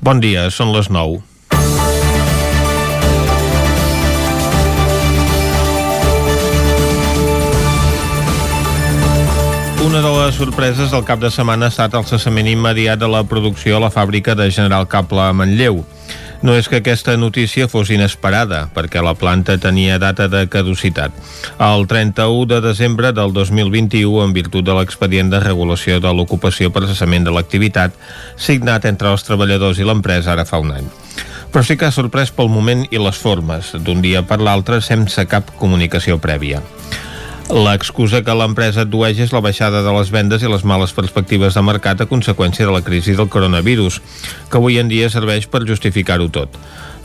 Bon dia, són les 9. Una de les sorpreses del cap de setmana ha estat el cessament immediat de la producció a la fàbrica de General Cable a Manlleu. No és que aquesta notícia fos inesperada, perquè la planta tenia data de caducitat. El 31 de desembre del 2021, en virtut de l'expedient de regulació de l'ocupació per cessament de l'activitat, signat entre els treballadors i l'empresa ara fa un any però sí que ha sorprès pel moment i les formes, d'un dia per l'altre sense cap comunicació prèvia. L'excusa que l'empresa addueix és la baixada de les vendes i les males perspectives de mercat a conseqüència de la crisi del coronavirus, que avui en dia serveix per justificar-ho tot.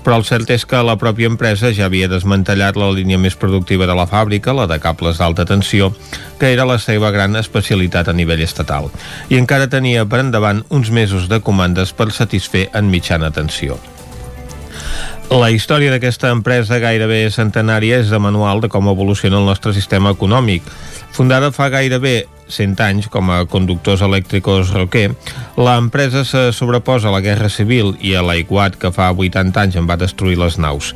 Però el cert és que la pròpia empresa ja havia desmantellat la línia més productiva de la fàbrica, la de cables d'alta tensió, que era la seva gran especialitat a nivell estatal, i encara tenia per endavant uns mesos de comandes per satisfer en mitjana tensió. La història d'aquesta empresa gairebé centenària és de manual de com evoluciona el nostre sistema econòmic. Fundada fa gairebé 100 anys com a conductors elèctricos Roquer, l'empresa se sobreposa a la Guerra Civil i a l'aiguat que fa 80 anys en va destruir les naus.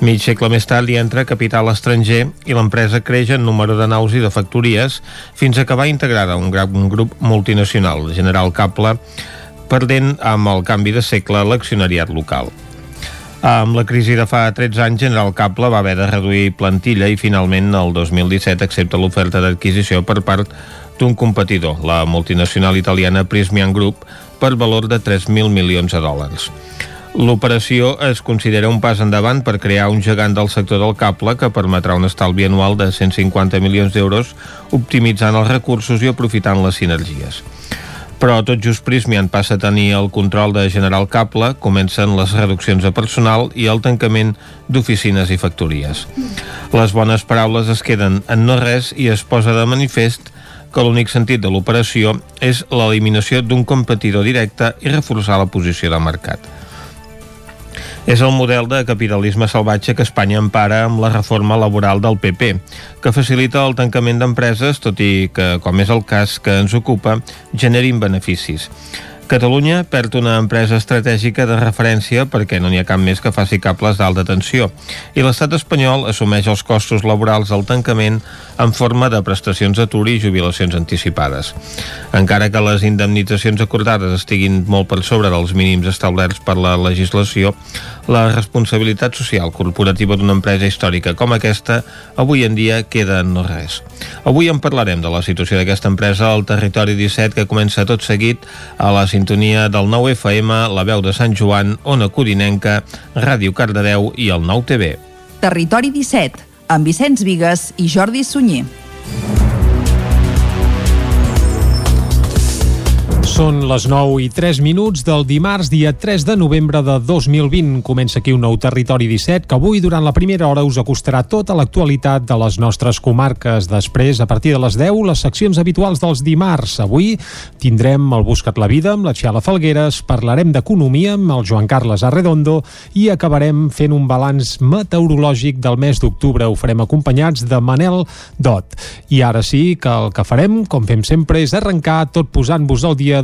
Mig segle més tard hi entra capital estranger i l'empresa creix en número de naus i de factories fins a acabar integrada un, un grup multinacional, General Cable, perdent amb el canvi de segle l'accionariat local. Amb la crisi de fa 13 anys, General Cable va haver de reduir plantilla i finalment el 2017 accepta l'oferta d'adquisició per part d'un competidor, la multinacional italiana Prismian Group, per valor de 3.000 milions de dòlars. L'operació es considera un pas endavant per crear un gegant del sector del cable que permetrà un estalvi anual de 150 milions d'euros optimitzant els recursos i aprofitant les sinergies però tot just Prismian passa a tenir el control de General Cable, comencen les reduccions de personal i el tancament d'oficines i factories. Les bones paraules es queden en no res i es posa de manifest que l'únic sentit de l'operació és l'eliminació d'un competidor directe i reforçar la posició de mercat. És el model de capitalisme salvatge que Espanya empara amb la reforma laboral del PP, que facilita el tancament d'empreses, tot i que, com és el cas que ens ocupa, generin beneficis. Catalunya perd una empresa estratègica de referència perquè no n'hi ha cap més que faci cables d'alta tensió i l'estat espanyol assumeix els costos laborals del tancament en forma de prestacions d'atur i jubilacions anticipades. Encara que les indemnitzacions acordades estiguin molt per sobre dels mínims establerts per la legislació, la responsabilitat social corporativa d'una empresa històrica com aquesta avui en dia queda en no res. Avui en parlarem de la situació d'aquesta empresa al territori 17 que comença tot seguit a la sintonia del 9 FM, la veu de Sant Joan, Ona Codinenca, Ràdio Cardedeu i el 9 TV. Territori 17, amb Vicenç Vigues i Jordi Sunyer. Són les 9 i 3 minuts del dimarts, dia 3 de novembre de 2020. Comença aquí un nou Territori 17 que avui, durant la primera hora, us acostarà tota l'actualitat de les nostres comarques. Després, a partir de les 10, les seccions habituals dels dimarts. Avui tindrem el Buscat la Vida amb la Xiala Falgueres, parlarem d'economia amb el Joan Carles Arredondo i acabarem fent un balanç meteorològic del mes d'octubre. Ho farem acompanyats de Manel Dot. I ara sí que el que farem, com fem sempre, és arrencar tot posant-vos al dia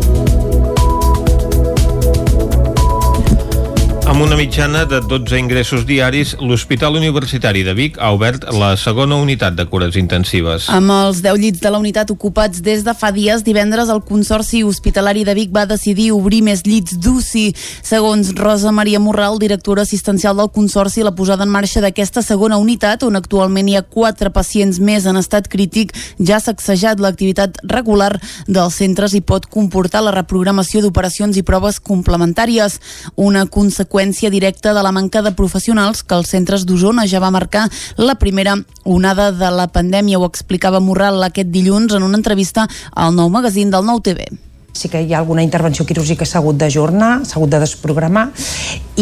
Amb una mitjana de 12 ingressos diaris, l'Hospital Universitari de Vic ha obert la segona unitat de cures intensives. Amb els 10 llits de la unitat ocupats des de fa dies, divendres el Consorci Hospitalari de Vic va decidir obrir més llits d'UCI. Segons Rosa Maria Morral, directora assistencial del Consorci, la posada en marxa d'aquesta segona unitat, on actualment hi ha 4 pacients més en estat crític, ja ha sacsejat l'activitat regular dels centres i pot comportar la reprogramació d'operacions i proves complementàries. Una conseqüència conseqüència directa de la manca de professionals que els centres d'Osona ja va marcar la primera onada de la pandèmia. Ho explicava Morral aquest dilluns en una entrevista al nou magazín del Nou TV sí que hi ha alguna intervenció quirúrgica s'ha hagut d'ajornar, s'ha hagut de desprogramar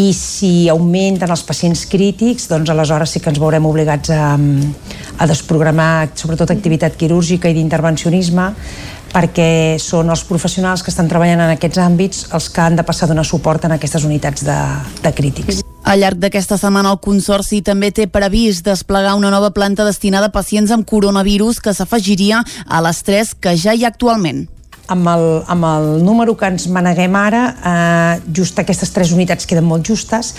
i si augmenten els pacients crítics doncs aleshores sí que ens veurem obligats a, a desprogramar sobretot activitat quirúrgica i d'intervencionisme perquè són els professionals que estan treballant en aquests àmbits els que han de passar a donar suport en aquestes unitats de, de crítics. Al llarg d'aquesta setmana el Consorci també té previst desplegar una nova planta destinada a pacients amb coronavirus que s'afegiria a les tres que ja hi ha actualment amb el, amb el número que ens maneguem ara, eh, just aquestes tres unitats queden molt justes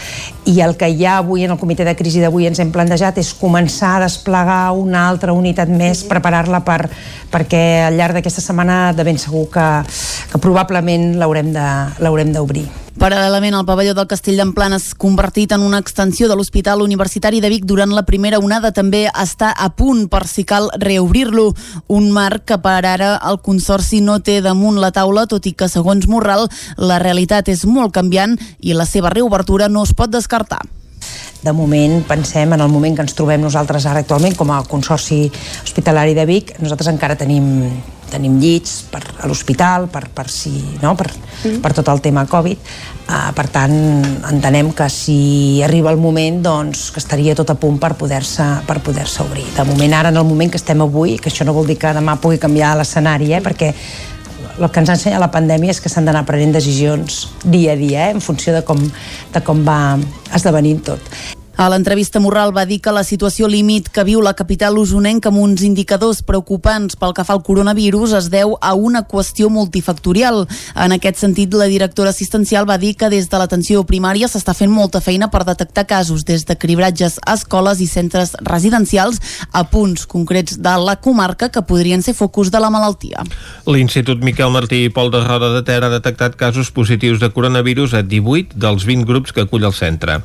i el que ja avui en el comitè de crisi d'avui ens hem plantejat és començar a desplegar una altra unitat més, preparar-la per, perquè al llarg d'aquesta setmana de ben segur que, que probablement l'haurem d'obrir. Paral·lelament, el pavelló del Castell d'Emplanes, convertit en una extensió de l'Hospital Universitari de Vic durant la primera onada, també està a punt per si cal reobrir-lo. Un marc que per ara el Consorci no té damunt la taula, tot i que, segons Morral, la realitat és molt canviant i la seva reobertura no es pot descartar. De moment pensem en el moment que ens trobem nosaltres ara actualment com a Consorci Hospitalari de Vic. Nosaltres encara tenim tenim llits per, a l'hospital per, per, si, no? per, mm. per tot el tema Covid uh, per tant entenem que si arriba el moment doncs que estaria tot a punt per poder-se per poder-se obrir de moment ara en el moment que estem avui que això no vol dir que demà pugui canviar l'escenari eh? perquè el que ens ha ensenyat la pandèmia és que s'han d'anar prenent decisions dia a dia, eh, en funció de com, de com va esdevenint tot. A l'entrevista Morral va dir que la situació límit que viu la capital usonenca amb uns indicadors preocupants pel que fa al coronavirus es deu a una qüestió multifactorial. En aquest sentit, la directora assistencial va dir que des de l'atenció primària s'està fent molta feina per detectar casos des de cribratges a escoles i centres residencials a punts concrets de la comarca que podrien ser focus de la malaltia. L'Institut Miquel Martí i Pol de Roda de Ter ha detectat casos positius de coronavirus a 18 dels 20 grups que acull el centre.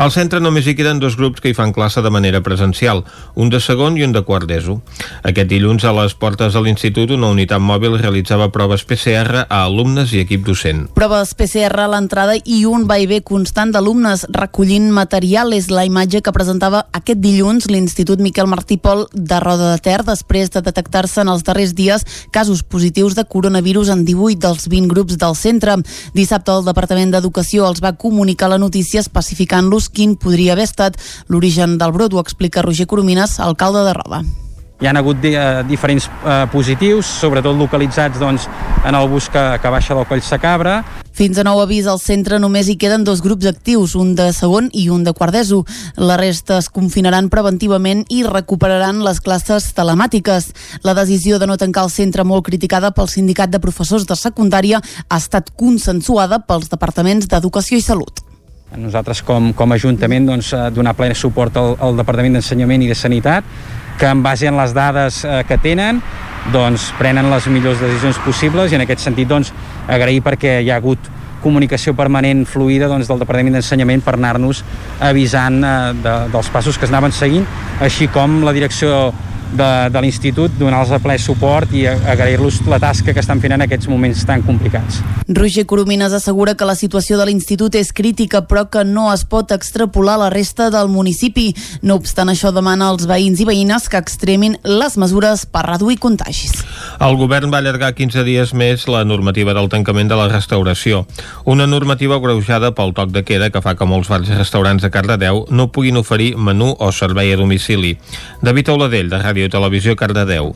Al centre només hi queden dos grups que hi fan classe de manera presencial, un de segon i un de quart d'ESO. Aquest dilluns, a les portes de l'institut, una unitat mòbil realitzava proves PCR a alumnes i equip docent. Proves PCR a l'entrada i un vaivé constant d'alumnes recollint material és la imatge que presentava aquest dilluns l'Institut Miquel Martí Pol de Roda de Ter després de detectar-se en els darrers dies casos positius de coronavirus en 18 dels 20 grups del centre. Dissabte el Departament d'Educació els va comunicar la notícia especificant-los quin podria haver estat l'origen del brot, ho explica Roger Coromines, alcalde de Roda. Hi han hagut eh, diferents eh, positius, sobretot localitzats doncs, en el bus que, que baixa del Coll Sacabra. Fins a nou avís al centre només hi queden dos grups actius, un de segon i un de quart d'ESO. La resta es confinaran preventivament i recuperaran les classes telemàtiques. La decisió de no tancar el centre molt criticada pel sindicat de professors de secundària ha estat consensuada pels departaments d'Educació i Salut. Nosaltres com, com a Ajuntament doncs, eh, donar ple suport al, al Departament d'Ensenyament i de Sanitat que en base en les dades eh, que tenen doncs, prenen les millors decisions possibles i en aquest sentit doncs, agrair perquè hi ha hagut comunicació permanent fluida doncs, del Departament d'Ensenyament per anar-nos avisant eh, de, dels passos que es anaven seguint, així com la direcció de, de l'institut, donar-los a ple suport i agrair-los la tasca que estan fent en aquests moments tan complicats. Roger Coromines assegura que la situació de l'institut és crítica però que no es pot extrapolar a la resta del municipi. No obstant això demana als veïns i veïnes que extremin les mesures per reduir contagis. El govern va allargar 15 dies més la normativa del tancament de la restauració. Una normativa greujada pel toc de queda que fa que molts bars i restaurants de Cardedeu no puguin oferir menú o servei a domicili. David Oladell, de Ràdio Ràdio Televisió Cardedeu.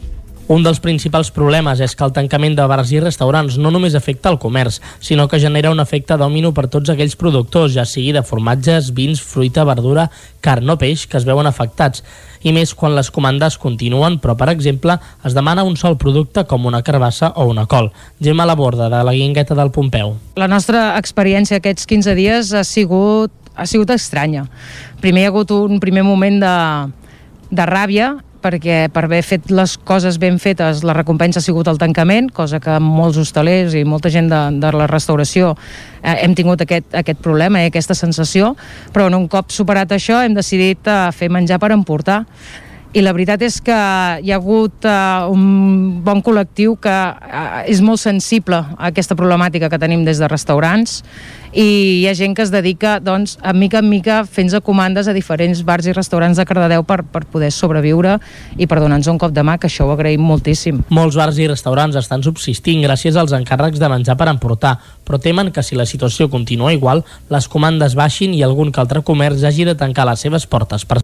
Un dels principals problemes és que el tancament de bars i restaurants no només afecta el comerç, sinó que genera un efecte dòmino per tots aquells productors, ja sigui de formatges, vins, fruita, verdura, carn o peix, que es veuen afectats. I més quan les comandes continuen, però, per exemple, es demana un sol producte com una carbassa o una col. Gemma Laborda, de la Guingueta del Pompeu. La nostra experiència aquests 15 dies ha sigut, ha sigut estranya. Primer hi ha hagut un primer moment de, de ràbia perquè per haver fet les coses ben fetes la recompensa ha sigut el tancament, cosa que molts hostalers i molta gent de, de la restauració eh, hem tingut aquest, aquest problema i eh, aquesta sensació, però un cop superat això hem decidit eh, fer menjar per emportar i la veritat és que hi ha hagut uh, un bon col·lectiu que uh, és molt sensible a aquesta problemàtica que tenim des de restaurants i hi ha gent que es dedica doncs, a mica en mica fent-se comandes a diferents bars i restaurants de Cardedeu per, per poder sobreviure i per donar-nos un cop de mà, que això ho agraïm moltíssim. Molts bars i restaurants estan subsistint gràcies als encàrrecs de menjar per emportar, però temen que si la situació continua igual, les comandes baixin i algun que altre comerç hagi de tancar les seves portes per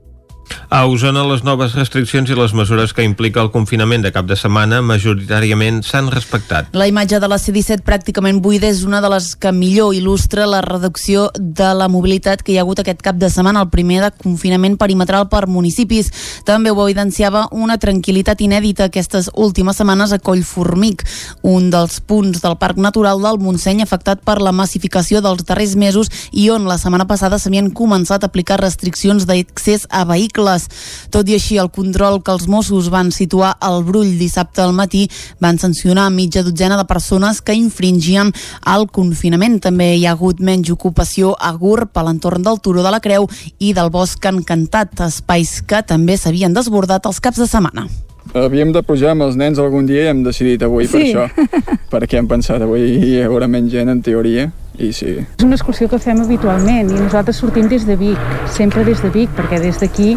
A Osona, les noves restriccions i les mesures que implica el confinament de cap de setmana majoritàriament s'han respectat. La imatge de la C-17 pràcticament buida és una de les que millor il·lustra la reducció de la mobilitat que hi ha hagut aquest cap de setmana, el primer de confinament perimetral per municipis. També ho evidenciava una tranquil·litat inèdita aquestes últimes setmanes a Collformic, un dels punts del Parc Natural del Montseny afectat per la massificació dels darrers mesos i on la setmana passada s'havien començat a aplicar restriccions d'accés a vehicles vehicles. Tot i així, el control que els Mossos van situar al Brull dissabte al matí van sancionar mitja dotzena de persones que infringien el confinament. També hi ha hagut menys ocupació a Gurb, a l'entorn del Turó de la Creu i del Bosc Encantat, espais que també s'havien desbordat els caps de setmana. Havíem de pujar amb els nens algun dia i hem decidit avui sí. per això, perquè hem pensat avui hi haurà menys gent en teoria i sí. És una excursió que fem habitualment i nosaltres sortim des de Vic, sempre des de Vic, perquè des d'aquí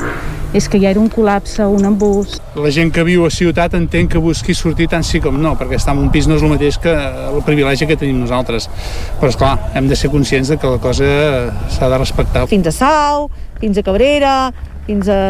és que ja era un col·lapse, un embús. La gent que viu a ciutat entén que busqui sortir tant sí com no, perquè estar en un pis no és el mateix que el privilegi que tenim nosaltres. Però, és clar hem de ser conscients de que la cosa s'ha de respectar. Fins a Sau, fins a Cabrera, fins a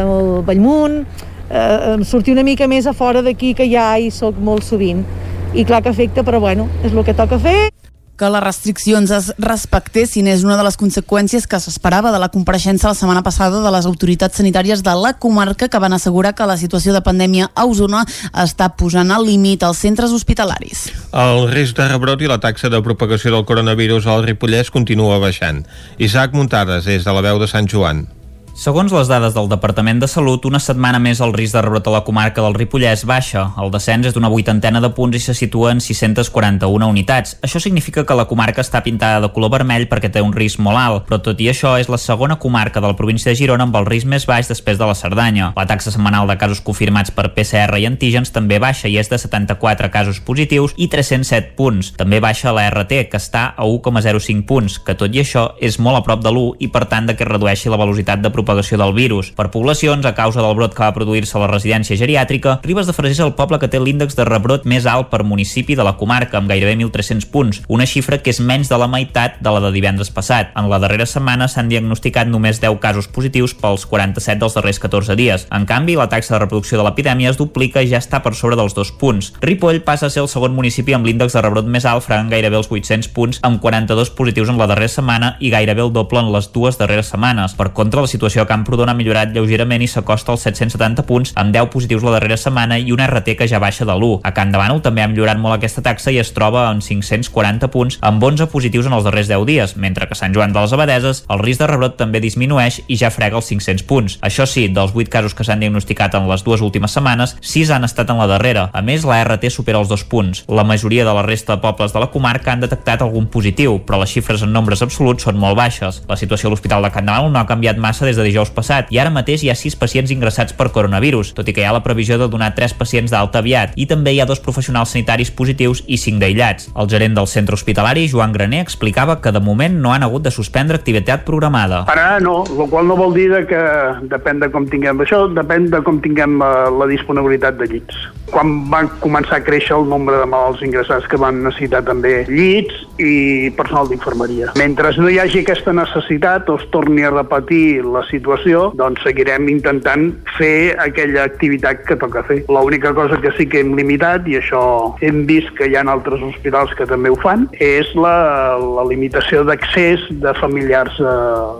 Bellmunt, eh, sortir una mica més a fora d'aquí que ja hi soc molt sovint. I clar que afecta, però bueno, és el que toca fer que les restriccions es respectessin és una de les conseqüències que s'esperava de la compareixença la setmana passada de les autoritats sanitàries de la comarca que van assegurar que la situació de pandèmia a Osona està posant al límit als centres hospitalaris. El risc de rebrot i la taxa de propagació del coronavirus al Ripollès continua baixant. Isaac Muntades, des de la veu de Sant Joan. Segons les dades del Departament de Salut, una setmana més el risc de rebrot a la comarca del Ripollès baixa. El descens és d'una vuitantena de punts i se situa en 641 unitats. Això significa que la comarca està pintada de color vermell perquè té un risc molt alt, però tot i això és la segona comarca de la província de Girona amb el risc més baix després de la Cerdanya. La taxa setmanal de casos confirmats per PCR i antígens també baixa i és de 74 casos positius i 307 punts. També baixa la RT, que està a 1,05 punts, que tot i això és molt a prop de l'1 i per tant de que redueixi la velocitat de propagació del virus. Per poblacions, a causa del brot que va produir-se a la residència geriàtrica, Ribes de Freser és el poble que té l'índex de rebrot més alt per municipi de la comarca, amb gairebé 1.300 punts, una xifra que és menys de la meitat de la de divendres passat. En la darrera setmana s'han diagnosticat només 10 casos positius pels 47 dels darrers 14 dies. En canvi, la taxa de reproducció de l'epidèmia es duplica i ja està per sobre dels dos punts. Ripoll passa a ser el segon municipi amb l'índex de rebrot més alt, fregant gairebé els 800 punts, amb 42 positius en la darrera setmana i gairebé el doble en les dues darreres setmanes. Per contra, la situació situació a Camprodon ha millorat lleugerament i s'acosta als 770 punts, amb 10 positius la darrera setmana i una RT que ja baixa de l'1. A Can Bànol també ha millorat molt aquesta taxa i es troba en 540 punts, amb 11 positius en els darrers 10 dies, mentre que Sant Joan de les Abadeses el risc de rebrot també disminueix i ja frega els 500 punts. Això sí, dels 8 casos que s'han diagnosticat en les dues últimes setmanes, 6 han estat en la darrera. A més, la RT supera els dos punts. La majoria de la resta de pobles de la comarca han detectat algun positiu, però les xifres en nombres absoluts són molt baixes. La situació a l'Hospital de Can Bànol no ha canviat massa des de dijous passat i ara mateix hi ha 6 pacients ingressats per coronavirus, tot i que hi ha la previsió de donar 3 pacients d'alta aviat i també hi ha dos professionals sanitaris positius i 5 d'aïllats. El gerent del centre hospitalari, Joan Graner, explicava que de moment no han hagut de suspendre activitat programada. Per ara no, el qual no vol dir que depèn de com tinguem això, depèn de com tinguem eh, la disponibilitat de llits. Quan van començar a créixer el nombre de malalts ingressats que van necessitar també llits i personal d'infermeria. Mentre no hi hagi aquesta necessitat o es torni a repetir la situació, doncs seguirem intentant fer aquella activitat que toca fer. L'única cosa que sí que hem limitat, i això hem vist que hi ha altres hospitals que també ho fan, és la, la limitació d'accés de familiars eh,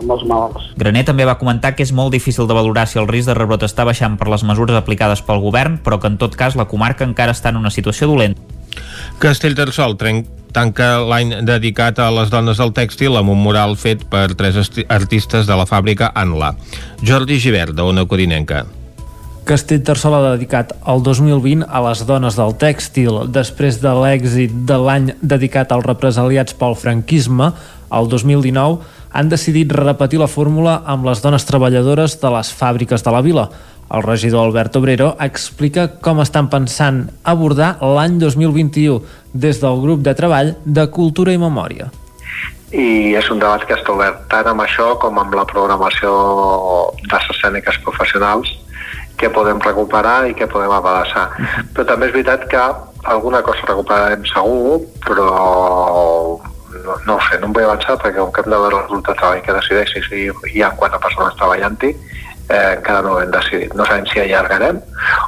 amb els malalts. Graner també va comentar que és molt difícil de valorar si el risc de rebrot està baixant per les mesures aplicades pel govern, però que en tot cas la comarca encara està en una situació dolenta. Castellterçol tanca l'any dedicat a les dones del tèxtil amb un mural fet per tres artistes de la fàbrica Anla. Jordi Givert, de Ona Codinenca. Castellterçol ha dedicat el 2020 a les dones del tèxtil. Després de l'èxit de l'any dedicat als represaliats pel franquisme, el 2019 han decidit repetir la fórmula amb les dones treballadores de les fàbriques de la vila. El regidor Albert Obrero explica com estan pensant abordar l'any 2021 des del grup de treball de Cultura i Memòria. I és un debat que està obert tant amb això com amb la programació de les escèniques professionals que podem recuperar i que podem abassar. Però també és veritat que alguna cosa recuperarem segur, però no, no sé, no em vull avançar perquè com que hem de veure el resultat de treball que decideixi si hi ha quatre persones treballant-hi, eh, encara no ho hem decidit. No sabem si allargarem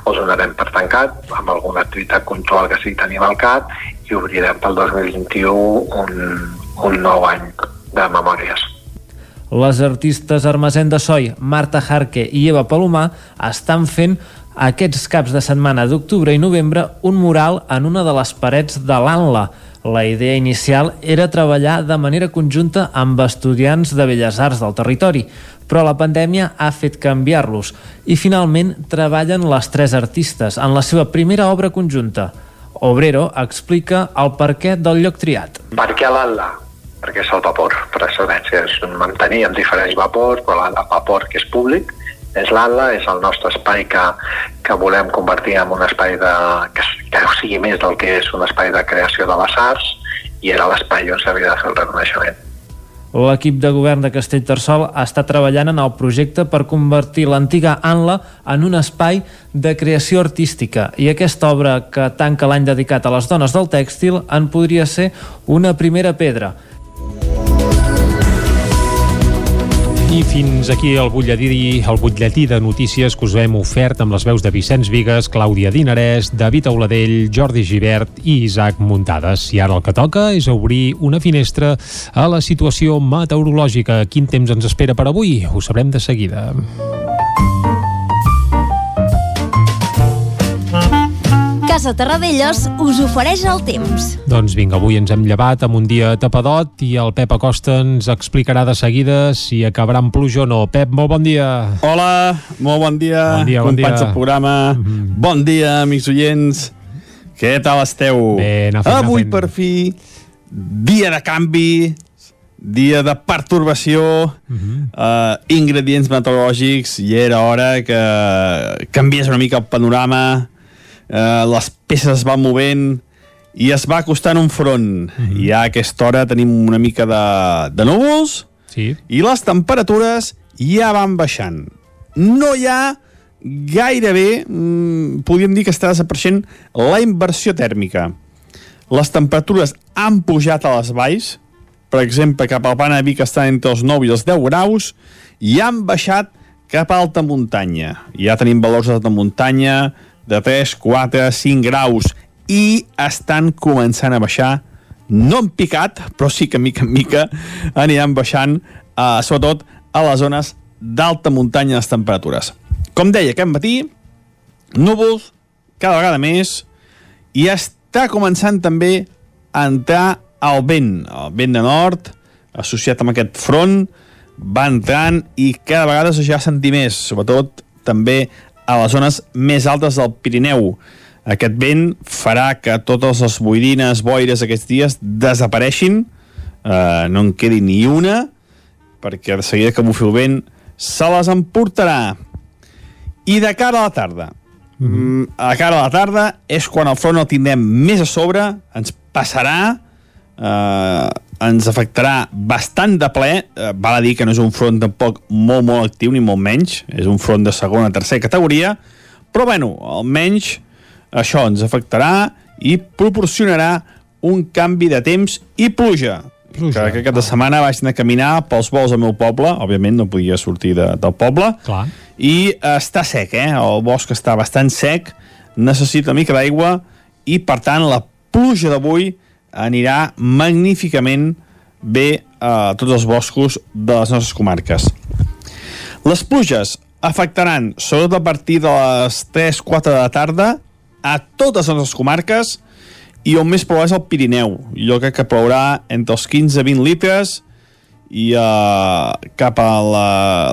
o donarem per tancat amb alguna activitat control que sí tenim al CAT i obrirem pel 2021 un, un nou any de memòries. Les artistes Armazén de Soi, Marta Jarque i Eva Palomar estan fent aquests caps de setmana d'octubre i novembre un mural en una de les parets de l'Anla. La idea inicial era treballar de manera conjunta amb estudiants de Belles Arts del territori, però la pandèmia ha fet canviar-los i finalment treballen les tres artistes en la seva primera obra conjunta. Obrero explica el perquè del lloc triat. Per què l'Atla? Perquè és el vapor, per excel·lència. És un mantenir amb diferents vapors, però el vapor que és públic és l'Atla, és el nostre espai que, que volem convertir en un espai de, que, que sigui més del que és un espai de creació de les arts i era l'espai on s'havia de fer el reconeixement. L'equip de govern de Castellterçol està treballant en el projecte per convertir l'antiga Anla en un espai de creació artística i aquesta obra que tanca l'any dedicat a les dones del tèxtil en podria ser una primera pedra. I fins aquí el butlletí, el butlletí de notícies que us hem ofert amb les veus de Vicenç Vigues, Clàudia Dinarès, David Auladell, Jordi Givert i Isaac Muntades. I ara el que toca és obrir una finestra a la situació meteorològica. Quin temps ens espera per avui? Ho sabrem de seguida. Casa Terradellos us ofereix el temps. Doncs vinga, avui ens hem llevat amb un dia tapadot i el Pep Acosta ens explicarà de seguida si acabarà amb pluja o no. Pep, molt bon dia. Hola, molt bon dia, Bon dia, bon companys dia. del programa. Mm -hmm. Bon dia, amics oients. Què tal esteu? Bé, anar fent, anar Avui, fent. per fi, dia de canvi, dia de pertorbació, mm -hmm. uh, ingredients meteorològics, i era hora que canviés una mica el panorama, uh, les peces es van movent, i es va acostant un front. Mm -hmm. I a aquesta hora tenim una mica de, de núvols, sí. i les temperatures ja van baixant. No hi ha gairebé, mm, podríem dir que està desapareixent la inversió tèrmica. Les temperatures han pujat a les valls, per exemple, cap al Pana Vic estan entre els 9 i els 10 graus, i han baixat cap a alta muntanya. Ja tenim valors de muntanya de 3, 4, 5 graus, i estan començant a baixar. No en picat, però sí que mica en mica aniran baixant, eh, sobretot a les zones d'alta muntanya les temperatures. Com deia aquest matí, núvols cada vegada més i està començant també a entrar el vent, el vent de nord, associat amb aquest front, va entrant i cada vegada es ja sentir més, sobretot també a les zones més altes del Pirineu. Aquest vent farà que totes les boirines, boires aquests dies desapareixin, eh, no en quedi ni una, perquè de seguida que bufi el vent se les emportarà. I de cara a la tarda, mm. a cara a la tarda és quan el front el tindrem més a sobre, ens passarà, eh, ens afectarà bastant de ple, eh, val a dir que no és un front tampoc molt, molt actiu, ni molt menys, és un front de segona, tercera categoria, però bueno, almenys això ens afectarà i proporcionarà un canvi de temps i pluja. pluja. Que aquesta setmana vaig anar a caminar pels vols al meu poble, òbviament no podia sortir de, del poble, Clar. i eh, està sec, eh? el bosc està bastant sec, necessita una mica d'aigua i per tant la pluja d'avui anirà magníficament bé a tots els boscos de les nostres comarques. Les pluges afectaran, sobretot a partir de les 3-4 de la tarda, a totes les nostres comarques i on més plou és el Pirineu. Jo crec que plourà entre els 15 i 20 litres i uh, cap a la,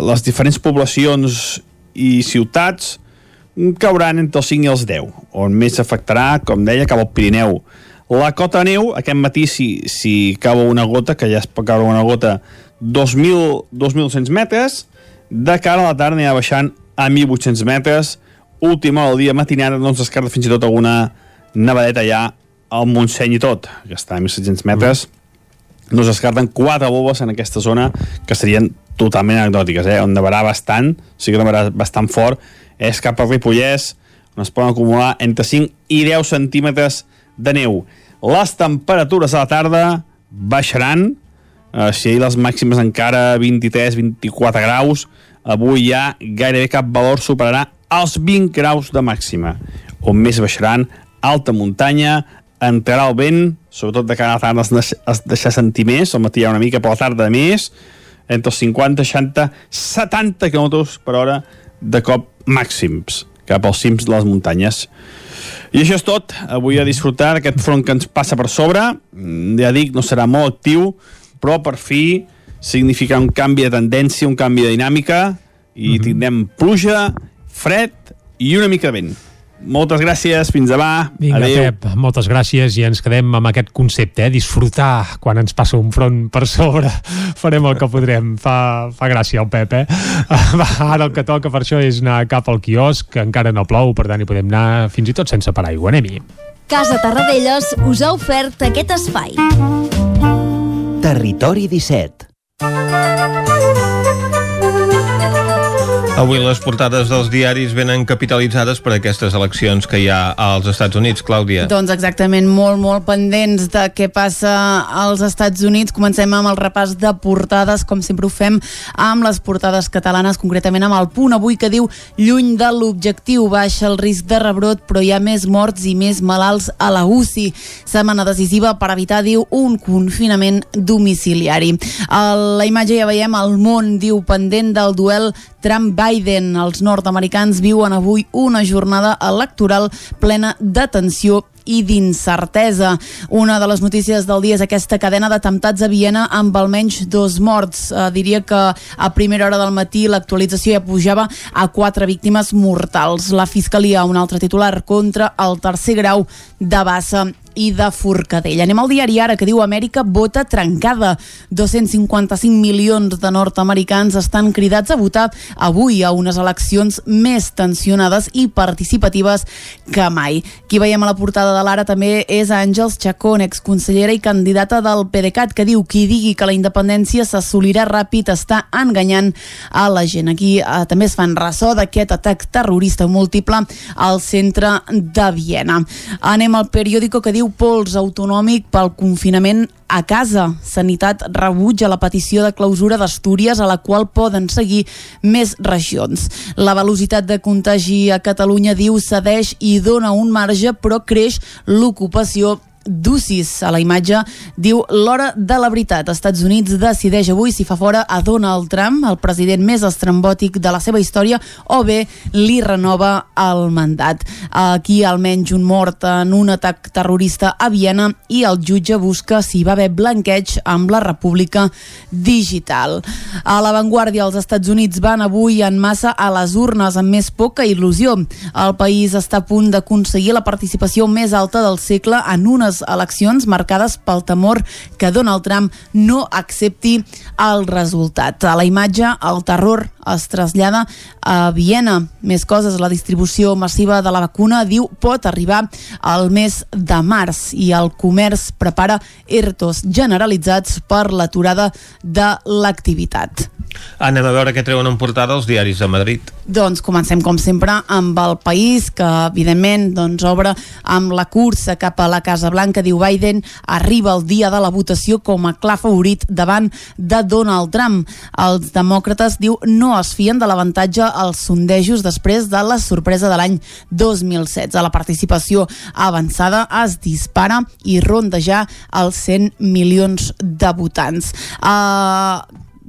les diferents poblacions i ciutats cauran entre els 5 i els 10, on més s'afectarà, com deia, cap al Pirineu. La cota neu, aquest matí, si, si cau una gota, que ja es pot caure una gota, 2.000, 2.200 metres, de cara a la tarda anirà baixant a 1.800 metres, última hora del dia matinada, no ens descarta fins i tot alguna nevadeta ja al Montseny i tot, que està a 1.700 metres, no es descarten quatre boves en aquesta zona que serien totalment anecdòtiques, eh? on nevarà bastant, sí que nevarà bastant fort, és cap al Ripollès, on es poden acumular entre 5 i 10 centímetres de neu. Les temperatures a la tarda baixaran, eh, si ahir les màximes encara 23-24 graus, avui ja gairebé cap valor superarà els 20 graus de màxima, on més baixaran alta muntanya, entrarà el vent, sobretot de cara a la tarda es, deix, es deixar sentir més, al matí hi ha una mica, però a la tarda més, entre els 50, 60, 70 km per hora de cop màxims cap als cims de les muntanyes. I això és tot. Avui a disfrutar aquest front que ens passa per sobre. Mm, Ja dic, no serà molt actiu, però per fi significarà un canvi de tendència, un canvi de dinàmica i mm -hmm. tindrem pluja, fred i una mica de vent. Moltes gràcies, fins demà. Vinga, Adéu. Pep, moltes gràcies i ens quedem amb aquest concepte, eh? disfrutar quan ens passa un front per sobre. Farem el que podrem. Fa, fa gràcia el Pep, eh? Va, ara el que toca per això és anar cap al quiosc, que encara no plou, per tant hi podem anar fins i tot sense paraigua. Anem-hi. Casa Tarradellas us ha ofert aquest espai. Territori 17 Avui les portades dels diaris venen capitalitzades per aquestes eleccions que hi ha als Estats Units, Clàudia. Doncs exactament, molt, molt pendents de què passa als Estats Units. Comencem amb el repàs de portades, com sempre ho fem amb les portades catalanes, concretament amb el punt avui que diu lluny de l'objectiu, baixa el risc de rebrot, però hi ha més morts i més malalts a la UCI. Setmana decisiva per evitar, diu, un confinament domiciliari. A la imatge ja veiem el món, diu, pendent del duel Trump-Biden. Els nord-americans viuen avui una jornada electoral plena de tensió i d'incertesa. Una de les notícies del dia és aquesta cadena d'atemptats a Viena amb almenys dos morts. Eh, diria que a primera hora del matí l'actualització ja pujava a quatre víctimes mortals. La Fiscalia, un altre titular contra el tercer grau de Bassa i de Forcadell. Anem al diari Ara, que diu Amèrica vota trencada. 255 milions de nord-americans estan cridats a votar avui a unes eleccions més tensionades i participatives que mai. Qui veiem a la portada de l'Ara també és Àngels Chacón, exconsellera i candidata del PDeCAT, que diu qui digui que la independència s'assolirà ràpid està enganyant a la gent. Aquí eh, també es fan ressò d'aquest atac terrorista múltiple al centre de Viena. Anem al periòdico que diu pols autonòmic pel confinament a casa. Sanitat rebutja la petició de clausura d'Astúries a la qual poden seguir més regions. La velocitat de contagi a Catalunya diu cedeix i dona un marge però creix l'ocupació d'UCIS. A la imatge diu l'hora de la veritat. Estats Units decideix avui si fa fora a Donald Trump, el president més estrambòtic de la seva història, o bé li renova el mandat. Aquí almenys un mort en un atac terrorista a Viena i el jutge busca si va haver blanqueig amb la República Digital. A l'avantguàrdia, els Estats Units van avui en massa a les urnes amb més poca il·lusió. El país està a punt d'aconseguir la participació més alta del segle en unes eleccions marcades pel temor que Donald Trump no accepti el resultat. A la imatge, el terror es trasllada a Viena. Més coses, la distribució massiva de la vacuna diu pot arribar al mes de març i el comerç prepara ERTOs generalitzats per l'aturada de l'activitat. Anem a veure què treuen en portada els diaris de Madrid. Doncs comencem com sempre amb el país que evidentment doncs, obre amb la cursa cap a la Casa Blanca diu Biden arriba el dia de la votació com a clar favorit davant de Donald Trump els demòcrates diu no es fien de l'avantatge als sondejos després de la sorpresa de l'any 2016 la participació avançada es dispara i ronda ja els 100 milions de votants. Uh,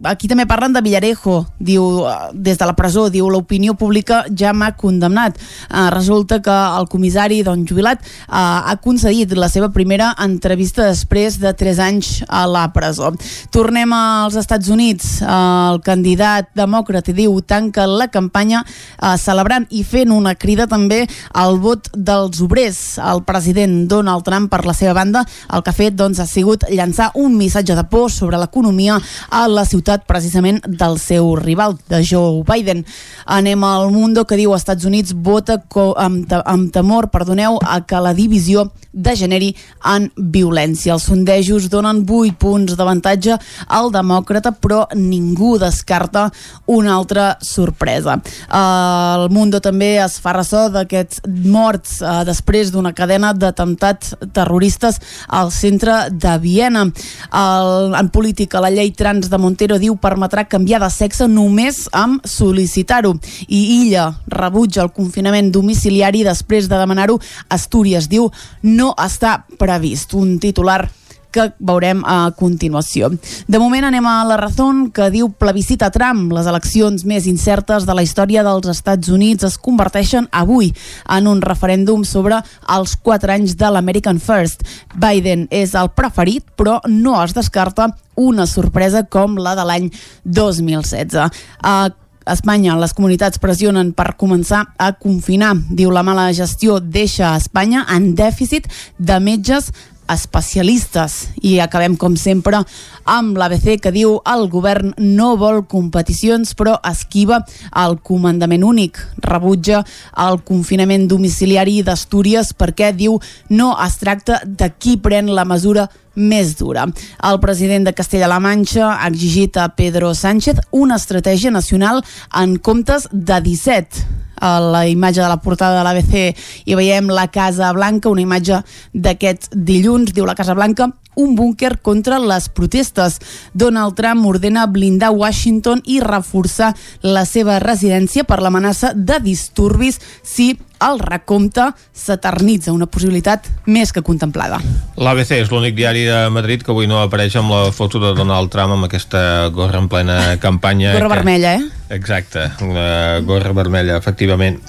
aquí també parlen de Villarejo, diu, des de la presó, diu, l'opinió pública ja m'ha condemnat. Uh, resulta que el comissari, doncs, jubilat, uh, ha concedit la seva primera entrevista després de 3 anys a la presó. Tornem als Estats Units. Uh, el candidat demòcrata diu tanca la campanya uh, celebrant i fent una crida també al vot dels obrers. El president Donald Trump, per la seva banda, el que ha fet doncs, ha sigut llançar un missatge de por sobre l'economia a la ciutat precisament del seu rival, de Joe Biden. Anem al Mundo que diu Estats Units vota amb, amb temor perdoneu, a que la divisió degeneri en violència. Els sondejos donen 8 punts d'avantatge al demòcrata, però ningú descarta una altra sorpresa. El Mundo també es fa ressò d'aquests morts uh, després d'una cadena d'atemptats terroristes al centre de Viena. El, en política, la llei trans de Montero diu permetrà canviar de sexe només amb sol·licitar-ho. I Illa rebutja el confinament domiciliari després de demanar-ho. Astúries diu no està previst. Un titular que veurem a continuació. De moment anem a la raó que diu plebiscita Trump. Les eleccions més incertes de la història dels Estats Units es converteixen avui en un referèndum sobre els quatre anys de l'American First. Biden és el preferit, però no es descarta una sorpresa com la de l'any 2016. A Espanya, les comunitats pressionen per començar a confinar. Diu la mala gestió deixa Espanya en dèficit de metges especialistes. I acabem, com sempre, amb l'ABC que diu el govern no vol competicions però esquiva el comandament únic. Rebutja el confinament domiciliari d'Astúries perquè diu no es tracta de qui pren la mesura més dura. El president de Castella-La Manxa ha exigit a Pedro Sánchez una estratègia nacional en comptes de 17 a la imatge de la portada de l'ABC i veiem la Casa Blanca, una imatge d'aquest dilluns, diu la Casa Blanca, un búnquer contra les protestes. Donald Trump ordena blindar Washington i reforçar la seva residència per l'amenaça de disturbis si el recompte s'eternitza, una possibilitat més que contemplada. L'ABC és l'únic diari de Madrid que avui no apareix amb la foto de Donald Trump amb aquesta gorra en plena campanya. Gorra que... vermella, eh? Exacte, una gorra vermella, efectivament.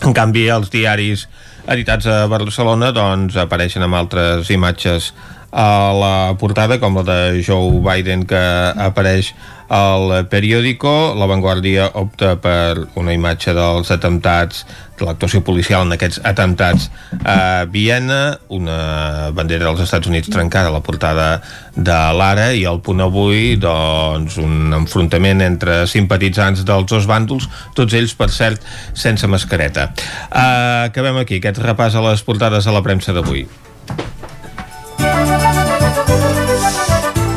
En canvi, els diaris editats a Barcelona doncs, apareixen amb altres imatges a la portada, com la de Joe Biden que apareix al periòdico. La Vanguardia opta per una imatge dels atemptats, l'actuació policial en aquests atemptats a Viena, una bandera dels Estats Units trencada a la portada de l'Ara i al punt avui doncs, un enfrontament entre simpatitzants dels dos bàndols, tots ells, per cert, sense mascareta. Uh, acabem aquí, aquest repàs a les portades de la premsa d'avui.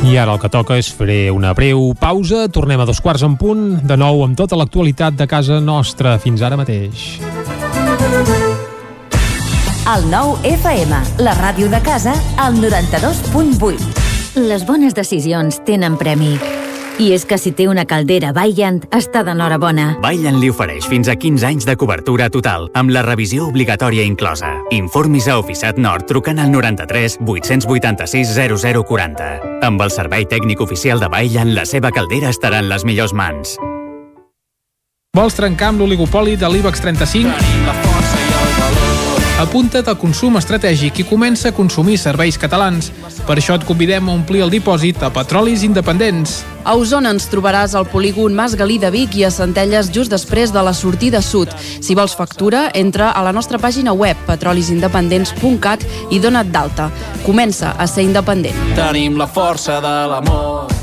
I ara el que toca és fer una breu pausa. Tornem a dos quarts en punt, de nou amb tota l'actualitat de casa nostra. Fins ara mateix. El nou FM, la ràdio de casa, al 92.8. Les bones decisions tenen premi. I és que si té una caldera Vaillant, està d'enhorabona. Vaillant li ofereix fins a 15 anys de cobertura total, amb la revisió obligatòria inclosa. Informis a Oficiat Nord trucant al 93 886 0040. Amb el servei tècnic oficial de Vaillant, la seva caldera estarà en les millors mans. Vols trencar amb l'oligopoli de l'IBEX 35? Tenim la força i el valor. Apunta't al consum estratègic i comença a consumir serveis catalans. Per això et convidem a omplir el dipòsit a Petrolis Independents. A Osona ens trobaràs al polígon Mas Galí de Vic i a Centelles just després de la sortida sud. Si vols factura, entra a la nostra pàgina web petrolisindependents.cat i dona't d'alta. Comença a ser independent. Tenim la força de l'amor.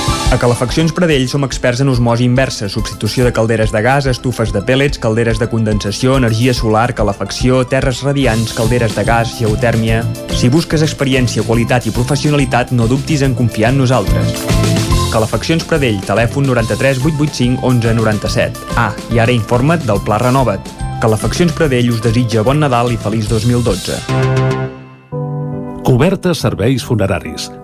A Calefaccions Pradell som experts en osmosi inversa, substitució de calderes de gas, estufes de pèl·lets, calderes de condensació, energia solar, calefacció, terres radiants, calderes de gas, geotèrmia... Si busques experiència, qualitat i professionalitat, no dubtis en confiar en nosaltres. Calefaccions Pradell, telèfon 93 885 11 97. Ah, i ara informa't del Pla Renova't. Calefaccions Pradell us desitja bon Nadal i feliç 2012. Cobertes serveis funeraris.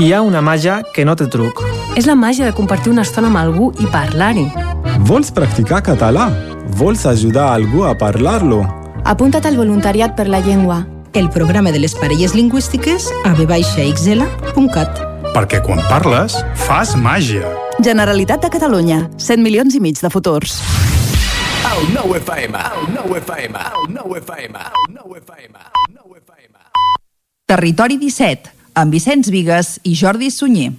Hi ha una màgia que no té truc. És la màgia de compartir una estona amb algú i parlar-hi. Vols practicar català? Vols ajudar algú a parlar-lo? Apunta't al voluntariat per la llengua. El programa de les parelles lingüístiques a vxl.cat. Perquè quan parles, fas màgia. Generalitat de Catalunya. 100 milions i mig de futurs. El nou FM, el nou FM, el nou FM, el nou FM. Territori 17, amb Vicenç Vigues i Jordi Sunyer.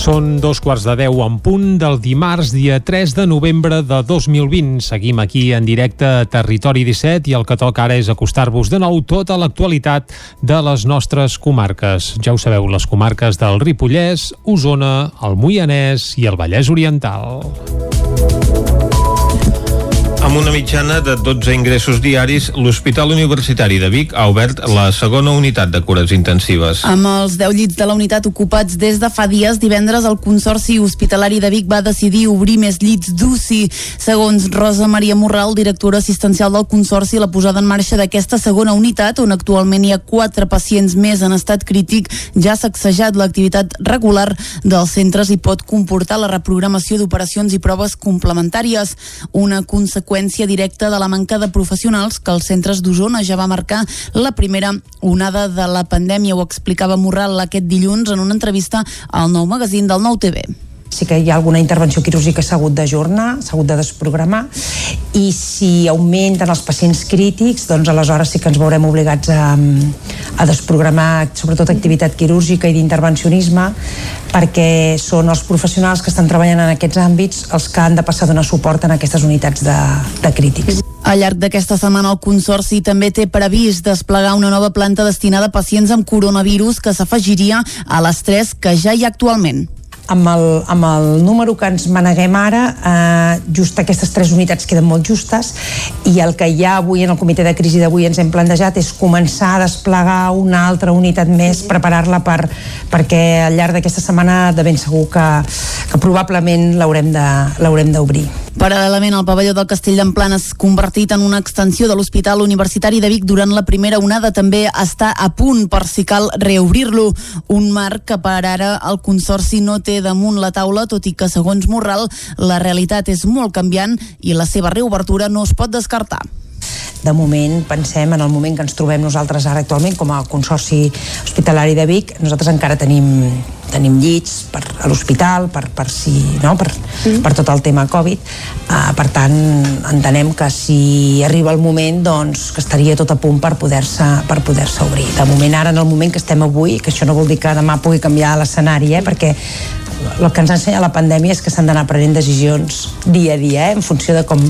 Són dos quarts de deu en punt del dimarts, dia 3 de novembre de 2020. Seguim aquí en directe a Territori 17 i el que toca ara és acostar-vos de nou tota l'actualitat de les nostres comarques. Ja ho sabeu, les comarques del Ripollès, Osona, el Moianès i el Vallès Oriental. Amb una mitjana de 12 ingressos diaris, l'Hospital Universitari de Vic ha obert la segona unitat de cures intensives. Amb els 10 llits de la unitat ocupats des de fa dies, divendres el Consorci Hospitalari de Vic va decidir obrir més llits d'UCI. Segons Rosa Maria Morral, directora assistencial del Consorci, la posada en marxa d'aquesta segona unitat, on actualment hi ha quatre pacients més en estat crític, ja s'ha sacsejat l'activitat regular dels centres i pot comportar la reprogramació d'operacions i proves complementàries. Una conseqüència directa de la manca de professionals que els centres d'Osona ja va marcar la primera onada de la pandèmia. Ho explicava Morral aquest dilluns en una entrevista al nou magazín del Nou TV sí que hi ha alguna intervenció quirúrgica s'ha hagut d'ajornar, s'ha hagut de desprogramar i si augmenten els pacients crítics, doncs aleshores sí que ens veurem obligats a, a desprogramar sobretot activitat quirúrgica i d'intervencionisme perquè són els professionals que estan treballant en aquests àmbits els que han de passar a donar suport en aquestes unitats de, de crítics. Al llarg d'aquesta setmana el Consorci també té previst desplegar una nova planta destinada a pacients amb coronavirus que s'afegiria a les tres que ja hi ha actualment amb el, amb el número que ens maneguem ara, eh, just aquestes tres unitats queden molt justes i el que ja avui en el comitè de crisi d'avui ens hem plantejat és començar a desplegar una altra unitat més, preparar-la per, perquè al llarg d'aquesta setmana de ben segur que, que probablement l'haurem d'obrir. Paral·lelament, el pavelló del Castell d'Emplanes, convertit en una extensió de l'Hospital Universitari de Vic durant la primera onada, també està a punt per si cal reobrir-lo. Un marc que per ara el Consorci no té damunt la taula, tot i que, segons Morral, la realitat és molt canviant i la seva reobertura no es pot descartar de moment pensem en el moment que ens trobem nosaltres ara actualment com a Consorci Hospitalari de Vic nosaltres encara tenim tenim llits per, a l'hospital per, per, si, no? per, mm. per tot el tema Covid uh, per tant entenem que si arriba el moment doncs que estaria tot a punt per poder-se per poder-se obrir. De moment ara en el moment que estem avui, que això no vol dir que demà pugui canviar l'escenari, eh? perquè el que ens ensenya la pandèmia és que s'han d'anar prenent decisions dia a dia, eh, en funció de com,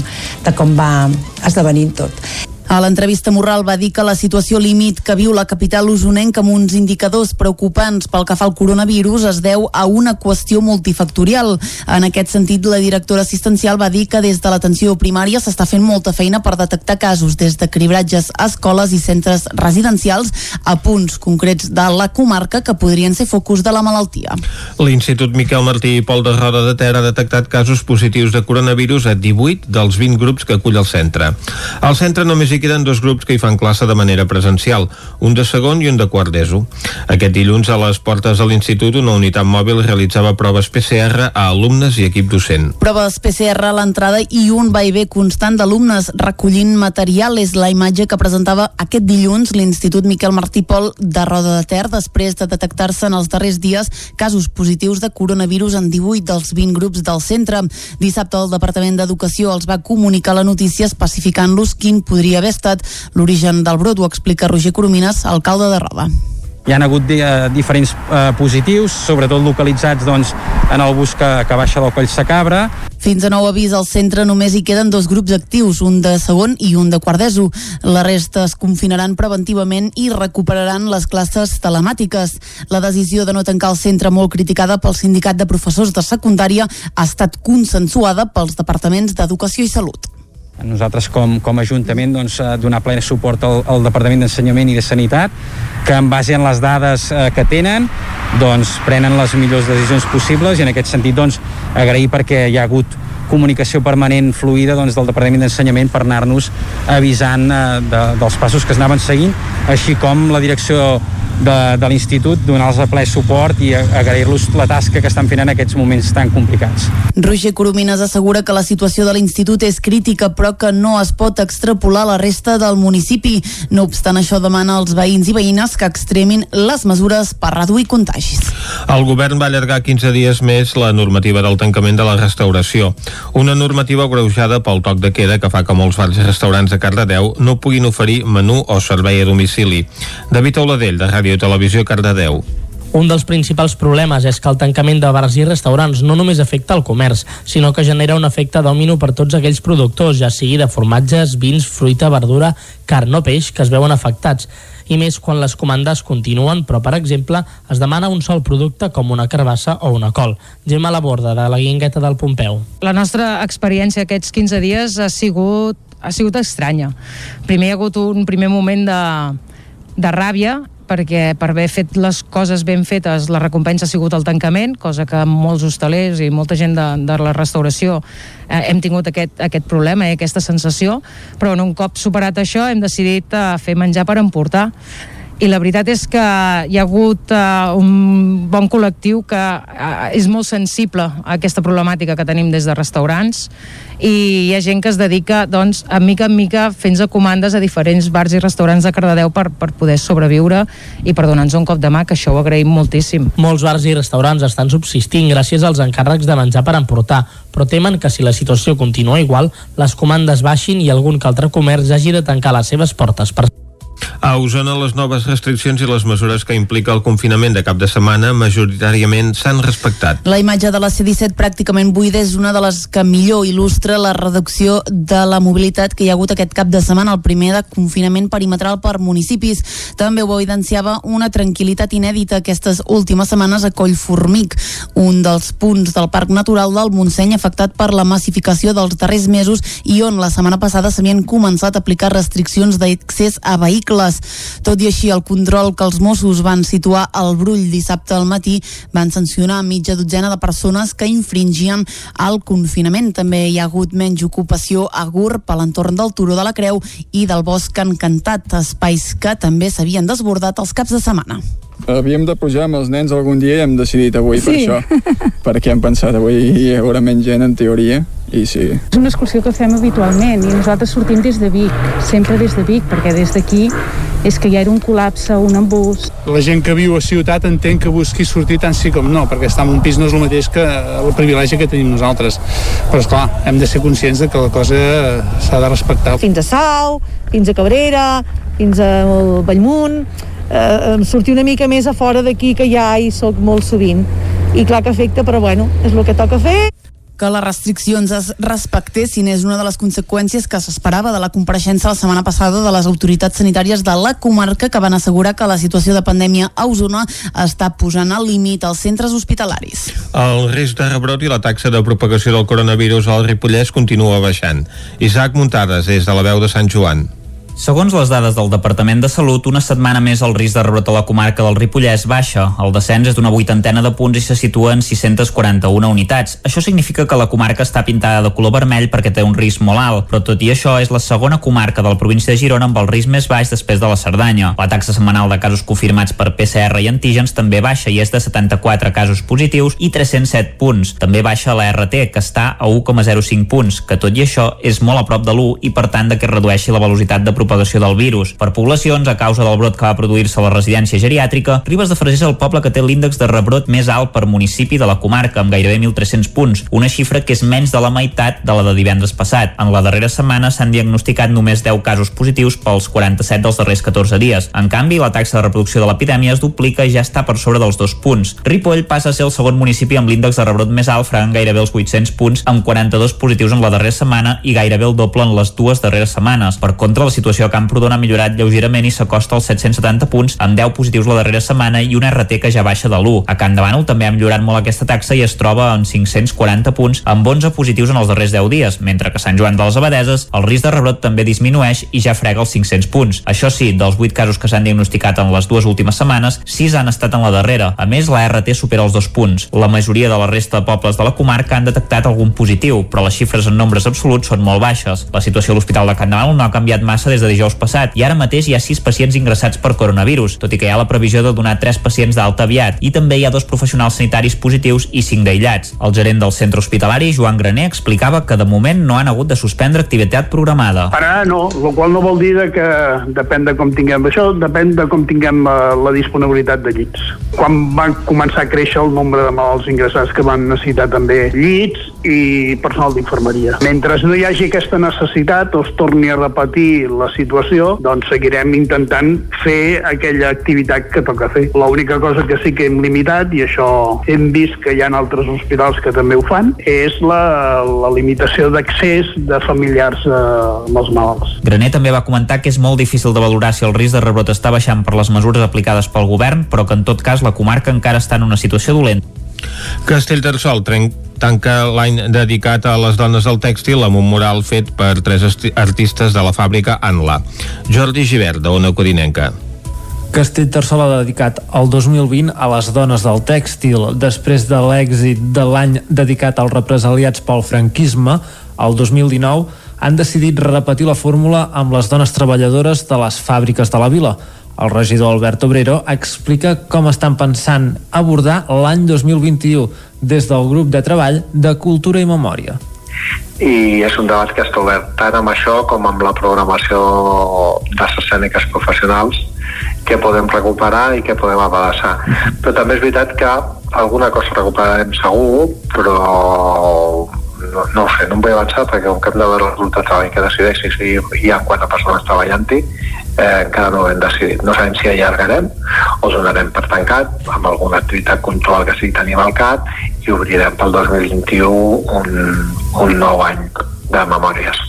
de com va esdevenint tot. A l'entrevista Morral va dir que la situació límit que viu la capital usonenca amb uns indicadors preocupants pel que fa al coronavirus es deu a una qüestió multifactorial. En aquest sentit, la directora assistencial va dir que des de l'atenció primària s'està fent molta feina per detectar casos des de cribratges a escoles i centres residencials a punts concrets de la comarca que podrien ser focus de la malaltia. L'Institut Miquel Martí i Pol de Roda de Ter ha detectat casos positius de coronavirus a 18 dels 20 grups que acull el centre. Al centre només hi queden dos grups que hi fan classe de manera presencial, un de segon i un de quart d'ESO. Aquest dilluns a les portes de l'institut una unitat mòbil realitzava proves PCR a alumnes i equip docent. Proves PCR a l'entrada i un va i ve constant d'alumnes recollint material és la imatge que presentava aquest dilluns l'Institut Miquel Martí Pol de Roda de Ter després de detectar-se en els darrers dies casos positius de coronavirus en 18 dels 20 grups del centre. Dissabte el Departament d'Educació els va comunicar la notícia especificant-los quin podria haver haver estat l'origen del brot, ho explica Roger Coromines, alcalde de Roda. Hi han hagut eh, diferents eh, positius, sobretot localitzats doncs, en el bus que, que baixa del Coll Sacabra. Fins a nou avís al centre només hi queden dos grups actius, un de segon i un de quart d'ESO. La resta es confinaran preventivament i recuperaran les classes telemàtiques. La decisió de no tancar el centre molt criticada pel sindicat de professors de secundària ha estat consensuada pels departaments d'Educació i Salut. Nosaltres com, com a Ajuntament doncs, eh, donar ple suport al, al Departament d'Ensenyament i de Sanitat que en base en les dades eh, que tenen doncs, prenen les millors decisions possibles i en aquest sentit doncs, agrair perquè hi ha hagut comunicació permanent fluida doncs, del Departament d'Ensenyament per anar-nos avisant eh, de, dels passos que es anaven seguint, així com la direcció de, de l'Institut, donar-los ple suport i agrair-los la tasca que estan fent en aquests moments tan complicats. Roger Coromines assegura que la situació de l'institut és crítica però que no es pot extrapolar a la resta del municipi. No obstant això demana als veïns i veïnes que extremin les mesures per reduir contagis. El govern va allargar 15 dies més la normativa del tancament de la restauració. Una normativa greujada pel toc de queda que fa que molts bars i restaurants de Cardedeu no puguin oferir menú o servei a domicili. David Oladell, de Ràdio Televisió Cardedeu. Un dels principals problemes és que el tancament de bars i restaurants no només afecta el comerç, sinó que genera un efecte dòmino per tots aquells productors, ja sigui de formatges, vins, fruita, verdura, carn o peix, que es veuen afectats i més quan les comandes continuen, però, per exemple, es demana un sol producte com una carbassa o una col. Gemma Laborda, de la Guingueta del Pompeu. La nostra experiència aquests 15 dies ha sigut, ha sigut estranya. Primer hi ha hagut un primer moment de, de ràbia perquè per haver fet les coses ben fetes la recompensa ha sigut el tancament, cosa que molts hostalers i molta gent de, de la restauració eh, hem tingut aquest, aquest problema i eh, aquesta sensació, però un cop superat això hem decidit eh, fer menjar per emportar i la veritat és que hi ha hagut uh, un bon col·lectiu que uh, és molt sensible a aquesta problemàtica que tenim des de restaurants i hi ha gent que es dedica doncs, a mica en mica fent-se comandes a diferents bars i restaurants de Cardedeu per, per poder sobreviure i per donar-nos un cop de mà, que això ho agraïm moltíssim. Molts bars i restaurants estan subsistint gràcies als encàrrecs de menjar per emportar, però temen que si la situació continua igual, les comandes baixin i algun que altre comerç hagi de tancar les seves portes per a Osona, les noves restriccions i les mesures que implica el confinament de cap de setmana majoritàriament s'han respectat. La imatge de la C-17 pràcticament buida és una de les que millor il·lustra la reducció de la mobilitat que hi ha hagut aquest cap de setmana, el primer de confinament perimetral per municipis. També ho evidenciava una tranquil·litat inèdita aquestes últimes setmanes a Collformic, un dels punts del Parc Natural del Montseny afectat per la massificació dels darrers mesos i on la setmana passada s'havien començat a aplicar restriccions d'accés a vehicles vehicles. Tot i així, el control que els Mossos van situar al Brull dissabte al matí van sancionar mitja dotzena de persones que infringien el confinament. També hi ha hagut menys ocupació a Gurb, a l'entorn del Turó de la Creu i del Bosc Encantat, espais que també s'havien desbordat els caps de setmana. Havíem de pujar amb els nens algun dia i hem decidit avui sí. per això, perquè hem pensat avui hi haurà menys gent en teoria i sí. És una excursió que fem habitualment i nosaltres sortim des de Vic, sempre des de Vic, perquè des d'aquí és que ja era un col·lapse, un embús. La gent que viu a ciutat entén que busqui sortir tant sí com no, perquè estar en un pis no és el mateix que el privilegi que tenim nosaltres. Però, esclar, hem de ser conscients de que la cosa s'ha de respectar. Fins a Sau, fins a Cabrera, fins a Bellmunt, eh, sortir una mica més a fora d'aquí que ja hi sóc molt sovint i clar que afecta, però bueno, és el que toca fer que les restriccions es respectessin és una de les conseqüències que s'esperava de la compareixença la setmana passada de les autoritats sanitàries de la comarca que van assegurar que la situació de pandèmia a Osona està posant al límit als centres hospitalaris. El risc de rebrot i la taxa de propagació del coronavirus al Ripollès continua baixant. Isaac Muntades, des de la veu de Sant Joan. Segons les dades del Departament de Salut, una setmana més el risc de rebrot a la comarca del Ripollès baixa. El descens és d'una vuitantena de punts i se situa en 641 unitats. Això significa que la comarca està pintada de color vermell perquè té un risc molt alt, però tot i això és la segona comarca de la província de Girona amb el risc més baix després de la Cerdanya. La taxa setmanal de casos confirmats per PCR i antígens també baixa i és de 74 casos positius i 307 punts. També baixa la RT, que està a 1,05 punts, que tot i això és molt a prop de l'1 i per tant de que redueixi la velocitat de propagació propagació del virus. Per poblacions, a causa del brot que va produir-se a la residència geriàtrica, Ribes de Freser és el poble que té l'índex de rebrot més alt per municipi de la comarca, amb gairebé 1.300 punts, una xifra que és menys de la meitat de la de divendres passat. En la darrera setmana s'han diagnosticat només 10 casos positius pels 47 dels darrers 14 dies. En canvi, la taxa de reproducció de l'epidèmia es duplica i ja està per sobre dels dos punts. Ripoll passa a ser el segon municipi amb l'índex de rebrot més alt, fregant gairebé els 800 punts, amb 42 positius en la darrera setmana i gairebé el doble en les dues darreres setmanes. Per contra, la situació situació a Camprodon ha millorat lleugerament i s'acosta als 770 punts, amb 10 positius la darrera setmana i una RT que ja baixa de l'1. A Can Bànol també ha millorat molt aquesta taxa i es troba en 540 punts, amb 11 positius en els darrers 10 dies, mentre que Sant Joan de les Abadeses el risc de rebrot també disminueix i ja frega els 500 punts. Això sí, dels 8 casos que s'han diagnosticat en les dues últimes setmanes, 6 han estat en la darrera. A més, la RT supera els dos punts. La majoria de la resta de pobles de la comarca han detectat algun positiu, però les xifres en nombres absoluts són molt baixes. La situació a l'Hospital de Can Bànol no ha canviat massa des des de dijous passat i ara mateix hi ha 6 pacients ingressats per coronavirus, tot i que hi ha la previsió de donar 3 pacients d'alta aviat i també hi ha dos professionals sanitaris positius i 5 d'aïllats. El gerent del centre hospitalari, Joan Graner, explicava que de moment no han hagut de suspendre activitat programada. Ara no, el qual no vol dir que depèn de com tinguem això, depèn de com tinguem la, eh, la disponibilitat de llits. Quan van començar a créixer el nombre de malalts ingressats que van necessitar també llits i personal d'infermeria. Mentre no hi hagi aquesta necessitat o es torni a repetir la situació, doncs seguirem intentant fer aquella activitat que toca fer. L'única cosa que sí que hem limitat, i això hem vist que hi ha altres hospitals que també ho fan, és la, la limitació d'accés de familiars eh, amb els malalts. Graner també va comentar que és molt difícil de valorar si el risc de rebrot està baixant per les mesures aplicades pel govern, però que en tot cas la comarca encara està en una situació dolenta. Castellterçol tanca l'any dedicat a les dones del tèxtil amb un mural fet per tres artistes de la fàbrica Anla. Jordi Givert, de Ona Codinenca. Castellterçol ha dedicat el 2020 a les dones del tèxtil. Després de l'èxit de l'any dedicat als represaliats pel franquisme, el 2019 han decidit repetir la fórmula amb les dones treballadores de les fàbriques de la vila. El regidor Albert Obrero explica com estan pensant abordar l'any 2021 des del grup de treball de Cultura i Memòria i és un debat que està obert tant amb això com amb la programació les escèniques professionals que podem recuperar i que podem abassar. Però també és veritat que alguna cosa recuperarem segur, però no, no ho sé, no em vull avançar perquè que hem de veure el resultat de treball que decideixi si hi ha quatre persones treballant-hi, eh, no ho hem decidit. No sabem si allargarem o donarem per tancat amb alguna activitat control que sí tenim al CAT i obrirem pel 2021 un, un nou any de memòries.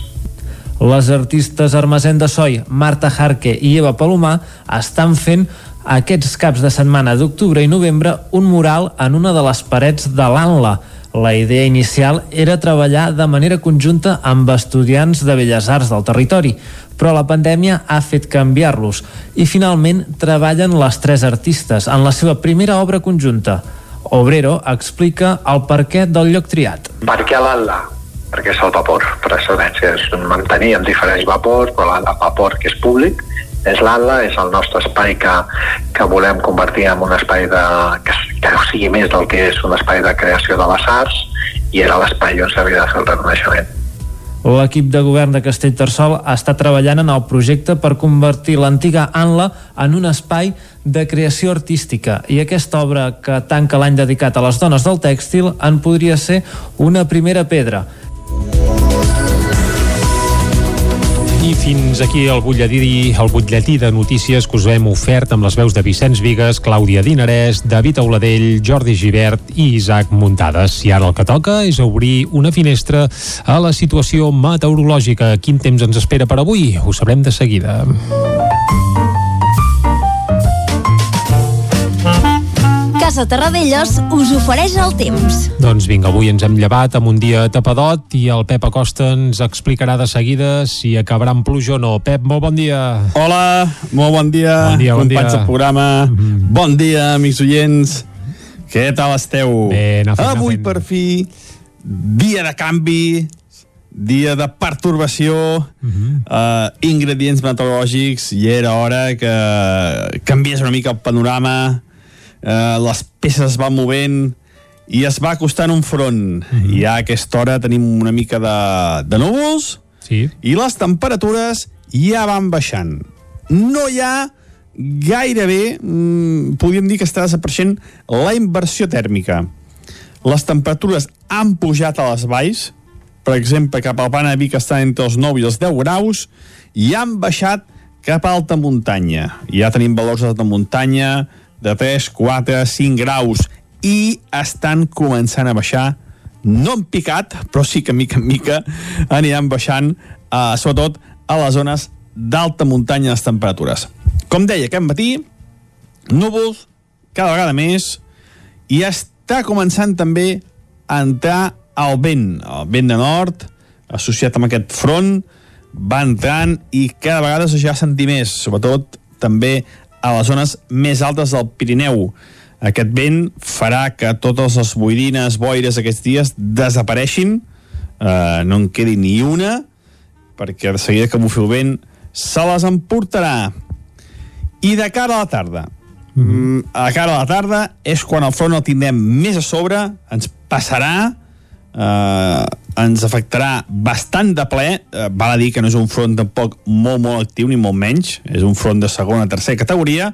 Les artistes Armazén de Soi, Marta Jarque i Eva Palomar estan fent aquests caps de setmana d'octubre i novembre un mural en una de les parets de l'Anla, la idea inicial era treballar de manera conjunta amb estudiants de Belles Arts del territori, però la pandèmia ha fet canviar-los i finalment treballen les tres artistes en la seva primera obra conjunta. Obrero explica el perquè del lloc triat. Per què l'Atla? Perquè és el vapor, per excel·lència. Amb diferents vapors, però el vapor que és públic, és l'Atla, és el nostre espai que, que volem convertir en un espai de, que, que sigui més del que és un espai de creació de les arts i era l'espai on s'havia de fer el reconeixement. L'equip de govern de Castellterçol està treballant en el projecte per convertir l'antiga Anla en un espai de creació artística i aquesta obra que tanca l'any dedicat a les dones del tèxtil en podria ser una primera pedra. I fins aquí el butlletí, el butlletí de notícies que us hem ofert amb les veus de Vicenç Vigues, Clàudia Dinarès, David Auladell, Jordi Givert i Isaac Muntades. I ara el que toca és obrir una finestra a la situació meteorològica. Quin temps ens espera per avui? Ho sabrem de seguida. Casa Terradellos us ofereix el temps. Doncs vinga, avui ens hem llevat amb un dia tapadot i el Pep Acosta ens explicarà de seguida si acabarà amb pluja o no. Pep, molt bon dia. Hola, molt bon dia. Bon dia, bon dia. del programa. Mm -hmm. Bon dia, amics oients. Què tal esteu? Bé, anar fent, Avui, anar fent. per fi, dia de canvi, dia de pertorbació, uh -huh. uh, ingredients meteorològics, i era hora que canviés una mica el panorama, uh, les peces es van movent i es va acostant un front. Uh -huh. I a aquesta hora tenim una mica de, de núvols sí. i les temperatures ja van baixant. No hi ha gairebé, mm, podríem dir que està desapareixent la inversió tèrmica. Les temperatures han pujat a les valls, per exemple, cap al Pana de Vic estan entre els 9 i els 10 graus, i han baixat cap a alta muntanya. Ja tenim valors d'alta muntanya de 3, 4, 5 graus, i estan començant a baixar, no en picat, però sí que mica en mica aniran baixant, eh, sobretot a les zones d'alta muntanya les temperatures. Com deia aquest matí, núvols cada vegada més i està començant també a entrar el vent, el vent de nord, associat amb aquest front, va entrant i cada vegada ja sentir més, sobretot també a les zones més altes del Pirineu. Aquest vent farà que totes les boirines, boires aquests dies desapareixin, eh, no en quedi ni una, perquè de seguida que bufi el vent se les emportarà. I de cara a la tarda, mm, a cara a la tarda és quan el front el tindrem més a sobre, ens passarà, eh, ens afectarà bastant de ple, eh, val a dir que no és un front tampoc molt, molt actiu, ni molt menys, és un front de segona, tercera categoria,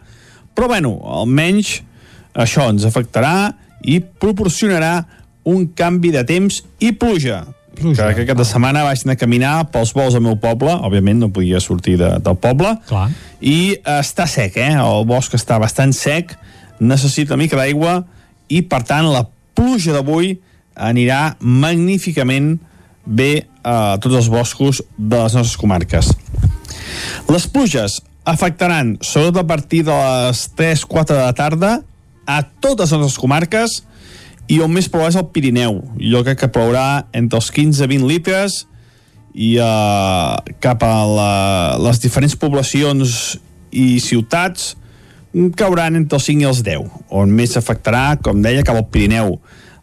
però bueno, almenys això ens afectarà i proporcionarà un canvi de temps i pluja. pluja. Que aquesta setmana vaig anar a caminar pels vols al meu poble, òbviament no podia sortir de, del poble, Clar. i eh, està sec, eh? El bosc està bastant sec, necessita una mica d'aigua i, per tant, la pluja d'avui anirà magníficament bé a tots els boscos de les nostres comarques. Les pluges afectaran, sobretot a partir de les 3-4 de la tarda, a totes les nostres comarques i on més plourà és el Pirineu. Jo crec que plourà entre els 15 i 20 litres i uh, cap a la, les diferents poblacions i ciutats cauran entre els 5 i els 10, on més s'afectarà, com deia, cap al Pirineu.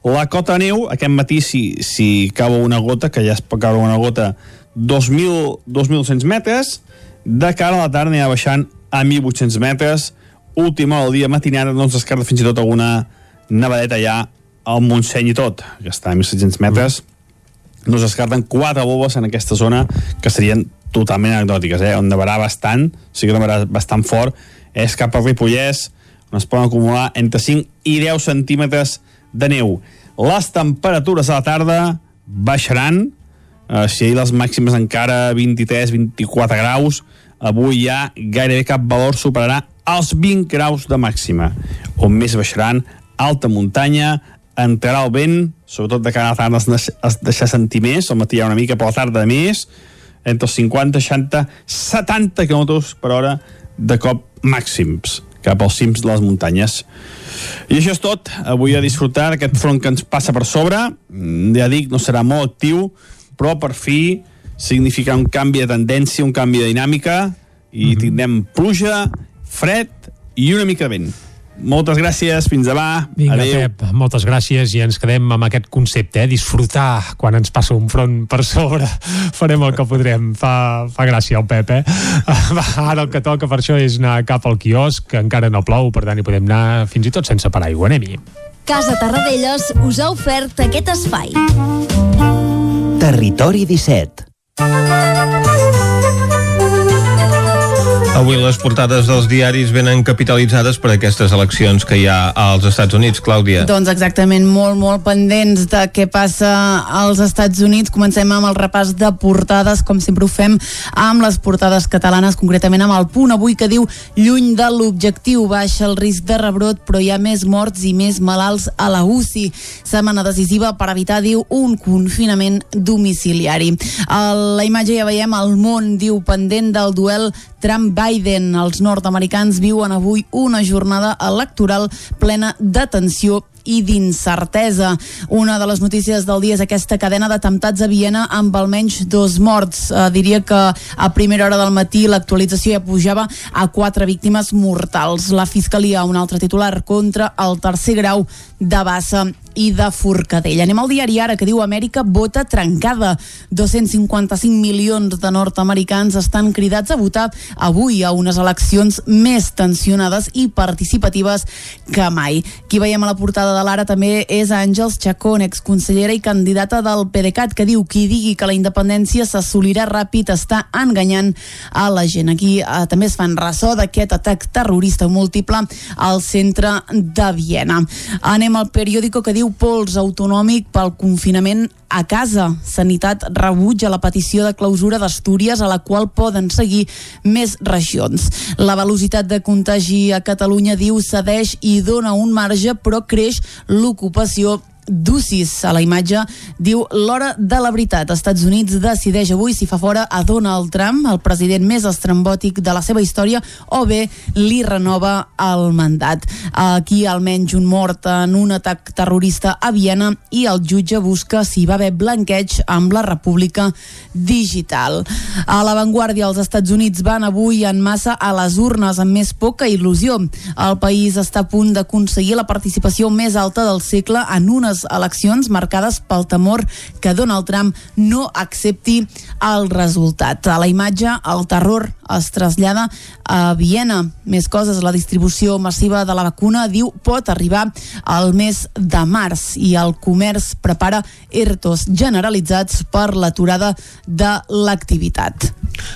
La cota neu, aquest matí, si, si cau una gota, que ja es pot caure una gota, 2.000, 2.200 metres, de cara a la tarda anirà baixant a 1.800 metres, última del dia matinada, no ens descarta fins i tot alguna nevadeta ja al Montseny i tot, que està a 1.700 metres, no es descarten quatre bombes en aquesta zona que serien totalment anecdòtiques, eh? on nevarà bastant, sí que nevarà bastant fort, és cap al Ripollès, on es poden acumular entre 5 i 10 centímetres de neu. Les temperatures a la tarda baixaran, eh, si ahir les màximes encara 23-24 graus, avui ja gairebé cap valor superarà els 20 graus de màxima, on més baixaran alta muntanya, entrarà el vent, sobretot de cara a tarda es, es deixa sentir més, al matí hi ha una mica, però a la tarda més, entre els 50, 60, 70 km per hora de cop màxims cap als cims de les muntanyes. I això és tot. Avui a disfrutar aquest front que ens passa per sobre. Mm, Ja dic, no serà molt actiu, però per fi significa un canvi de tendència, un canvi de dinàmica i tindrem pluja, fred i una mica de vent. Moltes gràcies, fins demà. Vinga, Adéu. Pep, moltes gràcies i ens quedem amb aquest concepte, eh? disfrutar quan ens passa un front per sobre. Farem el que podrem. Fa, fa gràcia el Pep, eh? Va, ara el que toca per això és anar cap al quiosc, que encara no plou, per tant hi podem anar fins i tot sense paraigua. Anem-hi. Casa Tarradellas us ha ofert aquest espai. Territori 17 Avui les portades dels diaris venen capitalitzades per aquestes eleccions que hi ha als Estats Units, Clàudia. Doncs exactament, molt, molt pendents de què passa als Estats Units. Comencem amb el repàs de portades, com sempre ho fem, amb les portades catalanes, concretament amb el punt avui que diu lluny de l'objectiu, baixa el risc de rebrot, però hi ha més morts i més malalts a la UCI. Setmana decisiva per evitar, diu, un confinament domiciliari. A la imatge ja veiem el món, diu, pendent del duel Trump-Biden. Els nord-americans viuen avui una jornada electoral plena de tensió i d'incertesa. Una de les notícies del dia és aquesta cadena d'atemptats a Viena amb almenys dos morts. Eh, diria que a primera hora del matí l'actualització ja pujava a quatre víctimes mortals. La Fiscalia, un altre titular contra el tercer grau de Bassa i de Forcadell. Anem al diari ara que diu Amèrica vota trencada. 255 milions de nord-americans estan cridats a votar avui a unes eleccions més tensionades i participatives que mai. Qui veiem a la portada de l'Ara també és Àngels Chacón, exconsellera i candidata del PDeCAT, que diu qui digui que la independència s'assolirà ràpid està enganyant a la gent. Aquí eh, també es fan ressò d'aquest atac terrorista múltiple al centre de Viena. Anem al periòdico que diu pols autonòmic pel confinament a casa. Sanitat rebutja la petició de clausura d'Astúries a la qual poden seguir més regions. La velocitat de contagi a Catalunya diu cedeix i dona un marge però creix l'ocupació d'UCIS a la imatge diu l'hora de la veritat. Estats Units decideix avui si fa fora a Donald Trump, el president més estrambòtic de la seva història, o bé li renova el mandat. Aquí almenys un mort en un atac terrorista a Viena i el jutge busca si va haver blanqueig amb la República Digital. A l'avantguàrdia, els Estats Units van avui en massa a les urnes amb més poca il·lusió. El país està a punt d'aconseguir la participació més alta del segle en unes eleccions marcades pel temor que Donald Trump no accepti el resultat. A la imatge, el terror es trasllada a Viena. Més coses, la distribució massiva de la vacuna, diu, pot arribar al mes de març i el comerç prepara ERTOs generalitzats per l'aturada de l'activitat.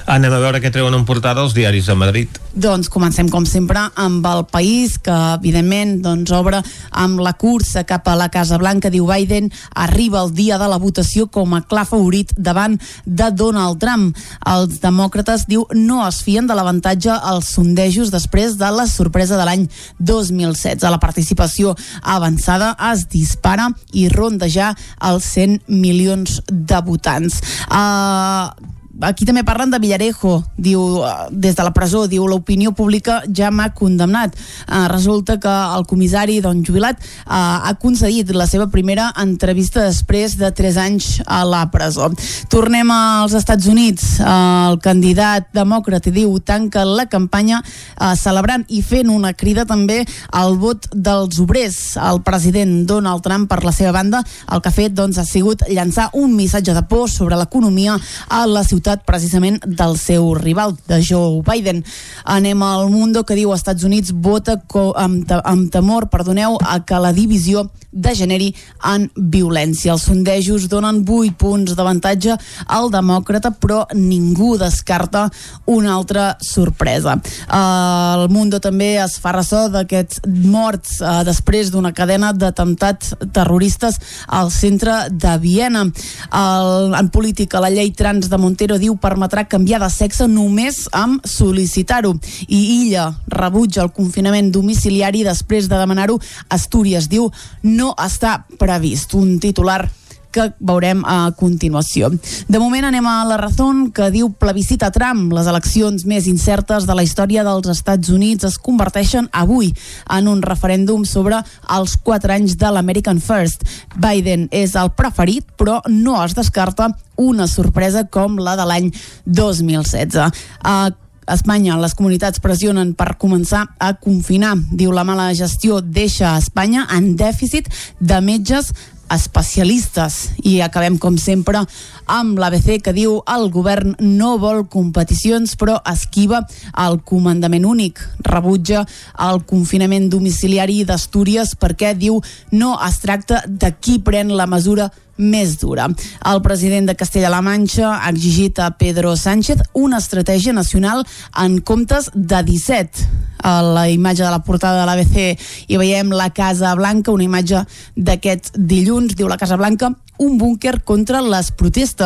Anem a veure què treuen en portada els diaris de Madrid. Doncs comencem com sempre amb el país que evidentment doncs, obre amb la cursa cap a la Casa Blanca diu Biden arriba el dia de la votació com a clar favorit davant de Donald Trump. Els demòcrates diu no es fien de l'avantatge als sondejos després de la sorpresa de l'any 2016. La participació avançada es dispara i ronda ja els 100 milions de votants. Uh, aquí també parlen de Villarejo, diu, eh, des de la presó, diu, l'opinió pública ja m'ha condemnat. Uh, resulta que el comissari, don jubilat, uh, ha concedit la seva primera entrevista després de 3 anys a la presó. Tornem als Estats Units. Uh, el candidat demòcrata diu tanca la campanya uh, celebrant i fent una crida també al vot dels obrers. El president Donald Trump, per la seva banda, el que ha fet doncs, ha sigut llançar un missatge de por sobre l'economia a la ciutat ciutat precisament del seu rival, de Joe Biden. Anem al Mundo que diu Estats Units vota amb, amb temor perdoneu, a que la divisió degeneri en violència. Els sondejos donen 8 punts d'avantatge al demòcrata, però ningú descarta una altra sorpresa. El Mundo també es fa ressò d'aquests morts uh, després d'una cadena d'atemptats terroristes al centre de Viena. El, en política, la llei trans de Montero diu permetrà canviar de sexe només amb sol·licitar-ho. I Illa rebutja el confinament domiciliari després de demanar-ho. Astúries diu no està previst. Un titular que veurem a continuació. De moment anem a la raó que diu plebiscita Trump. Les eleccions més incertes de la història dels Estats Units es converteixen avui en un referèndum sobre els quatre anys de l'American First. Biden és el preferit, però no es descarta una sorpresa com la de l'any 2016. Uh, Espanya, les comunitats pressionen per començar a confinar. Diu la mala gestió deixa a Espanya en dèficit de metges especialistes i acabem com sempre amb l'ABC que diu el govern no vol competicions però esquiva el comandament únic rebutja el confinament domiciliari d'Astúries perquè diu no es tracta de qui pren la mesura més dura. El president de Castella-La Manxa ha exigit a Pedro Sánchez una estratègia nacional en comptes de 17 a la imatge de la portada de l'ABC i veiem la Casa Blanca, una imatge d'aquest dilluns, diu la Casa Blanca, un búnquer contra les protestes.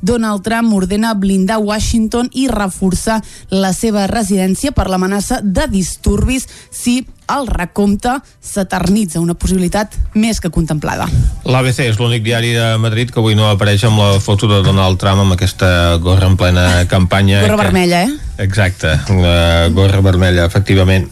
Donald Trump ordena blindar Washington i reforçar la seva residència per l'amenaça de disturbis si el recompte s'eternitza, una possibilitat més que contemplada. L'ABC és l'únic diari de Madrid que avui no apareix amb la foto de Donald Trump amb aquesta gorra en plena campanya. Gorra que... vermella, eh? Exacte, la gorra vermella, efectivament.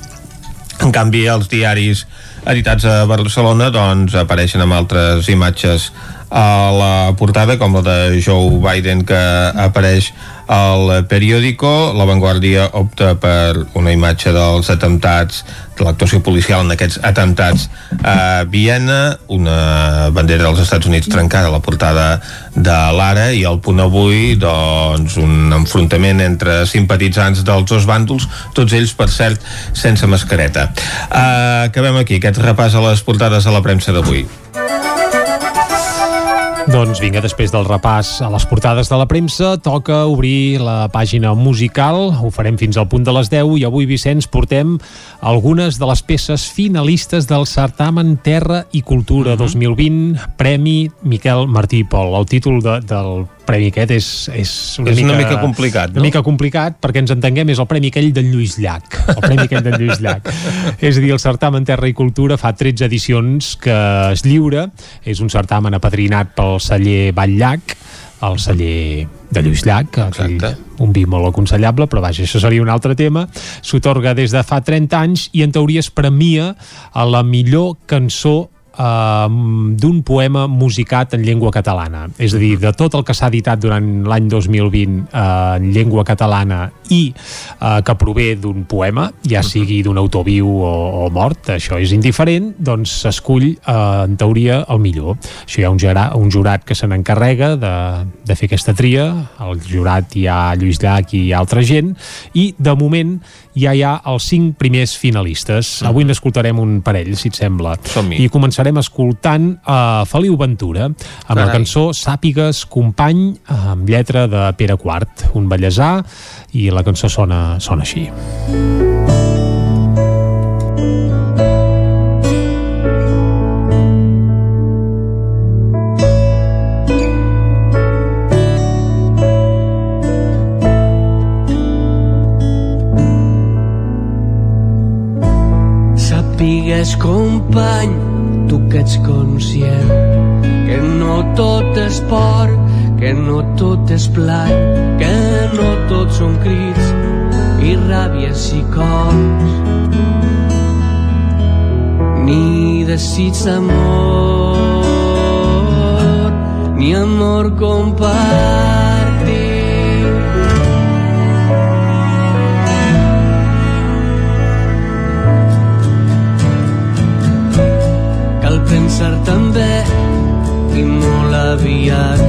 En canvi, els diaris editats a Barcelona doncs apareixen amb altres imatges a la portada, com la de Joe Biden que apareix al periòdico. La Vanguardia opta per una imatge dels atemptats, de l'actuació policial en aquests atemptats a Viena, una bandera dels Estats Units trencada a la portada de l'Ara i al punt avui doncs, un enfrontament entre simpatitzants dels dos bàndols, tots ells, per cert, sense mascareta. Uh, acabem aquí, aquest repàs a les portades de la premsa d'avui. Doncs vinga, després del repàs a les portades de la premsa, toca obrir la pàgina musical. Ho farem fins al punt de les 10 i avui, Vicenç, portem algunes de les peces finalistes del certamen Terra i Cultura uh -huh. 2020, Premi Miquel Martí Pol. El títol de, del premi aquest és, és, una, és mica, una mica complicat, no? Una mica complicat, perquè ens entenguem, és el premi aquell d'en Lluís Llach. El premi aquell d'en Lluís Llach. és a dir, el certamen Terra i Cultura fa 13 edicions que es lliura. És un certamen apadrinat pel celler Batllac, el celler de Lluís Llach, aquell, un vi molt aconsellable, però vaja, això seria un altre tema. S'otorga des de fa 30 anys i en teoria es premia a la millor cançó eh, d'un poema musicat en llengua catalana. És a dir, de tot el que s'ha editat durant l'any 2020 eh, en llengua catalana i eh, que prové d'un poema, ja sigui d'un autor viu o, o mort, això és indiferent, doncs s'escull, eh, en teoria, el millor. Això hi ha un, jurat, un jurat que se n'encarrega de, de fer aquesta tria, el jurat hi ha Lluís Llach i altra gent, i de moment ja hi ha els cinc primers finalistes. -huh. Avui n'escoltarem un parell, si et sembla. I començarem escoltant a uh, Feliu Ventura, amb Carai. la cançó Sàpigues company, amb lletra de Pere Quart, un ballesà, i la cançó sona, sona així. Sàpigues, company, tu que ets conscient que no tot és por, que no tot és plany, que no tot són crits i ràbies i cors. Ni desig d'amor, ni amor compartit. Pensar també i molt aviat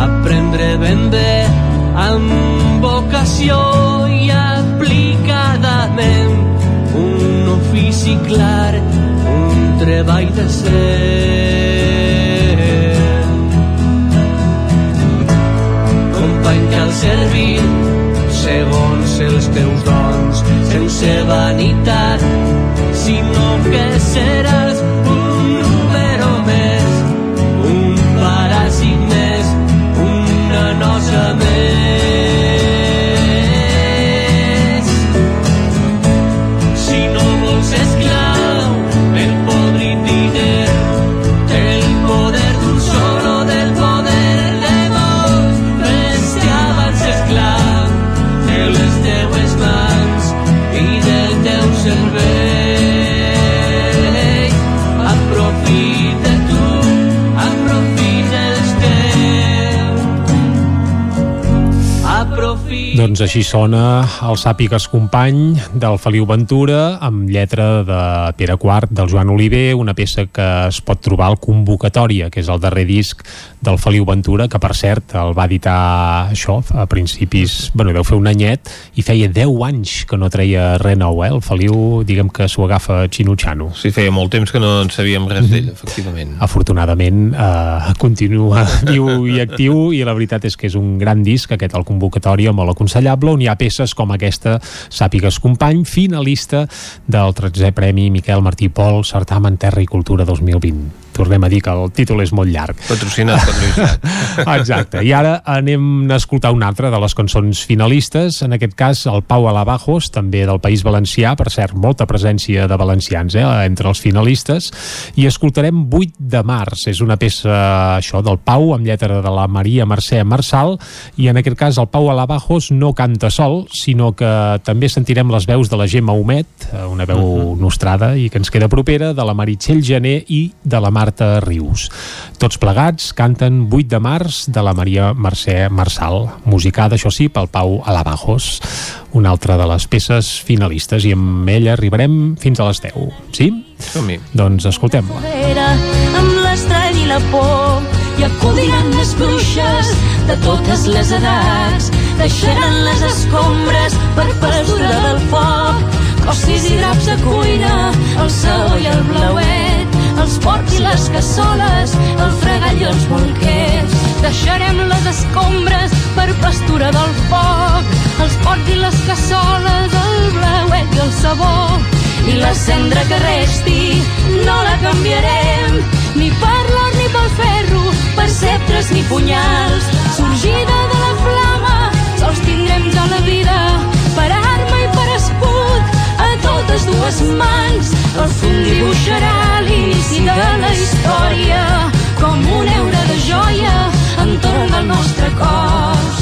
aprendre ben bé amb vocació i aplicadament un ofici clar, un treball decent. Company, cal servir segons els teus dons, sense vanitat, sinó que seràs Doncs així sona el Sàpigues company del Feliu Ventura amb lletra de Pere Quart del Joan Oliver, una peça que es pot trobar al Convocatòria, que és el darrer disc del Feliu Ventura, que per cert el va editar això a principis, bueno, deu fer un anyet i feia 10 anys que no treia res nou, eh? El Feliu, diguem que s'ho agafa xino-xano. Sí, feia molt temps que no en sabíem res d'ell, efectivament. Afortunadament eh, continua viu i actiu i la veritat és que és un gran disc aquest el convocatori molt aconsellable on hi ha peces com aquesta Sàpigues Company, finalista del 13è Premi Miquel Martí Pol Certamen Terra i Cultura 2020 tornem a dir que el títol és molt llarg. Patrocinat per Lluís. Exacte. I ara anem a escoltar una altra de les cançons finalistes, en aquest cas el Pau Alabajos, també del País Valencià, per cert, molta presència de valencians eh, entre els finalistes, i escoltarem 8 de març. És una peça, això, del Pau, amb lletra de la Maria Mercè Marçal, i en aquest cas el Pau Alabajos no canta sol, sinó que també sentirem les veus de la Gemma Homet, eh, una veu uh -huh. nostrada i que ens queda propera, de la Meritxell Gené i de la Marta Rius. Tots plegats canten 8 de març de la Maria Mercè Marçal, musicada, això sí, pel Pau Alabajos, una altra de les peces finalistes, i amb ella arribarem fins a les 10. Sí? Som-hi. Doncs escoltem-la. Amb l'estrany i la por i acudiran les bruixes de totes les edats deixaran les escombres per pastura del foc. Cossis i draps de cuina el saó i el blauet els porcs i les cassoles el fregall i els bolquers. Deixarem les escombres per pastura del foc. Els porcs i les cassoles el blauet i el sabó. I la cendra que resti no la canviarem. Ni per l'or ni pel ferro per sceptres ni punyals. Sorgida de la sols ja la vida per arma i per escut. A totes dues mans el fum dibuixarà l'inici de la història com un eure de joia entorn del nostre cos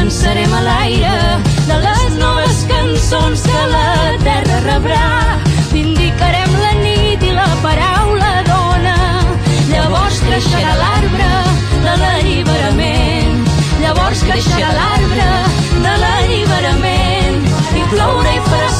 llançarem a l'aire de les noves cançons que la terra rebrà. Vindicarem la nit i la paraula dona. Llavors creixerà l'arbre de l'alliberament. Llavors creixerà l'arbre de l'alliberament. I ploure i farà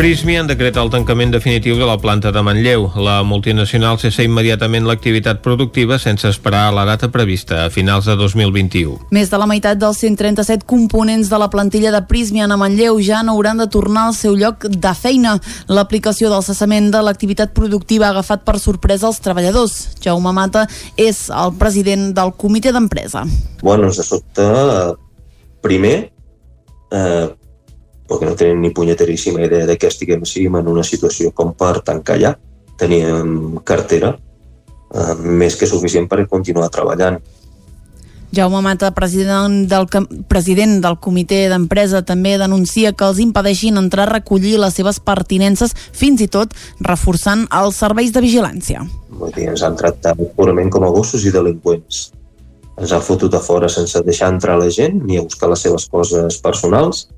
Prysmian decreta el tancament definitiu de la planta de Manlleu. La multinacional cessa immediatament l'activitat productiva sense esperar a la data prevista, a finals de 2021. Més de la meitat dels 137 components de la plantilla de Prysmian a Manlleu ja no hauran de tornar al seu lloc de feina. L'aplicació del cessament de l'activitat productiva ha agafat per sorpresa els treballadors. Jaume Mata és el president del comitè d'empresa. Bueno, ens de sobte, eh, primer, eh, perquè no tenim ni punyeteríssima idea de què estiguem siguem en una situació com per tancar ja. Teníem cartera eh, més que suficient per continuar treballant. Jaume Mata, president del, president del comitè d'empresa, també denuncia que els impedeixin entrar a recollir les seves pertinences, fins i tot reforçant els serveis de vigilància. Vull dir, ens han tractat purament com a gossos i delinqüents. Ens han fotut a fora sense deixar entrar la gent ni a buscar les seves coses personals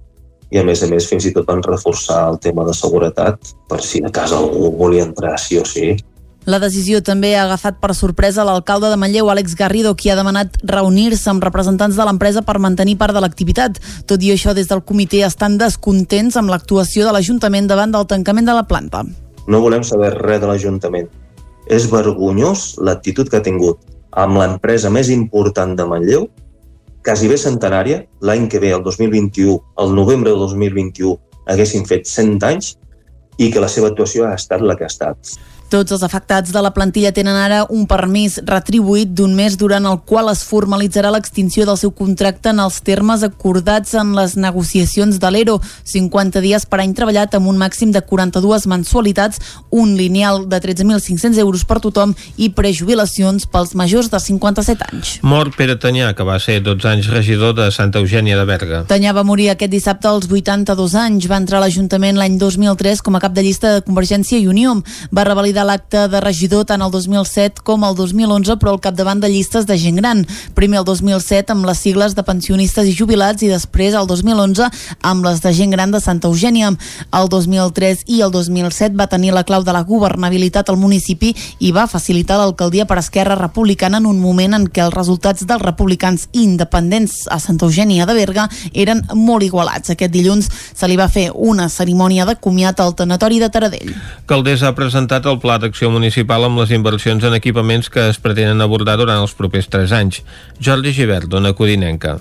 i a més a més fins i tot van reforçar el tema de seguretat per si de casa algú volia entrar sí o sí. La decisió també ha agafat per sorpresa l'alcalde de Manlleu, Àlex Garrido, qui ha demanat reunir-se amb representants de l'empresa per mantenir part de l'activitat. Tot i això, des del comitè estan descontents amb l'actuació de l'Ajuntament davant del tancament de la planta. No volem saber res de l'Ajuntament. És vergonyós l'actitud que ha tingut amb l'empresa més important de Manlleu, quasi bé centenària, l'any que ve, el 2021, el novembre del 2021, haguessin fet 100 anys i que la seva actuació ha estat la que ha estat. Tots els afectats de la plantilla tenen ara un permís retribuït d'un mes durant el qual es formalitzarà l'extinció del seu contracte en els termes acordats en les negociacions de l'ERO. 50 dies per any treballat amb un màxim de 42 mensualitats, un lineal de 13.500 euros per tothom i prejubilacions pels majors de 57 anys. Mor Pere Tanyà, que va ser 12 anys regidor de Santa Eugènia de Berga. Tanyà va morir aquest dissabte als 82 anys. Va entrar a l'Ajuntament l'any 2003 com a cap de llista de Convergència i Unió. Va revalidar l'acte de regidor tant el 2007 com el 2011, però al capdavant de llistes de gent gran. Primer el 2007 amb les sigles de pensionistes i jubilats i després el 2011 amb les de gent gran de Santa Eugènia. El 2003 i el 2007 va tenir la clau de la governabilitat al municipi i va facilitar l'alcaldia per Esquerra Republicana en un moment en què els resultats dels republicans independents a Santa Eugènia de Berga eren molt igualats. Aquest dilluns se li va fer una cerimònia de comiat al tanatori de Taradell. Caldés ha presentat el Pla d'acció municipal amb les inversions en equipaments que es pretenen abordar durant els propers 3 anys. Jordi Givert, d'Ona Codinenca.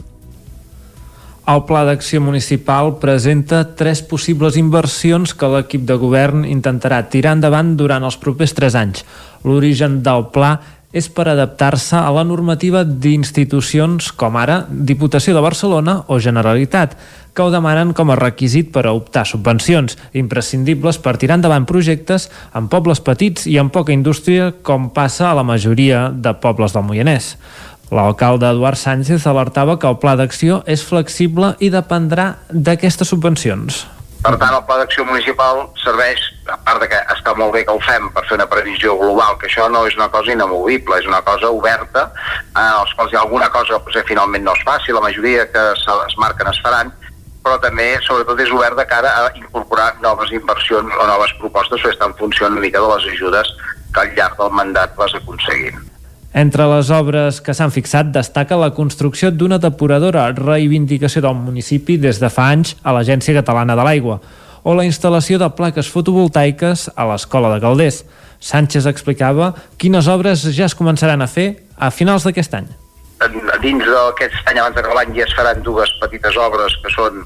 El Pla d'Acció Municipal presenta tres possibles inversions que l'equip de govern intentarà tirar endavant durant els propers tres anys. L'origen del pla és per adaptar-se a la normativa d'institucions com ara Diputació de Barcelona o Generalitat, que ho demanen com a requisit per a optar subvencions, imprescindibles per tirar endavant projectes en pobles petits i amb poca indústria, com passa a la majoria de pobles del Moianès. L'alcalde Eduard Sánchez alertava que el pla d'acció és flexible i dependrà d'aquestes subvencions. Per tant, el pla d'acció municipal serveix, a part de que està molt bé que ho fem per fer una previsió global, que això no és una cosa inamovible, és una cosa oberta, en els quals hi ha alguna cosa que potser finalment no es faci, la majoria que se- marquen es faran, però també, sobretot, és obert de cara a incorporar noves inversions o noves propostes, perquè està en funció una mica de les ajudes que al llarg del mandat vas aconseguint. Entre les obres que s'han fixat destaca la construcció d'una depuradora, reivindicació del municipi des de fa anys a l'Agència Catalana de l'Aigua, o la instal·lació de plaques fotovoltaiques a l'Escola de Calders. Sánchez explicava quines obres ja es començaran a fer a finals d'aquest any. Dins d'aquest any abans d'acabar l'any ja es faran dues petites obres que són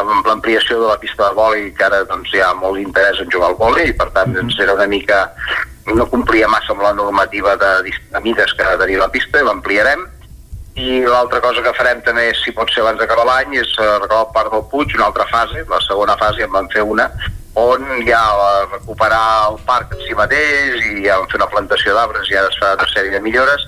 amb l'ampliació de la pista de vòlei que ara doncs, hi ha molt interès en jugar al vòlei i per tant doncs, era una mica no complia massa amb la normativa de, de mides que ha de tenir la pista l'ampliarem. I l'altra cosa que farem també, si pot ser abans d'acabar l'any, és eh, arreglar el parc del Puig, una altra fase, la segona fase en vam fer una, on ja a recuperar el parc en si mateix i ja vam fer una plantació d'arbres i ara es fa una sèrie de millores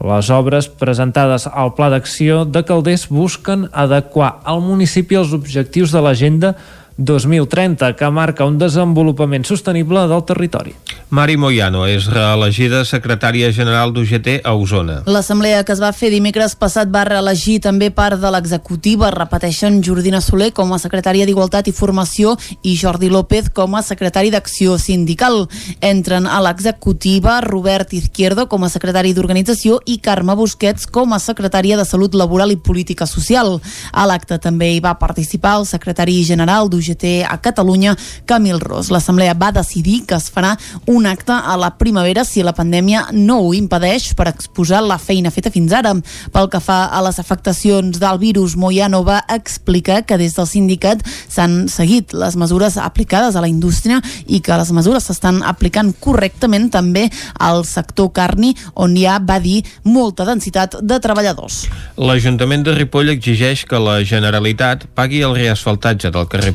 Les obres presentades al Pla d'Acció de Calders busquen adequar al municipi als objectius de l'Agenda 2030, que marca un desenvolupament sostenible del territori. Mari Moyano és reelegida secretària general d'UGT a Osona. L'assemblea que es va fer dimecres passat va reelegir també part de l'executiva. Repeteixen Jordina Soler com a secretària d'Igualtat i Formació i Jordi López com a secretari d'Acció Sindical. Entren a l'executiva Robert Izquierdo com a secretari d'Organització i Carme Busquets com a secretària de Salut Laboral i Política Social. A l'acte també hi va participar el secretari general d'UGT a Catalunya, Camil Ros. L'assemblea va decidir que es farà un acte a la primavera si la pandèmia no ho impedeix per exposar la feina feta fins ara. Pel que fa a les afectacions del virus, Moyano va explicar que des del sindicat s'han seguit les mesures aplicades a la indústria i que les mesures s'estan aplicant correctament també al sector carni, on hi ha, va dir, molta densitat de treballadors. L'Ajuntament de Ripoll exigeix que la Generalitat pagui el reasfaltatge del carrer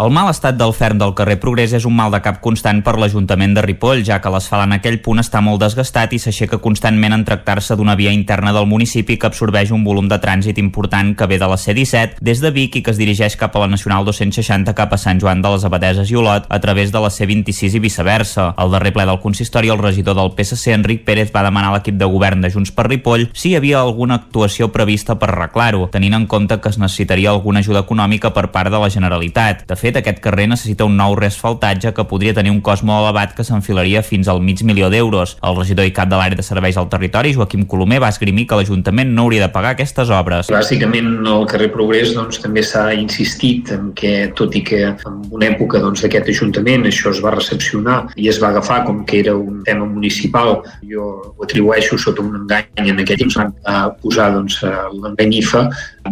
El mal estat del ferm del carrer Progrés és un mal de cap constant per l'Ajuntament de Ripoll, ja que l'asfalt en aquell punt està molt desgastat i s'aixeca constantment en tractar-se d'una via interna del municipi que absorbeix un volum de trànsit important que ve de la C-17 des de Vic i que es dirigeix cap a la Nacional 260 cap a Sant Joan de les Abadeses i Olot a través de la C-26 i viceversa. Al darrer ple del consistori, el regidor del PSC, Enric Pérez, va demanar a l'equip de govern de Junts per Ripoll si hi havia alguna actuació prevista per arreglar-ho, tenint en compte que es necessitaria alguna ajuda econòmica per part de la Generalitat. De fet, aquest carrer necessita un nou reasfaltatge que podria tenir un cost molt elevat que s'enfilaria fins al mig milió d'euros. El regidor i cap de l'àrea de serveis al territori, Joaquim Colomer, va esgrimir que l'Ajuntament no hauria de pagar aquestes obres. Bàsicament, el carrer Progrés doncs, també s'ha insistit en que, tot i que en una època doncs, Ajuntament això es va recepcionar i es va agafar com que era un tema municipal, jo ho atribueixo sota un engany en aquest temps, a posar doncs, l'enganyifa,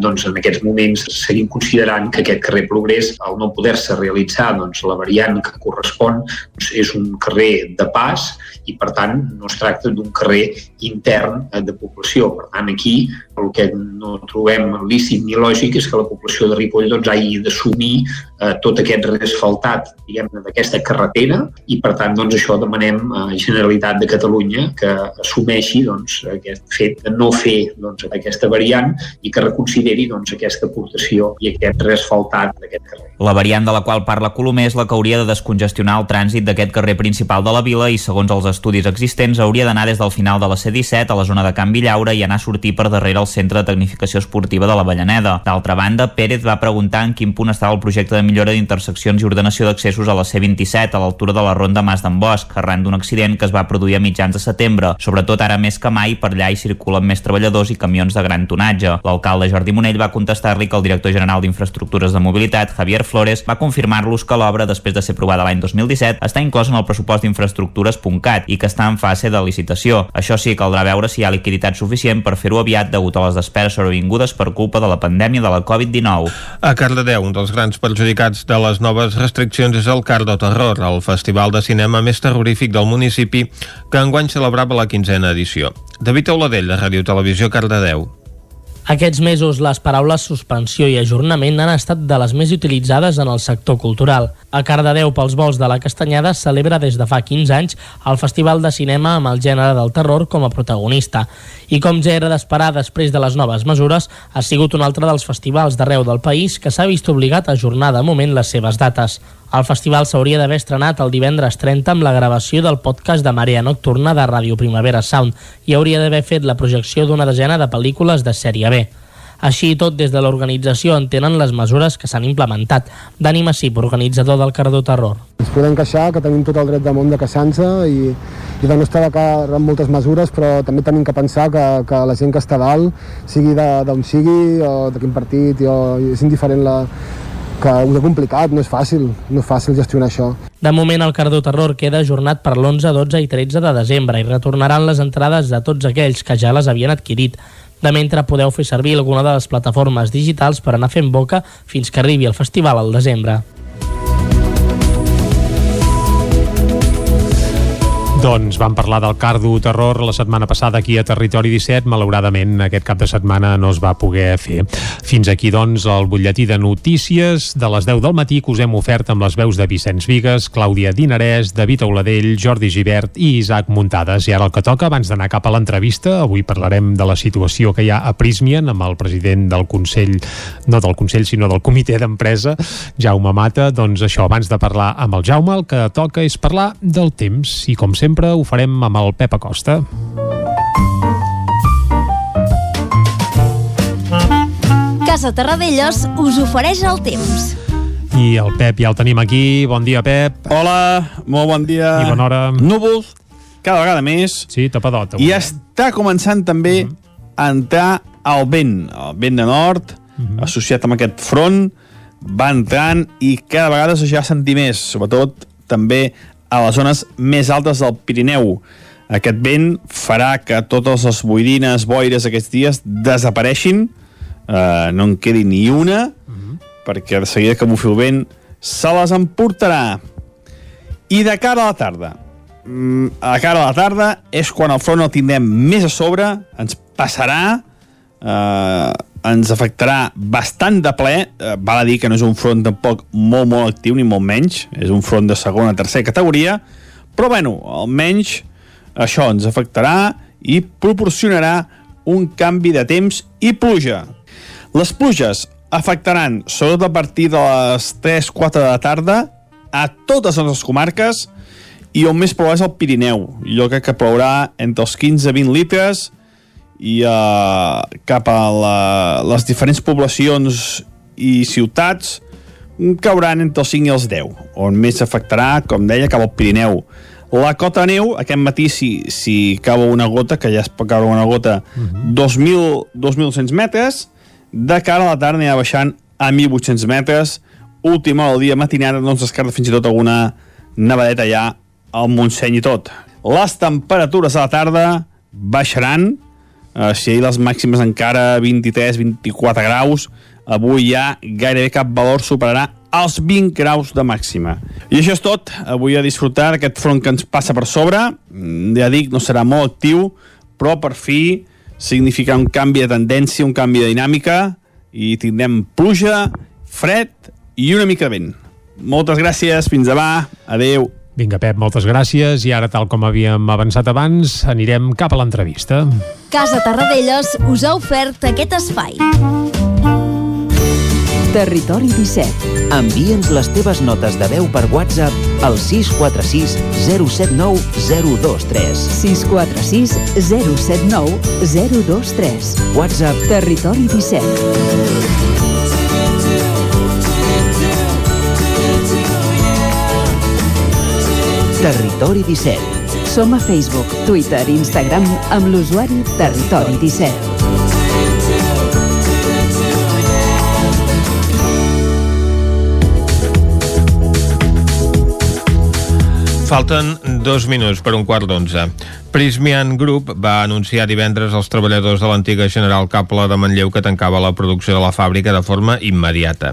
doncs en aquests moments seguim considerant que aquest carrer Progrés, al no poder-se realitzar doncs, la variant que correspon doncs, és un carrer de pas i per tant no es tracta d'un carrer intern eh, de població. Per tant aquí el que no trobem lícit ni lògic és que la població de Ripoll doncs, hagi d'assumir eh, tot aquest reasfaltat diguem-ne d'aquesta carretera i per tant doncs, això demanem a Generalitat de Catalunya que assumeixi doncs, aquest fet de no fer doncs, aquesta variant i que reconsideri doncs, aquesta aportació i aquest reasfaltat d'aquest carrer. La variant de la qual parla Colomer és la que hauria de descongestionar el trànsit d'aquest carrer principal de la vila i, segons els estudis existents, hauria d'anar des del final de la C-17 a la zona de Can Villaure i anar a sortir per darrere el Centre de Tecnificació Esportiva de la Vallaneda. D'altra banda, Pérez va preguntar en quin punt estava el projecte de millora d'interseccions i ordenació d'accessos a la C-27 a l'altura de la ronda Mas d'en Bosch, arran d'un accident que es va produir a mitjans de setembre. Sobretot ara més que mai, per allà hi circulen més treballadors i camions de gran tonatge. L'alcalde Jordi Monell va contestar-li que el director general d'Infraestructures de Mobilitat, Javier Flores, va confirmar-los que l'obra, després de ser aprovada l'any 2017, està inclosa en el pressupost d'infraestructures.cat i que està en fase de licitació. Això sí, caldrà veure si hi ha liquiditat suficient per fer-ho aviat degut a les despeses sobrevingudes per culpa de la pandèmia de la Covid-19. A Cardedeu, un dels grans perjudicats de les noves restriccions és el Cardo Terror, el festival de cinema més terrorífic del municipi, que enguany celebrava la quinzena edició. David Auladell, de Ràdio Televisió Cardedeu. Aquests mesos les paraules suspensió i ajornament han estat de les més utilitzades en el sector cultural. A Cardedeu, pels vols de la Castanyada, celebra des de fa 15 anys el Festival de Cinema amb el gènere del terror com a protagonista. I com ja era d'esperar després de les noves mesures, ha sigut un altre dels festivals d'arreu del país que s'ha vist obligat a ajornar de moment les seves dates. El festival s'hauria d'haver estrenat el divendres 30 amb la gravació del podcast de Marea Nocturna de Ràdio Primavera Sound i hauria d'haver fet la projecció d'una desena de pel·lícules de sèrie B. Així i tot, des de l'organització entenen les mesures que s'han implementat. Dani Massip, organitzador del Cardó Terror. Ens podem queixar que tenim tot el dret del món de queixar-nos i, i de no estar d'acord amb moltes mesures, però també tenim que pensar que, que la gent que està dalt, sigui d'on sigui o de quin partit, o, és indiferent la, que ho té complicat, no és fàcil, no és fàcil gestionar això. De moment, el Cardó Terror queda ajornat per l'11, 12 i 13 de desembre i retornaran les entrades de tots aquells que ja les havien adquirit. De mentre podeu fer servir alguna de les plataformes digitals per anar fent boca fins que arribi el festival al desembre. Doncs vam parlar del Cardo Terror la setmana passada aquí a Territori 17. Malauradament aquest cap de setmana no es va poder fer. Fins aquí, doncs, el butlletí de notícies de les 10 del matí que us hem ofert amb les veus de Vicenç Vigues, Clàudia Dinarès, David Auladell, Jordi Givert i Isaac Muntades. I ara el que toca, abans d'anar cap a l'entrevista, avui parlarem de la situació que hi ha a Prismian amb el president del Consell, no del Consell, sinó del Comitè d'Empresa, Jaume Mata. Doncs això, abans de parlar amb el Jaume, el que toca és parlar del temps. I com sempre ho farem amb el Pep Acosta. Casa Terradellos us ofereix el temps. I el Pep ja el tenim aquí. Bon dia, Pep. Hola, molt bon dia. I bona hora. Núvols, cada vegada més. Sí, tapadot. I està començant també Mhm. a entrar el vent, el vent de nord, Mhm. associat amb aquest front, va entrant i cada vegada es ja sentir més, sobretot també a les zones més altes del Pirineu. Aquest vent farà que totes les boirines, boires aquests dies desapareixin, eh, no en quedi ni una, perquè de seguida que bufi el vent se les emportarà. I de cara a la tarda, mm, a cara a la tarda és quan el front el tindrem més a sobre, ens passarà, eh, ens afectarà bastant de ple, eh, val a dir que no és un front tampoc molt, molt actiu, ni molt menys, és un front de segona, tercera categoria, però bueno, almenys això ens afectarà i proporcionarà un canvi de temps i pluja. Les pluges afectaran, sobretot a partir de les 3-4 de la tarda, a totes les comarques i on més plou és el Pirineu. Crec que plourà entre els 15 i 20 litres i uh, cap a la, les diferents poblacions i ciutats cauran entre els 5 i els 10, on més afectarà, com deia, cap al Pirineu. La cota de neu, aquest matí, si, si cau una gota, que ja es pot caure una gota, 2.000 2.200 metres, de cara a la tarda anirà baixant a 1.800 metres, última hora del dia matinada, no ens descarta fins i tot alguna nevadeta ja al Montseny i tot. Les temperatures a la tarda baixaran, eh, si ahir les màximes encara 23-24 graus, avui ja gairebé cap valor superarà els 20 graus de màxima. I això és tot. Avui a disfrutar d'aquest front que ens passa per sobre. Mm, Ja dic, no serà molt actiu, però per fi significa un canvi de tendència, un canvi de dinàmica i tindrem pluja, fred i una mica de vent. Moltes gràcies, fins demà, adeu. Vinga, Pep, moltes gràcies. I ara, tal com havíem avançat abans, anirem cap a l'entrevista. Casa Terradellos us ha ofert aquest espai. Territori 17. Envia'ns les teves notes de veu per WhatsApp al 646 079 023. 646 079 023. WhatsApp Territori 17. Territori 17. Som a Facebook, Twitter i Instagram amb l'usuari Territori 17. Falten dos minuts per un quart d'onze. Prismian Group va anunciar divendres als treballadors de l'antiga General Cable de Manlleu que tancava la producció de la fàbrica de forma immediata.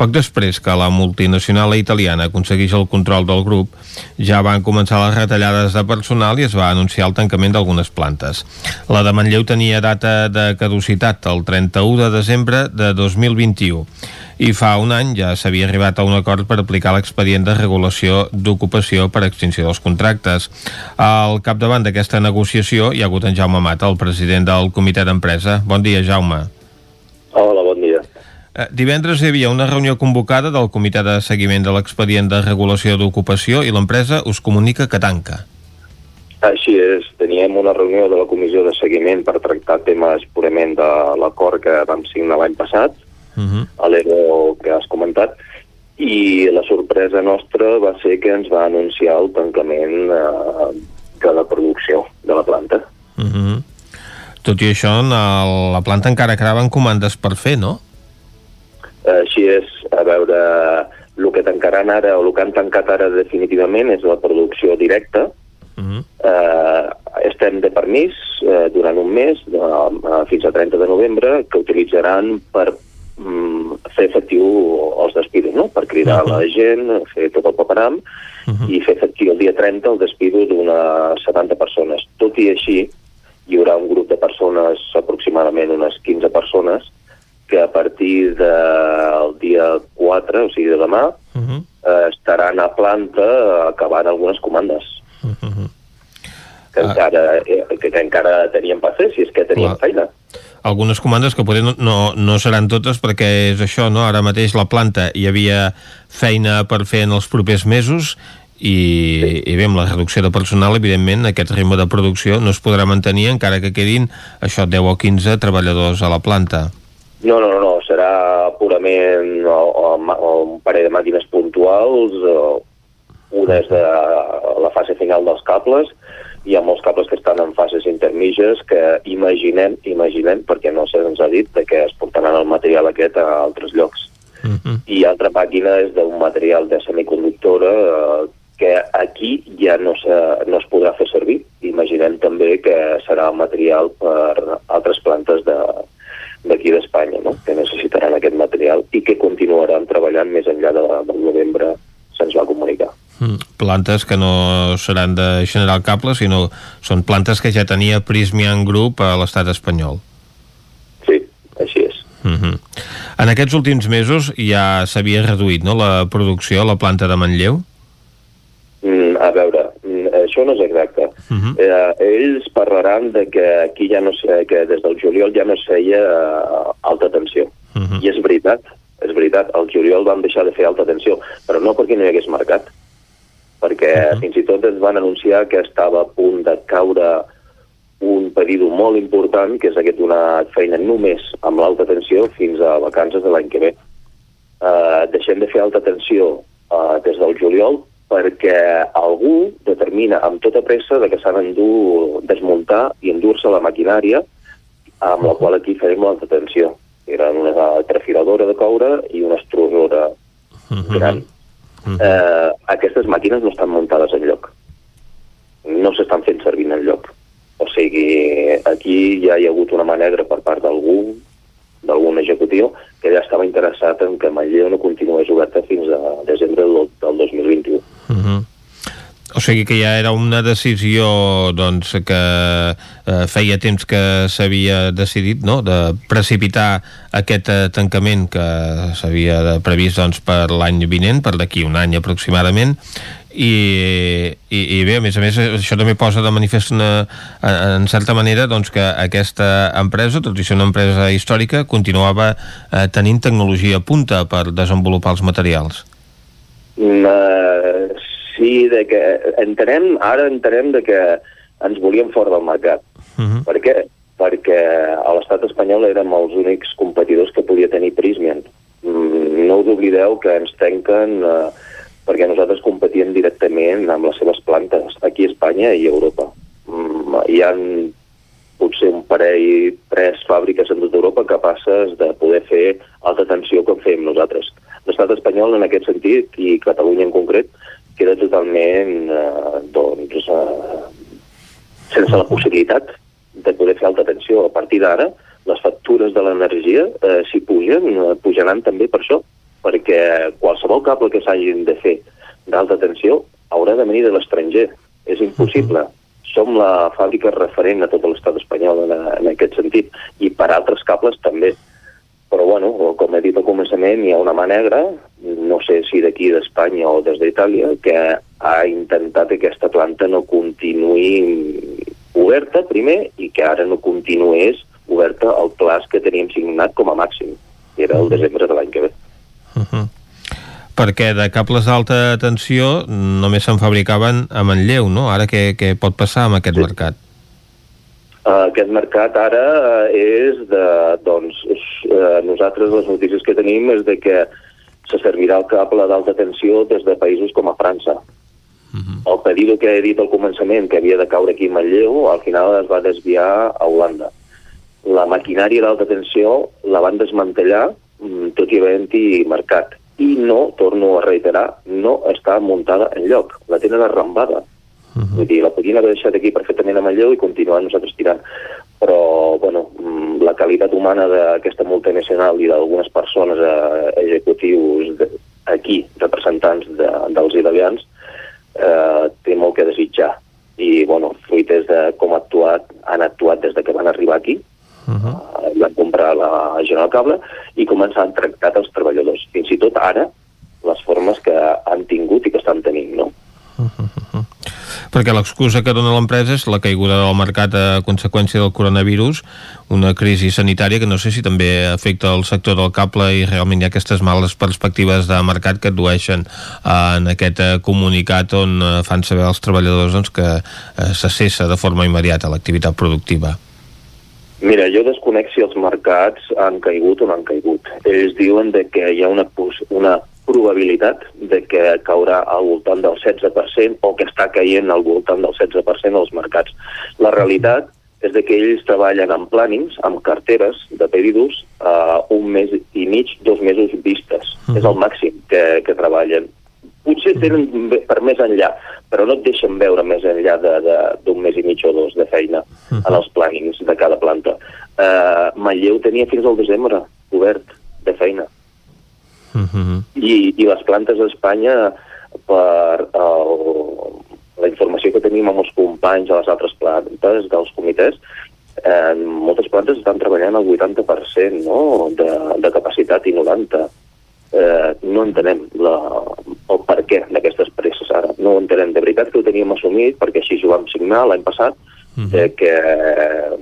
Poc després que la multinacional italiana aconseguís el control del grup, ja van començar les retallades de personal i es va anunciar el tancament d'algunes plantes. La de Manlleu tenia data de caducitat el 31 de desembre de 2021 i fa un any ja s'havia arribat a un acord per aplicar l'expedient de regulació d'ocupació per extinció dels contractes. Al capdavant d'aquesta negociació hi ha hagut en Jaume Mata, el president del comitè d'empresa. Bon dia, Jaume. Hola, bon dia. Eh, Divendres hi havia una reunió convocada del comitè de seguiment de l'expedient de regulació d'ocupació i l'empresa us comunica que tanca. Així és, teníem una reunió de la comissió de seguiment per tractar temes purament de l'acord que vam signar l'any passat, Uh -huh. a l'ERO que has comentat, i la sorpresa nostra va ser que ens va anunciar el tancament eh, de la producció de la planta. Uh -huh. Tot i això, en el, la planta encara quedaven comandes per fer, no? Així és, a veure, el que tancaran ara, o el que han tancat ara definitivament és la producció directa. Uh -huh. eh, estem de permís eh, durant un mes, de, eh, fins a 30 de novembre, que utilitzaran per fer efectiu els despidos, no? per cridar uh -huh. la gent, fer tot el paperam uh -huh. i fer efectiu el dia 30 el despido d'unes 70 persones. Tot i així, hi haurà un grup de persones, aproximadament unes 15 persones, que a partir del dia 4, o sigui de demà, uh -huh. eh, estaran a planta acabant algunes comandes. Uh -huh. que, Ah. encara, eh, que, que encara teníem per fer, si és que teníem Clar. feina. Algunes comandes que potser no, no, seran totes perquè és això, no? Ara mateix la planta hi havia feina per fer en els propers mesos i, sí. i bé, amb la reducció de personal, evidentment, aquest ritme de producció no es podrà mantenir encara que quedin això 10 o 15 treballadors a la planta. No, no, no, serà purament un parell de màquines puntuals, una és de la fase final dels cables, hi ha molts cables que estan en fases intermitges que imaginem, imaginem, perquè no se'ns ha dit, de que es portaran el material aquest a altres llocs. Uh -huh. I altra màquina és d'un material de semiconductora eh, que aquí ja no, se, no es podrà fer servir. Imaginem també que serà material per altres plantes de d'aquí d'Espanya, no? que necessitaran aquest material i que continuaran treballant més enllà de, del novembre, se'ns va comunicar. Mm. Plantes que no seran de General Cable, sinó són plantes que ja tenia Prismian Group a l'estat espanyol. Sí, així és. Uh -huh. En aquests últims mesos ja s'havia reduït no, la producció a la planta de Manlleu? Mm, a veure, mm, això no és exacte. Uh -huh. Eh, ells parlaran de que aquí ja no sé, que des del juliol ja no es feia eh, alta tensió. Uh -huh. I és veritat, és veritat, el juliol van deixar de fer alta tensió, però no perquè no hi hagués mercat, perquè uh -huh. fins i tot ens van anunciar que estava a punt de caure un pedido molt important, que és aquest donat feina només amb l'alta tensió fins a vacances de l'any que ve. Uh, deixem de fer alta tensió uh, des del juliol perquè algú determina amb tota pressa de que s'ha d'endur, desmuntar i endur-se la maquinària amb la qual aquí farem l'alta tensió. Era una trafiladora de coure i una estrusora gran. Eh, aquestes màquines no estan muntades en lloc. No s'estan fent servir en lloc. O sigui, aquí ja hi ha hagut una mà negra per part d'algú, d'algun executiu, que ja estava interessat en que Manlleu no continués oberta fins a desembre del, del 2021. Uh -huh. O sigui que ja era una decisió doncs, que eh, feia temps que s'havia decidit no? de precipitar aquest eh, tancament que s'havia previst doncs, per l'any vinent, per d'aquí un any aproximadament, i, i, i bé, a més a més, això també posa de manifest una, en certa manera doncs, que aquesta empresa, tot i ser una empresa històrica, continuava eh, tenint tecnologia punta per desenvolupar els materials. Mm, eh, sí, de que entenem, ara entenem de que ens volíem fora del mercat. Uh -huh. Per què? Perquè a l'estat espanyol érem els únics competidors que podia tenir Prismian. Mm, no us oblideu que ens tanquen eh, perquè nosaltres competíem directament amb les seves plantes, aquí a Espanya i a Europa. Mm, hi ha potser un parell, tres fàbriques en tota Europa capaces de poder fer alta tensió com fem nosaltres. L'estat espanyol en aquest sentit, i Catalunya en concret, queda totalment eh, doncs, eh, sense la possibilitat de poder fer alta tensió. A partir d'ara, les factures de l'energia, eh, si pugen, eh, pujaran també per això, perquè qualsevol cable que s'hagin de fer d'alta tensió haurà de venir de l'estranger. És impossible. Som la fàbrica referent a tot l'estat espanyol en, en aquest sentit, i per altres cables també. Però, bueno, com he dit al començament, hi ha una mà negra, no sé si d'aquí d'Espanya o des d'Itàlia, que ha intentat que aquesta planta no continuï oberta, primer, i que ara no continués oberta el plaç que teníem signat com a màxim, que era el desembre de l'any que ve. Uh -huh. Perquè de cables d'alta tensió només se'n fabricaven a Manlleu, no? Ara què, què pot passar amb aquest sí. mercat? Uh, aquest mercat ara uh, és de, doncs, uh, nosaltres les notícies que tenim és de que se servirà el cable d'alta tensió des de països com a França. Uh -huh. El pedido que he dit al començament, que havia de caure aquí a Manlleu, al final es va desviar a Holanda. La maquinària d'alta tensió la van desmantellar, mm, tot i havent-hi mercat. I no, torno a reiterar, no està muntada en lloc. La tenen arrambada. Uh -huh. Vull dir, la podien haver deixat aquí perfectament a Manlleu i continuar nosaltres tirant. Però, bueno, mm, la qualitat humana d'aquesta multinacional i d'algunes persones eh, executius de, aquí, representants de, dels italians, eh, té molt que desitjar. I, bueno, fruites de com ha actuat, han actuat des de que van arribar aquí, uh -huh. eh, van comprar la General Cable i com ens han tractat els treballadors. Fins i tot ara, les formes que han tingut i que estan tenint, no? Perquè l'excusa que dona l'empresa és la caiguda del mercat a conseqüència del coronavirus, una crisi sanitària que no sé si també afecta el sector del cable i realment hi ha aquestes males perspectives de mercat que dueixen eh, en aquest eh, comunicat on eh, fan saber als treballadors doncs, que eh, se cessa de forma immediata l'activitat productiva. Mira, jo desconec si els mercats han caigut o no han caigut. Ells diuen de que hi ha una, una probabilitat de que caurà al voltant del 16% o que està caient al voltant del 16% als mercats. La realitat és de que ells treballen amb plànings, amb carteres de pedidos, uh, un mes i mig, dos mesos vistes. Uh -huh. És el màxim que, que treballen. Potser tenen per més enllà, però no et deixen veure més enllà de- de- d'un mes i mig o dos de feina uh -huh. en els plànings de cada planta. Uh, Manlleu tenia fins al desembre obert de feina i, i les plantes d'Espanya per el, la informació que tenim amb els companys a les altres plantes dels comitès eh, moltes plantes estan treballant al 80% no? de, de capacitat i 90% eh, no entenem la, el per què d'aquestes presses ara. No ho entenem, de veritat que ho teníem assumit perquè així ho vam signar l'any passat eh, que eh,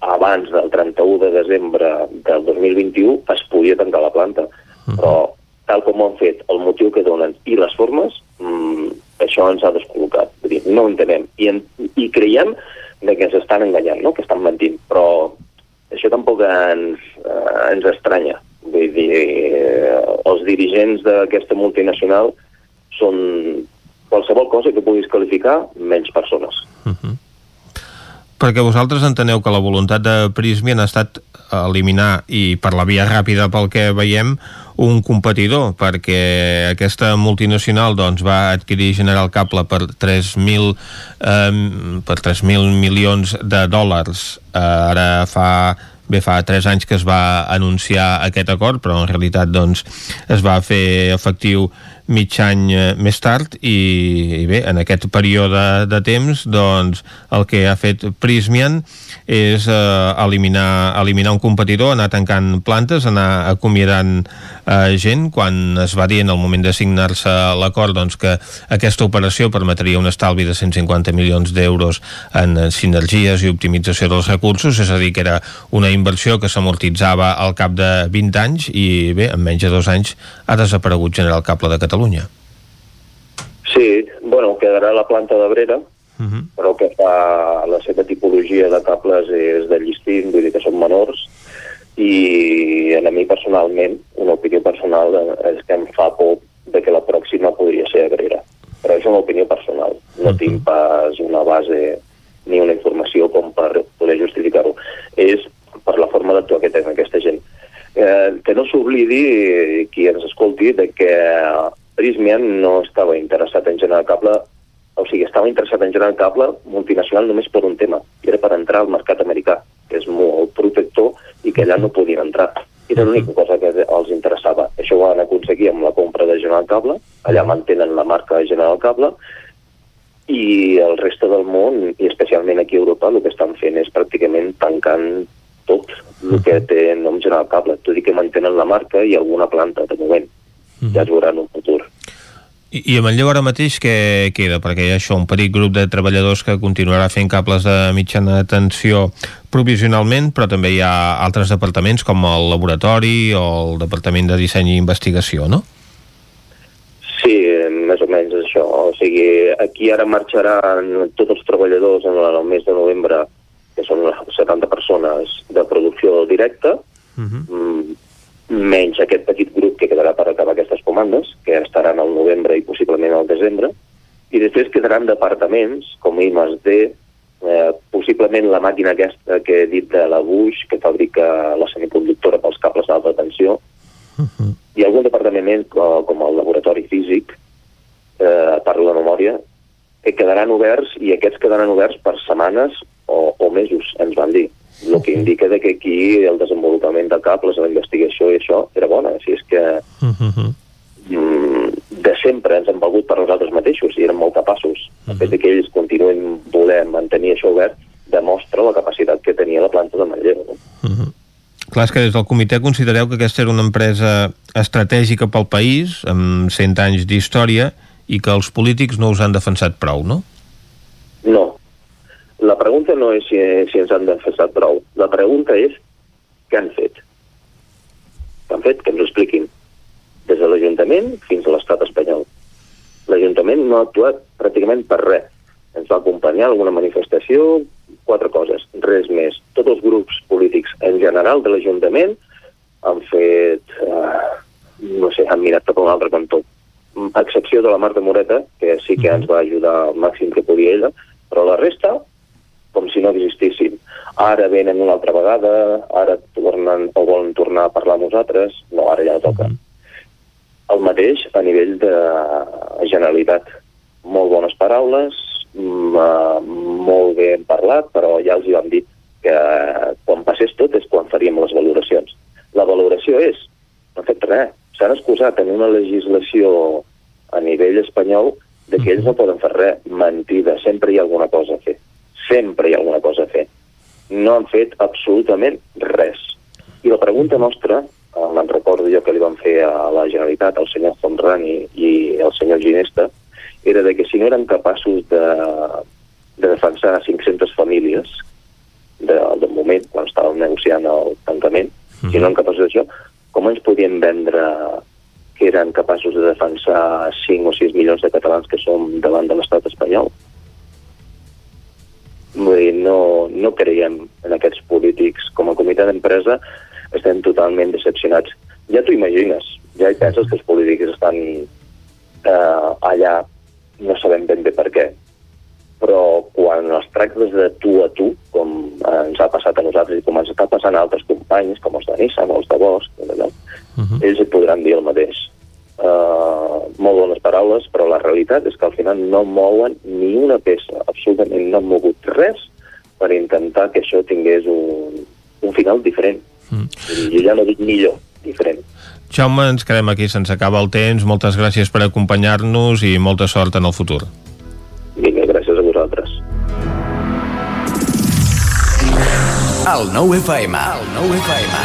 abans del 31 de desembre del 2021 es podia tancar la planta però tal com ho han fet, el motiu que donen i les formes, mm, això ens ha descol·locat. Vull dir, no ho entenem. I, en, I creiem de que ens estan enganyant, no? que estan mentint, però això tampoc ens, eh, ens estranya. Vull dir, eh, els dirigents d'aquesta multinacional són qualsevol cosa que puguis qualificar menys persones. Perquè vosaltres enteneu que la voluntat de Prysmian ha estat eliminar, i per la via ràpida pel que veiem, un competidor, perquè aquesta multinacional doncs, va adquirir General Cable per 3.000 eh, per 3.000 milions de dòlars. Eh, ara fa bé fa 3 anys que es va anunciar aquest acord, però en realitat doncs, es va fer efectiu mig any eh, més tard i, i bé, en aquest període de temps doncs el que ha fet Prismian és eh, eliminar, eliminar un competidor, anar tancant plantes, anar acomiadant eh, gent, quan es va dir en el moment de signar-se l'acord doncs, que aquesta operació permetria un estalvi de 150 milions d'euros en sinergies i optimització dels recursos, és a dir, que era una inversió que s'amortitzava al cap de 20 anys i bé, en menys de dos anys ha desaparegut General Cable de Catalunya. Sí, bueno, quedarà la planta d'Abrera, uh -huh. però que fa la seva tipologia de cables és de llistint, vull dir que són menors, i a mi personalment, una opinió personal, és que em fa por de que la pròxima podria ser Abrera. Però és una opinió personal, no uh -huh. tinc pas una base ni una informació com per poder justificar-ho. És per la forma d'actuar que tenen aquesta gent. Eh, que no s'oblidi qui ens escolti de que Prismian no estava interessat en generar cable o sigui, estava interessat en generar cable multinacional només per un tema, i era per entrar al mercat americà, que és molt protector i que allà no podien entrar. Era l'única cosa que els interessava. Això ho van aconseguir amb la compra de General Cable, allà mantenen la marca General Cable, i el reste del món, i especialment aquí a Europa, el que estan fent és pràcticament tancant tot el que té nom General Cable, tot i que mantenen la marca i alguna planta, de moment. Ja es veurà en un futur. I, I a Manlleu ara mateix què queda? Perquè hi ha això, un petit grup de treballadors que continuarà fent cables de mitjana tensió provisionalment, però també hi ha altres departaments com el laboratori o el departament de disseny i investigació, no? Sí, més o menys això. O sigui, aquí ara marxaran tots els treballadors en el mes de novembre, que són 70 persones de producció directa, uh -huh. menys aquest petit grup que quedarà per acabar aquestes comandes, que estaran al novembre i possiblement al desembre, i després quedaran departaments com I+D, eh, possiblement la màquina aquesta que he dit de la Bush, que fabrica la semiconductora pels cables d'alta tensió, i algun departament més, co- com el laboratori físic, eh, parlo de memòria, que quedaran oberts i aquests quedaran oberts per setmanes o, o mesos, ens van dir. el que indica de que aquí el desenvolupament de cables, la investigació i això era bona, així és que mm, de sempre ens han valgut per nosaltres mateixos i érem molt capaços. El fet de que ells continuïn voler mantenir això obert demostra la capacitat que tenia la planta de Manlleu. No? Clar, és que des del comitè considereu que aquesta era una empresa estratègica pel país, amb 100 anys d'història, i que els polítics no us han defensat prou, no? No. La pregunta no és si, si ens han defensat prou. La pregunta és què han fet. Què han fet? Que ens ho expliquin. Des de l'Ajuntament fins a l'estat espanyol. L'Ajuntament no ha actuat pràcticament per res. Ens va acompanyar alguna manifestació, quatre coses, res més. Tots els grups polítics en general de l'Ajuntament han fet, eh, no sé, han mirat cap a un altre cantó. A excepció de la Marta Moreta, que sí que ens va ajudar al màxim que podia ella, però la resta, com si no existissin. Ara venen una altra vegada, ara tornen o volen tornar a parlar amb nosaltres, no, ara ja no toca. El mateix a nivell de Generalitat. Molt bones paraules, mm, eh, molt ben parlat, però ja els hi vam dir que quan passés tot és quan faríem les valoracions. La valoració és, no han fet res, s'han excusat en una legislació a nivell espanyol de que ells no poden fer res. Mentida, sempre hi ha alguna cosa a fer. Sempre hi ha alguna cosa a fer. No han fet absolutament res. I la pregunta nostra, me'n recordo jo que li van fer a la Generalitat, al senyor Fondran i, al senyor Ginesta, era de que si no eren capaços de, de defensar 500 famílies de, del moment, quan estàvem negociant el tancament, si no eren capaços d'això, com ens podien vendre que eren capaços de defensar 5 o 6 milions de catalans que som davant de l'estat espanyol? Vull dir, no, no creiem en aquests polítics. Com a comitè d'empresa estem totalment decepcionats. Ja t'ho imagines, ja hi penses que els polítics estan eh, allà, no sabem ben bé per què, però quan els tractes de tu a tu, com ens ha passat a nosaltres i com ens està passant a altres companys, com els de Nissan o els de Bosch, allò, uh -huh. ells et podran dir el mateix. Uh, molt bones paraules, però la realitat és que al final no mouen ni una peça, absolutament no han mogut res per intentar que això tingués un, un final diferent. Mm. I jo ja no dic millor, diferent. Jaume, ens quedem aquí, se'ns acaba el temps. Moltes gràcies per acompanyar-nos i molta sort en el futur. Vinga, gràcies a vosaltres. El nou FM. El nou FM.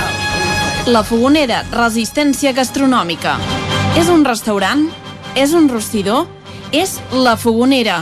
La Fogonera, resistència gastronòmica. És un restaurant? És un rostidor? És La Fogonera,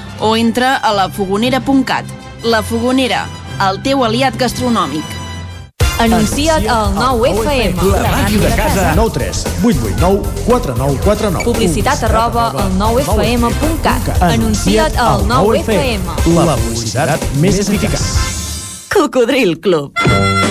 o entra a lafogonera.cat. La Fogonera, el teu aliat gastronòmic. Anuncia't al 9FM. La màquina de casa. 9 3 8 8 9 4 9 4 9 Publicitat arroba al 9FM.cat. Anuncia't al 9FM. La publicitat més eficaç. Cocodril Club.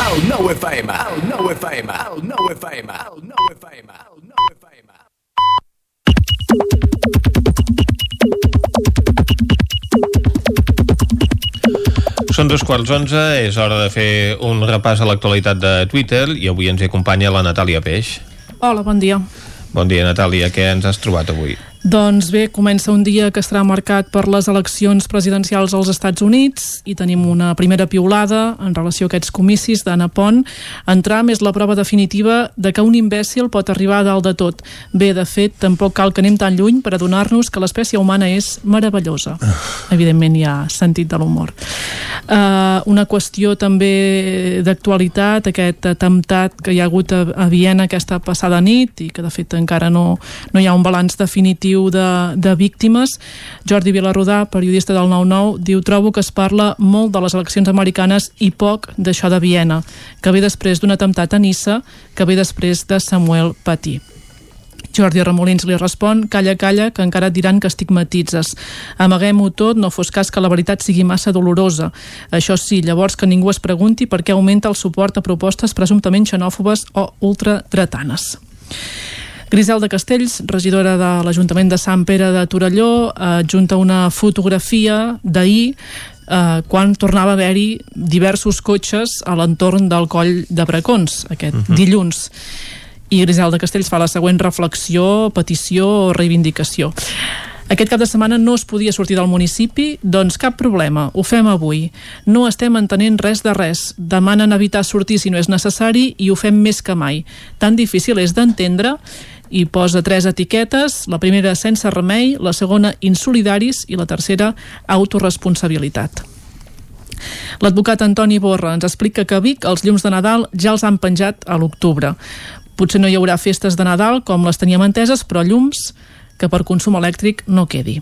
El nou FM, el nou FM, el nou FM, el nou FM, el nou FM. Són dos quarts onze, és hora de fer un repàs a l'actualitat de Twitter i avui ens hi acompanya la Natàlia Peix. Hola, bon dia. Bon dia, Natàlia. Què ens has trobat avui? Doncs bé, comença un dia que estarà marcat per les eleccions presidencials als Estats Units i tenim una primera piulada en relació a aquests comicis d'Anna Pont. Entram és la prova definitiva de que un imbècil pot arribar a dalt de tot. Bé, de fet, tampoc cal que anem tan lluny per adonar-nos que l'espècie humana és meravellosa. Evidentment hi ha sentit de l'humor. Uh, una qüestió també d'actualitat, aquest atemptat que hi ha hagut a, a Viena aquesta passada nit i que de fet encara no, no hi ha un balanç definitiu de, de víctimes. Jordi Vilarrodà, periodista del 9-9, diu trobo que es parla molt de les eleccions americanes i poc d'això de Viena, que ve després d'un atemptat a Nissa, que ve després de Samuel Paty. Jordi Remolins li respon calla, calla, que encara et diran que estigmatitzes. Amaguem-ho tot, no fos cas que la veritat sigui massa dolorosa. Això sí, llavors que ningú es pregunti per què augmenta el suport a propostes presumptament xenòfobes o ultradretanes. Griselda Castells, regidora de l'Ajuntament de Sant Pere de Torelló, adjunta una fotografia d'ahir eh, quan tornava a haver-hi diversos cotxes a l'entorn del coll de Bracons, aquest uh -huh. dilluns. I Griselda Castells fa la següent reflexió, petició o reivindicació. Aquest cap de setmana no es podia sortir del municipi? Doncs cap problema, ho fem avui. No estem entenent res de res. Demanen evitar sortir si no és necessari i ho fem més que mai. Tan difícil és d'entendre i posa tres etiquetes, la primera sense remei, la segona insolidaris i la tercera autoresponsabilitat. L'advocat Antoni Borra ens explica que a Vic els llums de Nadal ja els han penjat a l'octubre. Potser no hi haurà festes de Nadal com les teníem enteses, però llums que per consum elèctric no quedi.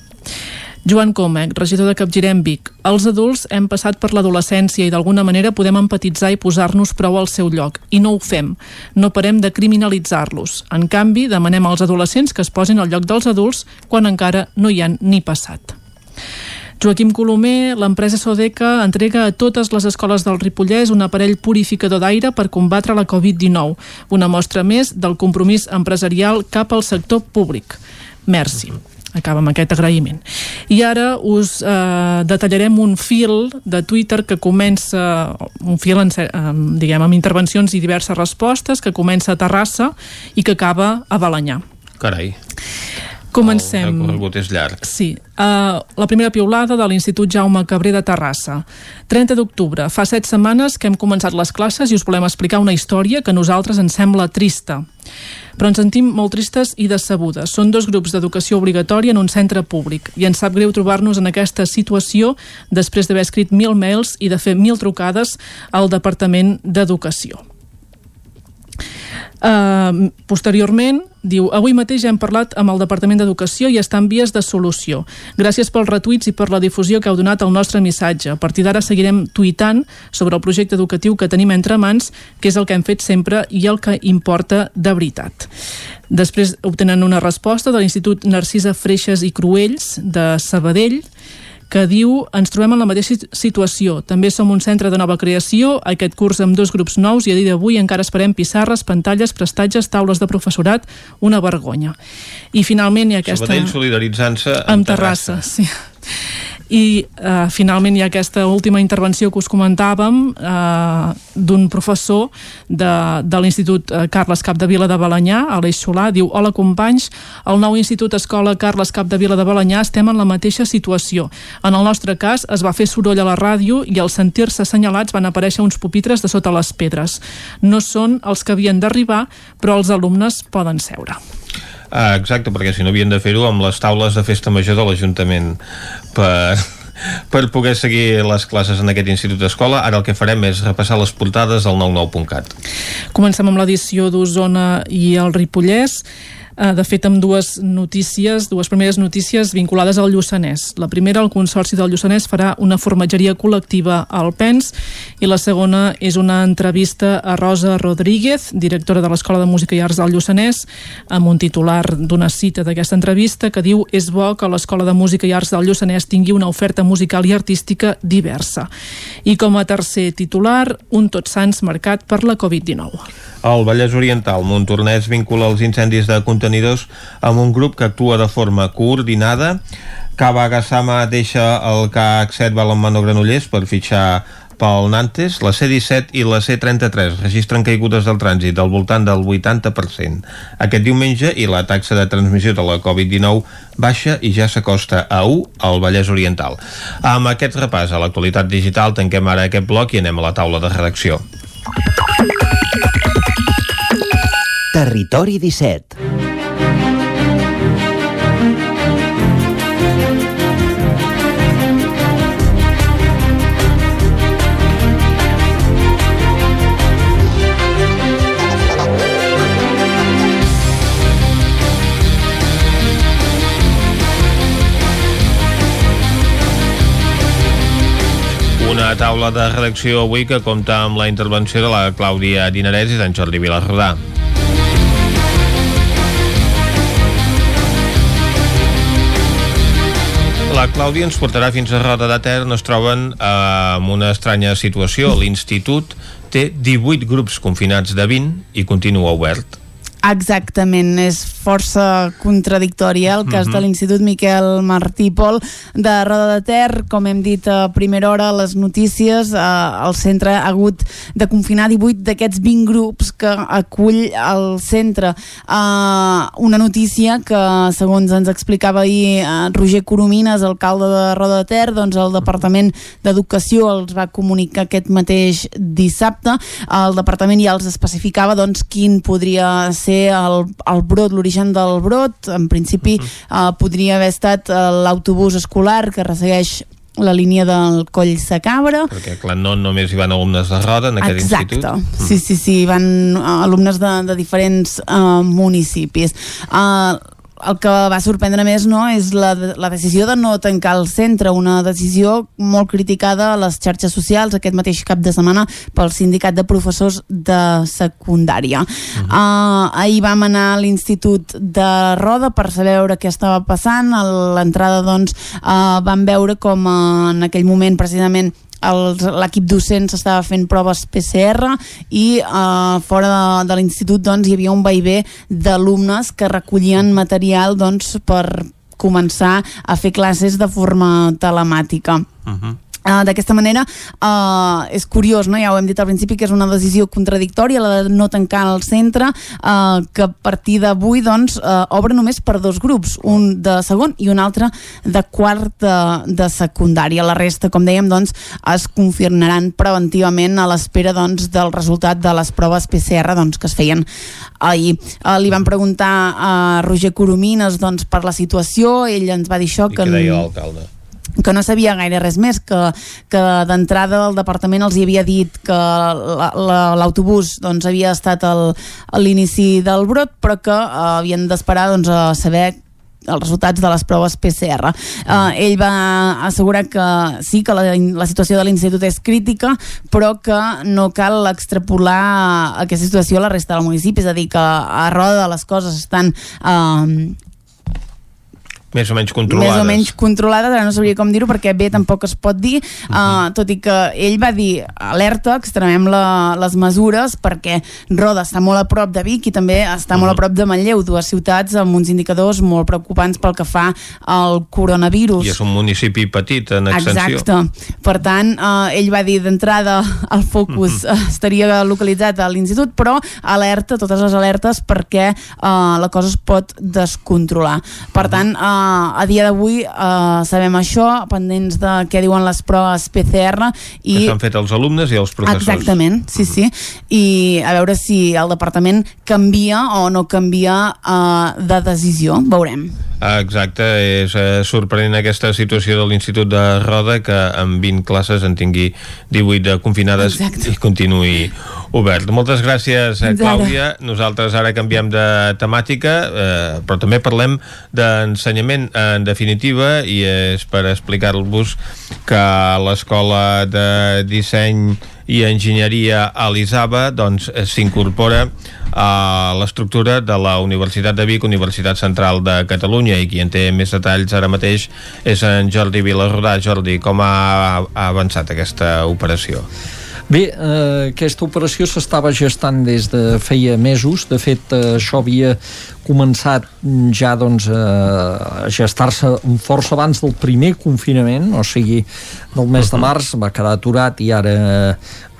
Joan Comec, regidor de Capgirem Vic. Els adults hem passat per l'adolescència i d'alguna manera podem empatitzar i posar-nos prou al seu lloc. I no ho fem. No parem de criminalitzar-los. En canvi, demanem als adolescents que es posin al lloc dels adults quan encara no hi han ni passat. Joaquim Colomer, l'empresa Sodeca entrega a totes les escoles del Ripollès un aparell purificador d'aire per combatre la Covid-19, una mostra més del compromís empresarial cap al sector públic. Merci acaba amb aquest agraïment. I ara us eh, detallarem un fil de Twitter que comença, un fil en, eh, diguem, amb intervencions i diverses respostes, que comença a Terrassa i que acaba a Balanyà. Carai. Comencem. El recorregut és llarg. Sí. Uh, la primera piulada de l'Institut Jaume Cabré de Terrassa. 30 d'octubre. Fa set setmanes que hem començat les classes i us volem explicar una història que a nosaltres ens sembla trista. Però ens sentim molt tristes i decebudes. Són dos grups d'educació obligatòria en un centre públic i ens sap greu trobar-nos en aquesta situació després d'haver escrit mil mails i de fer mil trucades al Departament d'Educació. Uh, posteriorment, diu, avui mateix hem parlat amb el Departament d'Educació i està en vies de solució. Gràcies pels retuits i per la difusió que heu donat al nostre missatge. A partir d'ara seguirem tuitant sobre el projecte educatiu que tenim entre mans, que és el que hem fet sempre i el que importa de veritat. Després obtenen una resposta de l'Institut Narcisa Freixes i Cruells de Sabadell, que diu ens trobem en la mateixa situació. També som un centre de nova creació, aquest curs amb dos grups nous i a dia d'avui encara esperem pissarres, pantalles, prestatges, taules de professorat, una vergonya. I finalment hi ha aquesta... Sabadell solidaritzant-se amb, amb Terrassa. Terrassa. Sí. I eh, finalment hi ha aquesta última intervenció que us comentàvem eh, d'un professor de, de l'Institut eh, Carles Capdevila de Balanyà, Aleix Solà, diu Hola companys, al nou Institut Escola Carles Capdevila de Balanyà estem en la mateixa situació. En el nostre cas es va fer soroll a la ràdio i al sentir-se assenyalats van aparèixer uns pupitres de sota les pedres. No són els que havien d'arribar, però els alumnes poden seure. Ah, exacte, perquè si no havien de fer-ho amb les taules de festa major de l'Ajuntament per, per poder seguir les classes en aquest institut d'escola. Ara el que farem és repassar les portades al 99.cat. Comencem amb l'edició d'Osona i el Ripollès. Eh, de fet, amb dues notícies, dues primeres notícies vinculades al Lluçanès. La primera, el Consorci del Lluçanès farà una formatgeria col·lectiva al PENS i la segona és una entrevista a Rosa Rodríguez, directora de l'Escola de Música i Arts del Lluçanès, amb un titular d'una cita d'aquesta entrevista que diu és bo que l'Escola de Música i Arts del Lluçanès tingui una oferta musical i artística diversa. I com a tercer titular, un Tots Sants marcat per la Covid-19. Al Vallès Oriental, Montornès vincula els incendis de contenidors amb un grup que actua de forma coordinada. Cava Gassama deixa el CAC 7 Balonmano Granollers per fitxar pel Nantes, la C-17 i la C-33 registren caigudes del trànsit del voltant del 80% aquest diumenge i la taxa de transmissió de la Covid-19 baixa i ja s'acosta a 1 al Vallès Oriental. Amb aquest repàs a l'actualitat digital tanquem ara aquest bloc i anem a la taula de redacció. Territori 17 Taula de redacció avui que compta amb la intervenció de la Clàudia Dinarès i d'en Jordi Vilarrodà. La Clàudia ens portarà fins a Roda de Ter on es troben eh, amb una estranya situació. L'Institut té 18 grups confinats de 20 i continua obert. Exactament, és força contradictori eh, el cas Mhm. de l'Institut Miquel Martí Pol de Roda de Ter, com hem dit a primera hora les notícies, eh, el centre ha hagut de confinar 18 d'aquests 20 grups que acull el centre. Eh, una notícia que, segons ens explicava ahir eh, Roger Coromines, alcalde de Roda de Ter, doncs el Departament d'Educació els va comunicar aquest mateix dissabte. El Departament ja els especificava doncs, quin podria ser el, el brot, l'origen del brot. En principi eh, podria haver estat eh, l'autobús escolar que ressegueix la línia del Coll Sacabra. Perquè, clar, no només hi van alumnes de Roda en aquest Exacte. institut. Sí, sí, sí, van eh, alumnes de, de diferents uh, municipis. Uh, el que va sorprendre més no, és la, la decisió de no tancar el centre, una decisió molt criticada a les xarxes socials aquest mateix cap de setmana pel sindicat de professors de secundària. Uh, ahir vam anar a l'Institut de Roda per saber què estava passant. A l'entrada doncs, uh, vam veure com uh, en aquell moment precisament l'equip docent s'estava fent proves PCR i uh, fora de, de l'institut doncs, hi havia un vaivé d'alumnes que recollien material doncs, per començar a fer classes de forma telemàtica. Uh, D'aquesta manera uh, és curiós, no? ja ho hem dit al principi que és una decisió contradictòria la de no tancar el centre uh, que a partir d'avui doncs, uh, obre només per dos grups, un de segon i un altre de quart de, de secundària. La resta, com dèiem, doncs, es confirmaran preventivament a l'espera doncs, del resultat de les proves PCR doncs, que es feien ahir. Uh, li van preguntar a Roger Coromines doncs, per la situació, ell ens va dir això I que què deia l'alcalde? Que no sabia gaire res més, que, que d'entrada el departament els hi havia dit que la- la- l'autobús doncs, havia estat l'inici del brot, però que eh, havien d'esperar doncs, a saber els resultats de les proves PCR. Uh, ell va assegurar que sí, que la, la situació de l'institut és crítica, però que no cal extrapolar aquesta situació a la resta del municipi, és a dir, que a roda de les coses estan uh, més o menys controlades. més o menys controlades, ara no sabria com dir-ho perquè bé tampoc es pot dir, uh -huh. uh, tot i que ell va dir alerta, extremem la, les mesures perquè Roda està molt a prop de Vic i també està uh -huh. molt a prop de Manlleu, dues ciutats amb uns indicadors molt preocupants pel que fa al coronavirus. I és un municipi petit en extensió. Exacte. Per tant, eh, ell va dir d'entrada el focus uh -huh. estaria localitzat a l'institut, però alerta, totes les alertes, perquè eh, la cosa es pot descontrolar. Per tant, eh, a dia d'avui eh, sabem això, pendents de què diuen les proves PCR i... Que s'han fet els alumnes i els professors. Exactament, sí, sí. I a veure si el departament canvia o no canvia eh, de decisió. Veurem. Exacte, és eh, sorprenent aquesta situació de l'Institut de Roda que amb 20 classes en tingui 18 de confinades Exacte. i continuï obert. Moltes gràcies, eh. Clàudia. Nosaltres ara canviem de temàtica, eh, però també parlem d'ensenyament en definitiva i és per explicar-vos que l'Escola de Disseny i Enginyeria a l'Isaba doncs, eh, s'incorpora a l'estructura de la Universitat de Vic, Universitat Central de Catalunya i qui en té més detalls ara mateix és en Jordi Vilarrodà. Jordi, com ha avançat aquesta operació? Bé, eh, aquesta operació s'estava gestant des de feia mesos. De fet, eh, això havia començat ja doncs, eh, a gestar-se força abans del primer confinament, o sigui, del mes de març, va quedar aturat i ara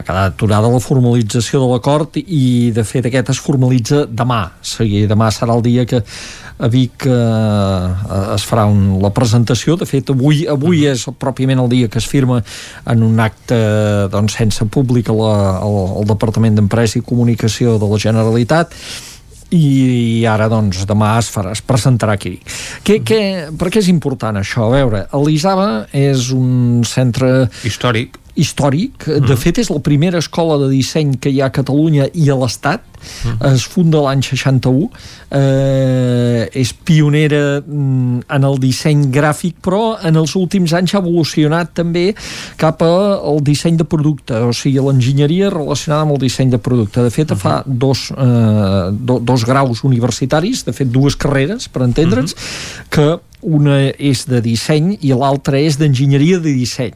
va quedar aturada la formalització de l'acord i, de fet, aquest es formalitza demà. O sigui, demà serà el dia que a Vic eh, es farà un, la presentació. De fet avui, avui és pròpiament el dia que es firma en un acte doncs, sense públic al Departament d'Empresa i Comunicació de la Generalitat i ara doncs demà es, farà, es presentarà aquí que, que, per què és important això? A veure, l'Isaba és un centre històric històric, de fet és la primera escola de disseny que hi ha a Catalunya i a l'Estat, es funda l'any 61 eh, és pionera mm, en el disseny gràfic però en els últims anys ha evolucionat també cap al disseny de producte, o sigui l'enginyeria relacionada amb el disseny de producte. De fet fa dos, eh, do, dos graus universitaris, de fet dues carreres per entendre'ns, que una és de disseny i l'altra és d'enginyeria de disseny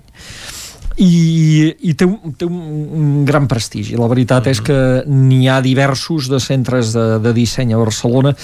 i, i té, un, té un, gran prestigi. La veritat és que n'hi ha diversos de centres de, de disseny a Barcelona,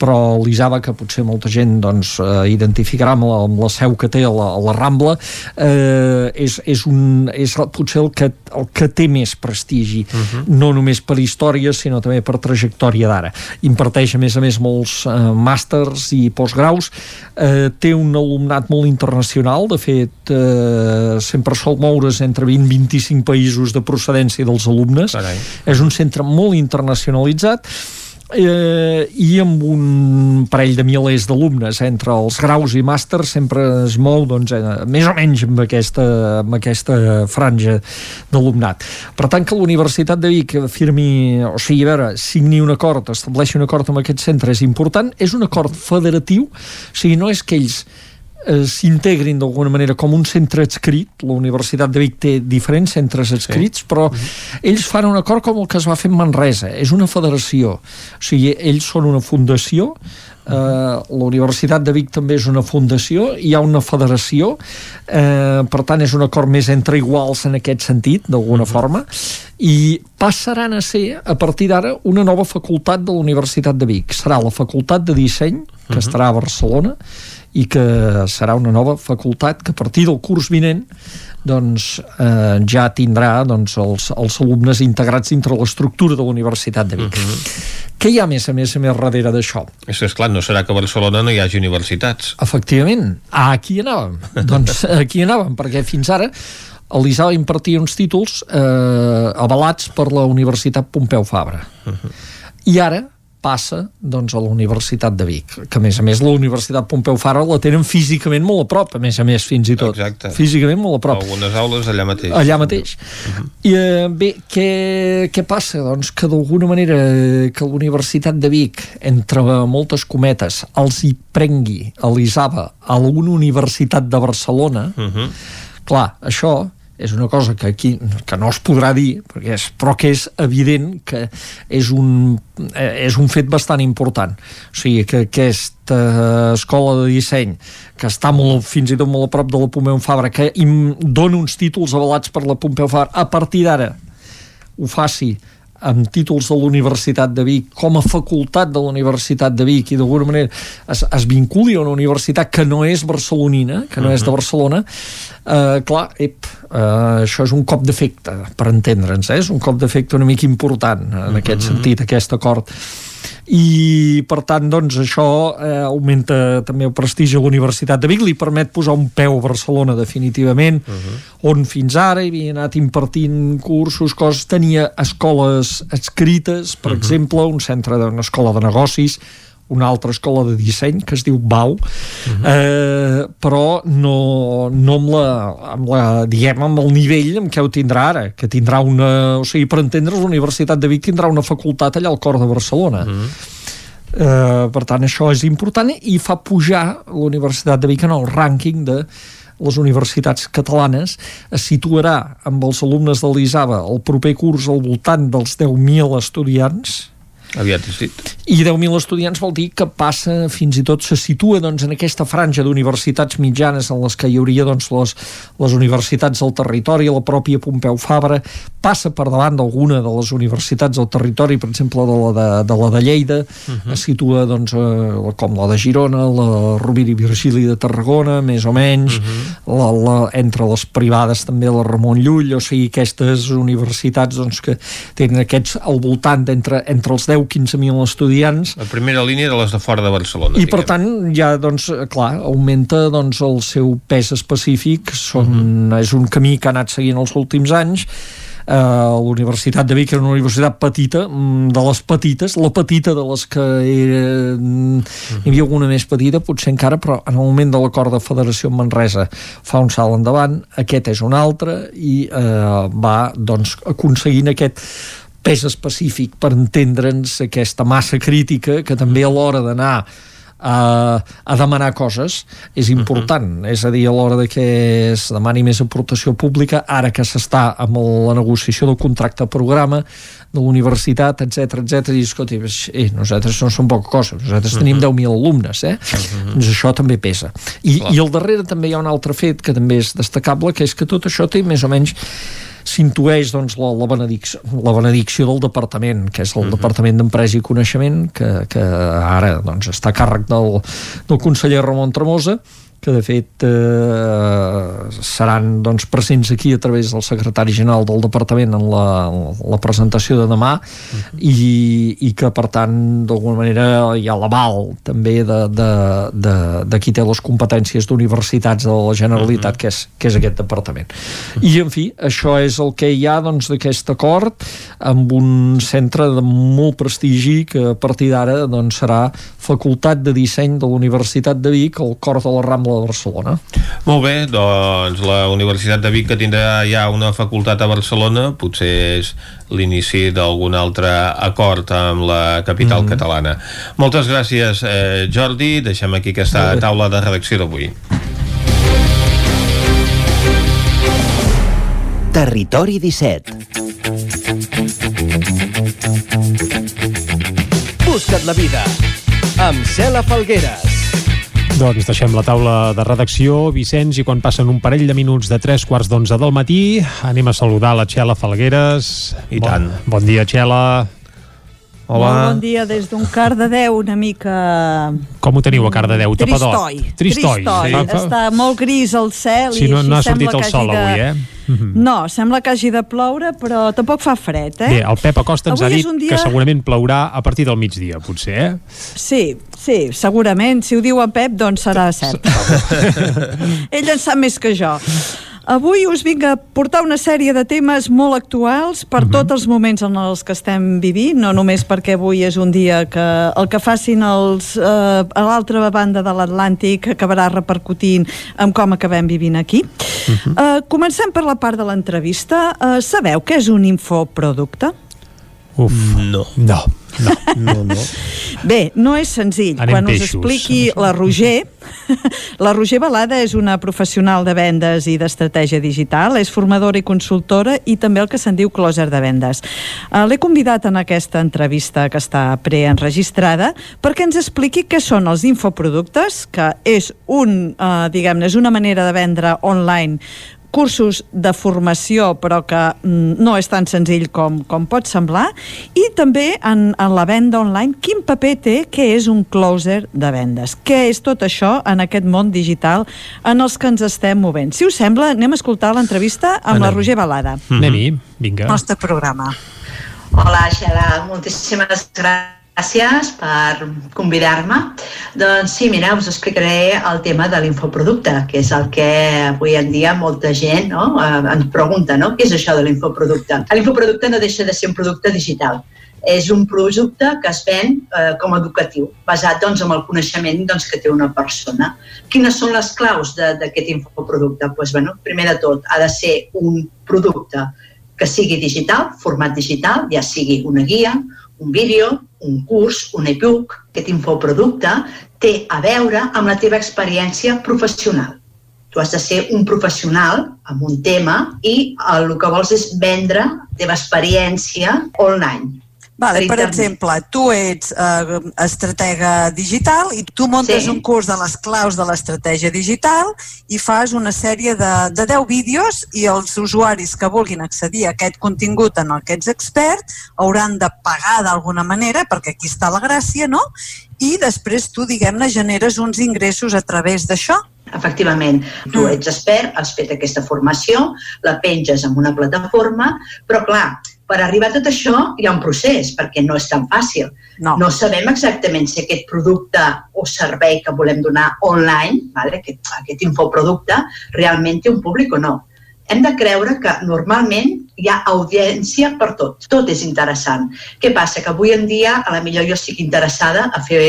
però l'Isaba, que potser molta gent doncs, eh, identificarà amb la, amb la seu que té a la, a la Rambla, eh, és, és, un, és potser el que, el que té més prestigi, uh -huh. no només per història, sinó també per trajectòria d'ara. Imparteix, a més a més, molts eh, màsters i postgraus, eh, té un alumnat molt internacional, de fet, eh, sempre sol moure's entre 20 i 25 països de procedència dels alumnes. Carai. És un centre molt internacionalitzat, eh, i amb un parell de milers d'alumnes entre els graus i màsters sempre es mou doncs, eh, més o menys amb aquesta, amb aquesta franja d'alumnat. Per tant que la Universitat de Vic firmi, o sigui, a veure, signi un acord, estableixi un acord amb aquest centre és important, és un acord federatiu, o sigui, no és que ells eh, s'integrin d'alguna manera com un centre adscrit, la Universitat de Vic té diferents centres adscrits, sí. però uh -huh. ells fan un acord com el que es va fer en Manresa, és una federació, o sigui, ells són una fundació, eh, la Universitat de Vic també és una fundació, hi ha una federació, eh, per tant és un acord més entre iguals en aquest sentit, d'alguna uh -huh. forma, i passaran a ser, a partir d'ara, una nova facultat de la Universitat de Vic. Serà la Facultat de Disseny, que uh -huh. estarà a Barcelona, i que serà una nova facultat que a partir del curs vinent doncs, eh, ja tindrà doncs, els, els alumnes integrats dintre l'estructura de la Universitat de Vic. Uh -huh. Què hi ha més a més a més darrere d'això? És que, esclar, no serà que a Barcelona no hi hagi universitats. Efectivament. Aquí anàvem. doncs aquí anàvem, perquè fins ara l'ISA impartia uns títols eh, avalats per la Universitat Pompeu Fabra. Uh -huh. I ara passa doncs, a la Universitat de Vic, que a més a més la Universitat Pompeu Fabra la tenen físicament molt a prop, a més a més, fins i tot. Exacte. Físicament molt a prop. Algunes aules allà mateix. Allà mateix. Uh -huh. I eh, bé, què, què passa? Doncs que d'alguna manera que la Universitat de Vic, entre moltes cometes, els hi prengui a l'ISABA a una universitat de Barcelona, uh -huh. clar, això és una cosa que aquí que no es podrà dir, perquè és, però que és evident que és un, eh, és un fet bastant important. O sigui, que aquesta escola de disseny, que està molt, fins i tot molt a prop de la Pompeu Fabra, que dona uns títols avalats per la Pompeu Fabra, a partir d'ara ho faci amb títols de la Universitat de Vic com a facultat de la Universitat de Vic i d'alguna manera es, es vinculi a una universitat que no és barcelonina, que no uh -huh. és de Barcelona, eh, clar, ep, eh, això és un cop d'efecte, per entendre'ns, eh? és un cop d'efecte una mica important en aquest uh -huh. sentit, aquest acord i per tant doncs això eh, augmenta també el prestigi a la Universitat de Vic li permet posar un peu a Barcelona definitivament, uh -huh. on fins ara hi havia anat impartint cursos coses, tenia escoles escrites per uh -huh. exemple, un centre d'una escola de negocis una altra escola de disseny que es diu BAU uh -huh. eh, però no, no amb, la, amb la diguem amb el nivell amb què ho tindrà ara que tindrà una, o sigui, per entendre's la Universitat de Vic tindrà una facultat allà al cor de Barcelona uh -huh. eh, per tant això és important i fa pujar la Universitat de Vic en el rànquing de les universitats catalanes es situarà amb els alumnes de l'ISABA el proper curs al voltant dels 10.000 estudiants Aviat és dit. I 10.000 estudiants vol dir que passa, fins i tot se situa doncs, en aquesta franja d'universitats mitjanes en les que hi hauria doncs, les, les universitats del territori, la pròpia Pompeu Fabra, passa per davant d'alguna de les universitats del territori, per exemple de la de, de, la de Lleida, uh -huh. es situa doncs, eh, com la de Girona, la Rovira i Virgili de Tarragona, més o menys, uh -huh. la, la, entre les privades també la Ramon Llull, o sigui, aquestes universitats doncs, que tenen aquests al voltant d'entre entre els 10 15.000 estudiants. La primera línia de les de fora de Barcelona. I, per tant, ja, doncs, clar, augmenta doncs, el seu pes específic. Són, uh -huh. És un camí que ha anat seguint els últims anys eh, la Universitat de Vic era una universitat petita, mm, de les petites, la petita de les que era, mm, hi havia alguna més petita, potser encara, però en el moment de l'acord de federació amb Manresa fa un salt endavant, aquest és un altre i eh, va doncs, aconseguint aquest pes específic per entendre'ns aquesta massa crítica que també a l'hora d'anar a, a demanar coses és important, uh -huh. és a dir, a l'hora de que es demani més aportació pública ara que s'està amb la negociació del contracte programa de la universitat, etc etc i escolti, eh, nosaltres no som poca cosa nosaltres uh -huh. tenim 10.000 alumnes eh? uh -huh. doncs això també pesa I, i al darrere també hi ha un altre fet que també és destacable, que és que tot això té més o menys s'intueix doncs, la, la, benedicció, la benedicció del departament, que és el uh -huh. Departament d'Empresa i Coneixement, que, que ara doncs, està a càrrec del, del conseller Ramon Tremosa, que de fet eh, seran doncs, presents aquí a través del secretari general del departament en la, la presentació de demà uh -huh. i, i que per tant d'alguna manera hi ha l'aval també de, de, de, de qui té les competències d'universitats de la Generalitat uh -huh. que, és, que és aquest departament uh -huh. i en fi, això és el que hi ha doncs, d'aquest acord amb un centre de molt prestigi que a partir d'ara doncs, serà Facultat de Disseny de la Universitat de Vic al cor de la Rambla de Barcelona. Molt bé, doncs la Universitat de Vic que tindrà ja una facultat a Barcelona potser és l'inici d'algun altre acord amb la capital mm. catalana. Moltes gràcies, eh, Jordi. Deixem aquí aquesta taula de redacció d'avui. Territori 17 Busca't la vida amb Cela Falgueres. Doncs deixem la taula de redacció, Vicenç, i quan passen un parell de minuts de tres quarts d'onze del matí, anem a saludar la Txela Falgueres. I bon, tant. Bon dia, Txela. Hola. Molt bon dia des d'un Cardedeu una mica... Com ho teniu a Cardedeu? Tristoi. Tapadot? Tristoi. Tristoi. Sí. Està molt gris el cel sí, i no, no ha sortit el que sol hagi de... eh? No, sembla que hagi de ploure, però tampoc fa fred, eh? Bé, el Pep Acosta ens Avui ha dit dia- que segurament plourà a partir del migdia, potser, eh? Sí, sí, segurament. Si ho diu en Pep, doncs serà cert. Ell en sap més que jo. Avui us vinc a portar una sèrie de temes molt actuals per tots els moments en els que estem vivint, no només perquè avui és un dia que el que facin els, eh, a l'altra banda de l'Atlàntic acabarà repercutint en com acabem vivint aquí. eh, comencem per la part de l'entrevista. Eh, sabeu què és un infoproducte? Uf. No. No. No, no. Bé, no és senzill. Anem Quan us peixos. expliqui la Roger, la Roger Balada és una professional de vendes i d'estratègia digital, és formadora i consultora i també el que se'n diu closer de vendes. Uh, L'he convidat en aquesta entrevista que està preenregistrada perquè ens expliqui què són els infoproductes, que és un, uh, diguem-ne, és una manera de vendre online cursos de formació però que mm, no és tan senzill com, com pot semblar. I també en, en la venda online quin paper té què és un closer de vendes? Què és tot això en aquest món digital en els que ens estem movent? Si us sembla anem a escoltar l'entrevista amb Anem. la Roger Balada. Anem-hi, vinga. nostre programa. Hola, Xela, moltíssimes gràcies per convidar-me. Doncs sí, mira, us explicaré el tema de l'infoproducte, que és el que avui en dia molta gent no, eh, ens pregunta, no? Què és això de l'infoproducte? L'infoproducte no deixa de ser un producte digital. És un producte que es ven eh, com a educatiu, basat doncs, en el coneixement doncs, que té una persona. Quines són les claus d'aquest infoproducte? Pues, bueno, primer de tot, ha de ser un producte que sigui digital, format digital, ja sigui una guia, un vídeo, un curs, un e-book, aquest infoproducte té a veure amb la teva experiència professional. Tu has de ser un professional amb un tema i el que vols és vendre la teva experiència online. Vale, per exemple, tu ets eh, estratega digital i tu muntes Sí. un curs de les claus de l'estratègia digital i fas una sèrie de, de 10 vídeos i els usuaris que vulguin accedir a aquest contingut en el que ets expert hauran de pagar d'alguna manera, perquè aquí està la gràcia, no? I després tu, diguem-ne, generes uns ingressos a través d'això. Efectivament, tu ets expert, has fet aquesta formació, la penges en una plataforma, però clar, per arribar a tot això hi ha un procés, perquè no és tan fàcil. No, no sabem exactament si aquest producte o servei que volem donar online, vale, aquest, aquest infoproducte, realment té un públic o no. Hem de creure que normalment hi ha audiència per tot. Tot és interessant. Què passa? Que avui en dia, a la millor jo estic interessada a fer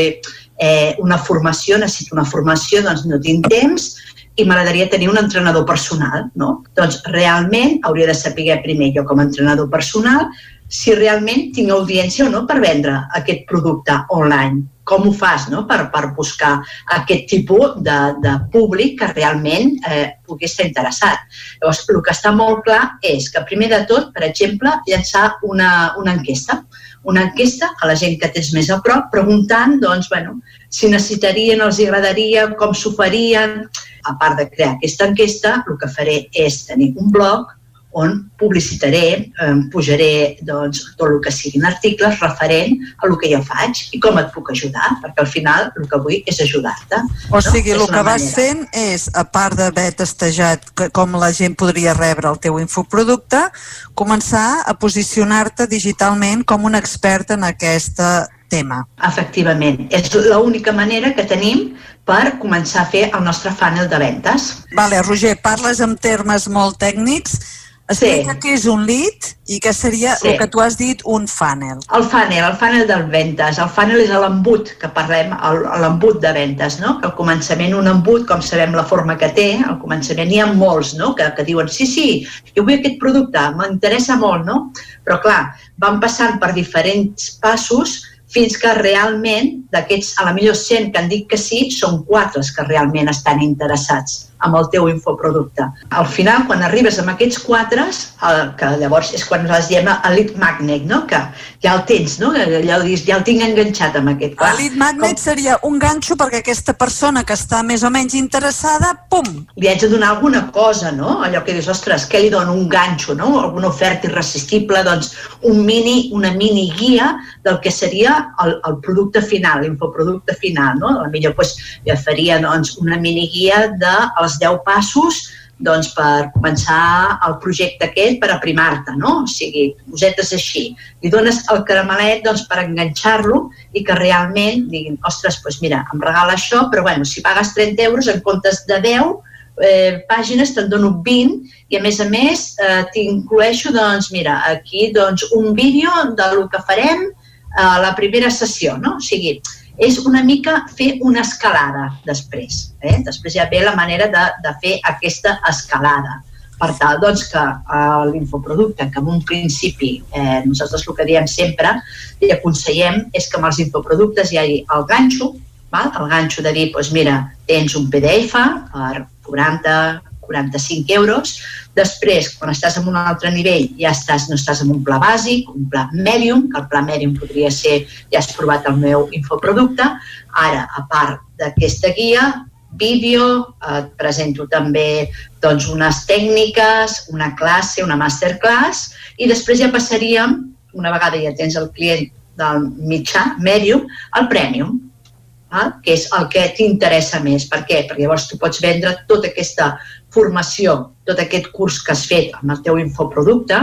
eh, una formació, necessito una formació, doncs no tinc temps i m'agradaria tenir un entrenador personal, no? Doncs realment hauria de saber primer jo com a entrenador personal si realment tinc audiència o no per vendre aquest producte online. Com ho fas no? per, per buscar aquest tipus de, de públic que realment eh, pugui estar interessat. Llavors, el que està molt clar és que, primer de tot, per exemple, llançar una, una enquesta una enquesta a la gent que tens més a prop, preguntant doncs, bueno, si necessitarien, els agradaria, com s'ho farien. A part de crear aquesta enquesta, el que faré és tenir un blog on publicitaré, eh, pujaré doncs, tot el que siguin articles referent a el que jo faig i com et puc ajudar, perquè al final el que vull és ajudar-te. O sigui, És el que vas manera. fent és, a part d'haver testejat com la gent podria rebre el teu infoproducte, començar a posicionar-te digitalment com un expert en aquest tema. Efectivament. És l'única manera que tenim per començar a fer el nostre funnel de ventes. Vale, Roger, parles en termes molt tècnics. Explica sí. què és un lead i què seria Sí. el que tu has dit un funnel. El funnel, el funnel de ventes. El funnel és l'embut que parlem, l'embut de ventes, no? Que al començament un embut, com sabem la forma que té, al començament hi ha molts, no? Que, que diuen, sí, sí, jo vull aquest producte, m'interessa molt, no? Però clar, van passant per diferents passos fins que realment d'aquests, a la millor 100 que han dit que sí, són 4 els que realment estan interessats amb el teu infoproducte. Al final, quan arribes amb aquests 4, el, que llavors és quan nosaltres diem el lead magnet, no? que ja el tens, no? que ja, el, dius, ja el tinc enganxat amb aquest. El lead magnet seria un ganxo perquè aquesta persona que està més o menys interessada, pum! li haig de donar alguna cosa, no? Allò que dius, ostres, què li dono? Un ganxo, no? Alguna oferta irresistible, doncs un mini, una mini guia del que seria el, el producte final, l'infoproducte final, no? A la millor doncs, ja faria doncs, una mini guia de els 10 passos doncs, per començar el projecte aquest per aprimar-te, no? O sigui, cosetes així. Li dones el caramelet doncs, per enganxar-lo i que realment diguin, ostres, doncs mira, em regala això, però bueno, si pagues 30 euros en comptes de 10, eh, pàgines te'n dono 20 i a més a més eh, t'incloeixo doncs mira, aquí doncs, un vídeo del que farem a la primera sessió, no? O sigui, és una mica fer una escalada després. Eh? Després ja ve la manera de, de fer aquesta escalada. per tal doncs, que eh, l'infoproducte, que en un principi eh, nosaltres el que diem sempre i aconsellem és que amb els infoproductes hi hagi el ganxo, val? el ganxo de dir, doncs mira, tens un PDF per 40, 45 euros, després, quan estàs en un altre nivell, ja estàs, no estàs en un pla bàsic, un pla medium, que el pla medium podria ser, ja has provat el meu infoproducte, ara, a part d'aquesta guia, vídeo, et presento també doncs, unes tècniques, una classe, una masterclass, i després ja passaríem, una vegada ja tens el client del mitjà, medium, al premium, eh? que és el que t'interessa més. Per què? Perquè llavors tu pots vendre tota aquesta formació, tot aquest curs que has fet amb el teu infoproducte,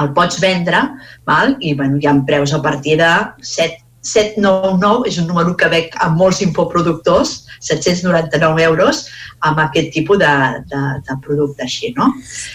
el pots vendre val? i bueno, hi ha preus a partir de 7, 799, és un número que veig amb molts infoproductors, 799 euros amb aquest tipus de, de, de producte així, no?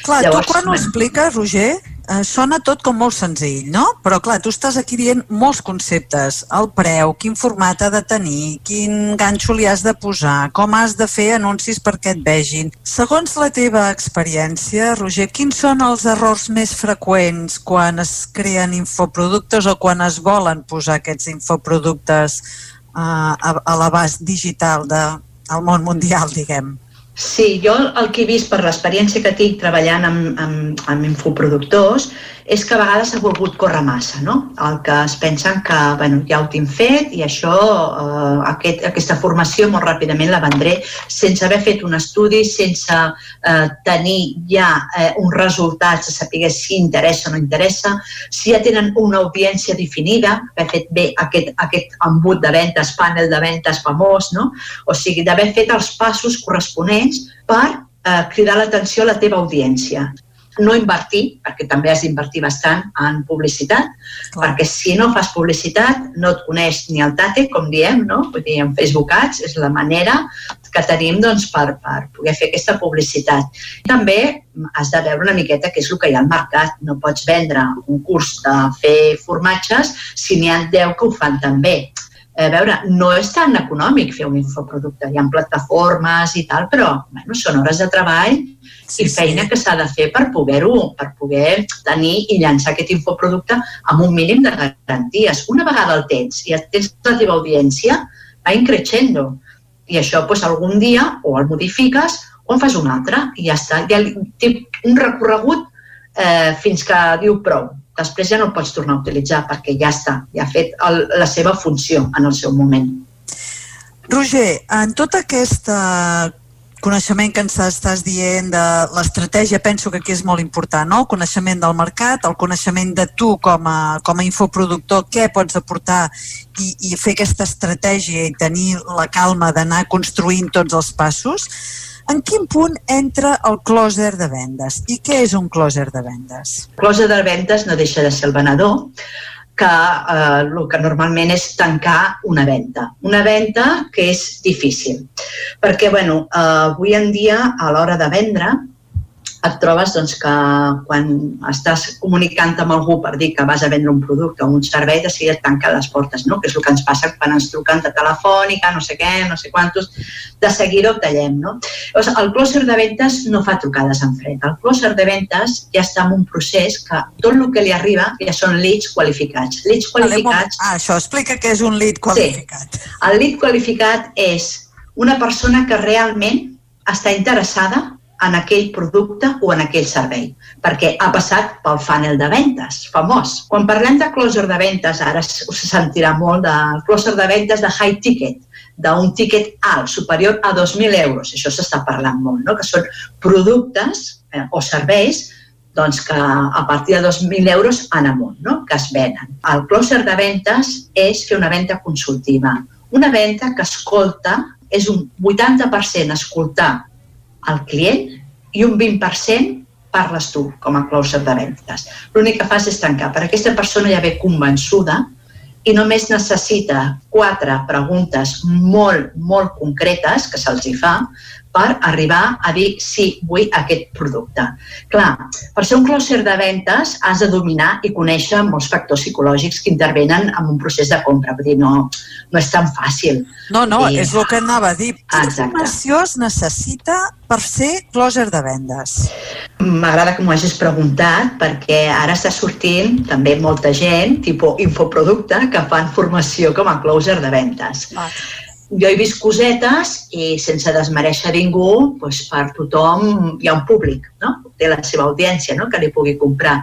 Clar, Llavors, tu quan ho expliques, Roger, eh, sona tot com molt senzill, no? Però clar, tu estàs aquí dient molts conceptes. El preu, quin format ha de tenir, quin ganxo li has de posar, com has de fer anuncis perquè et vegin. Segons la teva experiència, Roger, quins són els errors més freqüents quan es creen infoproductes o quan es volen posar aquests infoproductes eh, a, a l'abast digital de, al món mundial, diguem? Sí, jo el que he vist per l'experiència que tinc treballant amb, amb, amb infoproductors és que a vegades ha volgut córrer massa, no? El que es pensen que, bueno, ja ho tinc fet i això, eh, aquest, aquesta formació molt ràpidament la vendré sense haver fet un estudi, sense eh, tenir ja eh, uns resultats saber si interessa o no interessa, si ja tenen una audiència definida, haver fet bé aquest, aquest embut de ventes, panel de ventes famós, no? O sigui, d'haver fet els passos corresponents per eh, cridar l'atenció a la teva audiència no invertir, perquè també has d'invertir bastant en publicitat, Clar. perquè si no fas publicitat no et coneix ni el tate, com diem, no? Vull dir, en Facebook Ads és la manera que tenim doncs, per, per poder fer aquesta publicitat. També has de veure una miqueta què és el que hi ha al mercat. No pots vendre un curs de fer formatges si n'hi ha 10 que ho fan també a veure, no és tan econòmic fer un infoproducte. Hi ha plataformes i tal, però bueno, són hores de treball sí, i feina sí. que s'ha de fer per poder-ho, per poder tenir i llançar aquest infoproducte amb un mínim de garanties. Una vegada el tens i tens la teva audiència, va increixendo. I això doncs, algun dia o el modifiques o en fas un altre i ja està. Ja té un recorregut eh, fins que diu prou després ja no el pots tornar a utilitzar perquè ja està, ja ha fet el, la seva funció en el seu moment. Roger, en tot aquest coneixement que ens estàs dient de l'estratègia, penso que aquí és molt important, no? el coneixement del mercat, el coneixement de tu com a, com a infoproductor, què pots aportar i, i fer aquesta estratègia i tenir la calma d'anar construint tots els passos. En quin punt entra el closer de vendes? I què és un closer de vendes? El closer de vendes no deixa de ser el venedor, que eh, el que normalment és tancar una venda. Una venda que és difícil, perquè bueno, eh, avui en dia a l'hora de vendre et trobes doncs, que quan estàs comunicant amb algú per dir que vas a vendre un producte o un servei, de seguida et tanca les portes, no? que és el que ens passa quan ens truquen de telefònica, no sé què, no sé quantos, de seguida ho tallem. No? Llavors, el closer de ventes no fa trucades en fred. El closer de ventes ja està en un procés que tot el que li arriba ja són leads qualificats. Leads qualificats... Ah, això, explica què és un lead qualificat. Sí. El lead qualificat és una persona que realment està interessada en aquell producte o en aquell servei, perquè ha passat pel funnel de ventes, famós. Quan parlem de closer de ventes, ara us sentirà molt de closer de ventes de high ticket, d'un ticket alt, superior a 2.000 euros. Això s'està parlant molt, no? que són productes eh, o serveis doncs, que a partir de 2.000 euros en amunt, no? que es venen. El closer de ventes és fer una venda consultiva. Una venda que escolta, és un 80% escoltar al client i un 20% parles tu com a closer de ventes. L'únic que fas és tancar. Per aquesta persona ja ve convençuda i només necessita quatre preguntes molt, molt concretes que se'ls hi fa per arribar a dir sí, vull aquest producte. Clar, per ser un closer de ventes has de dominar i conèixer molts factors psicològics que intervenen en un procés de compra. Vull dir, no, no és tan fàcil. No, no, I- és el que anava a dir. Quina Exacte. formació es necessita per ser closer de vendes? M'agrada que m'ho hagis preguntat perquè ara està sortint també molta gent, tipus infoproducte, que fan formació com a closer de ventes. Jo he vist cosetes i sense desmereixer ningú, doncs per tothom hi ha un públic, no? té la seva audiència no? que li pugui comprar.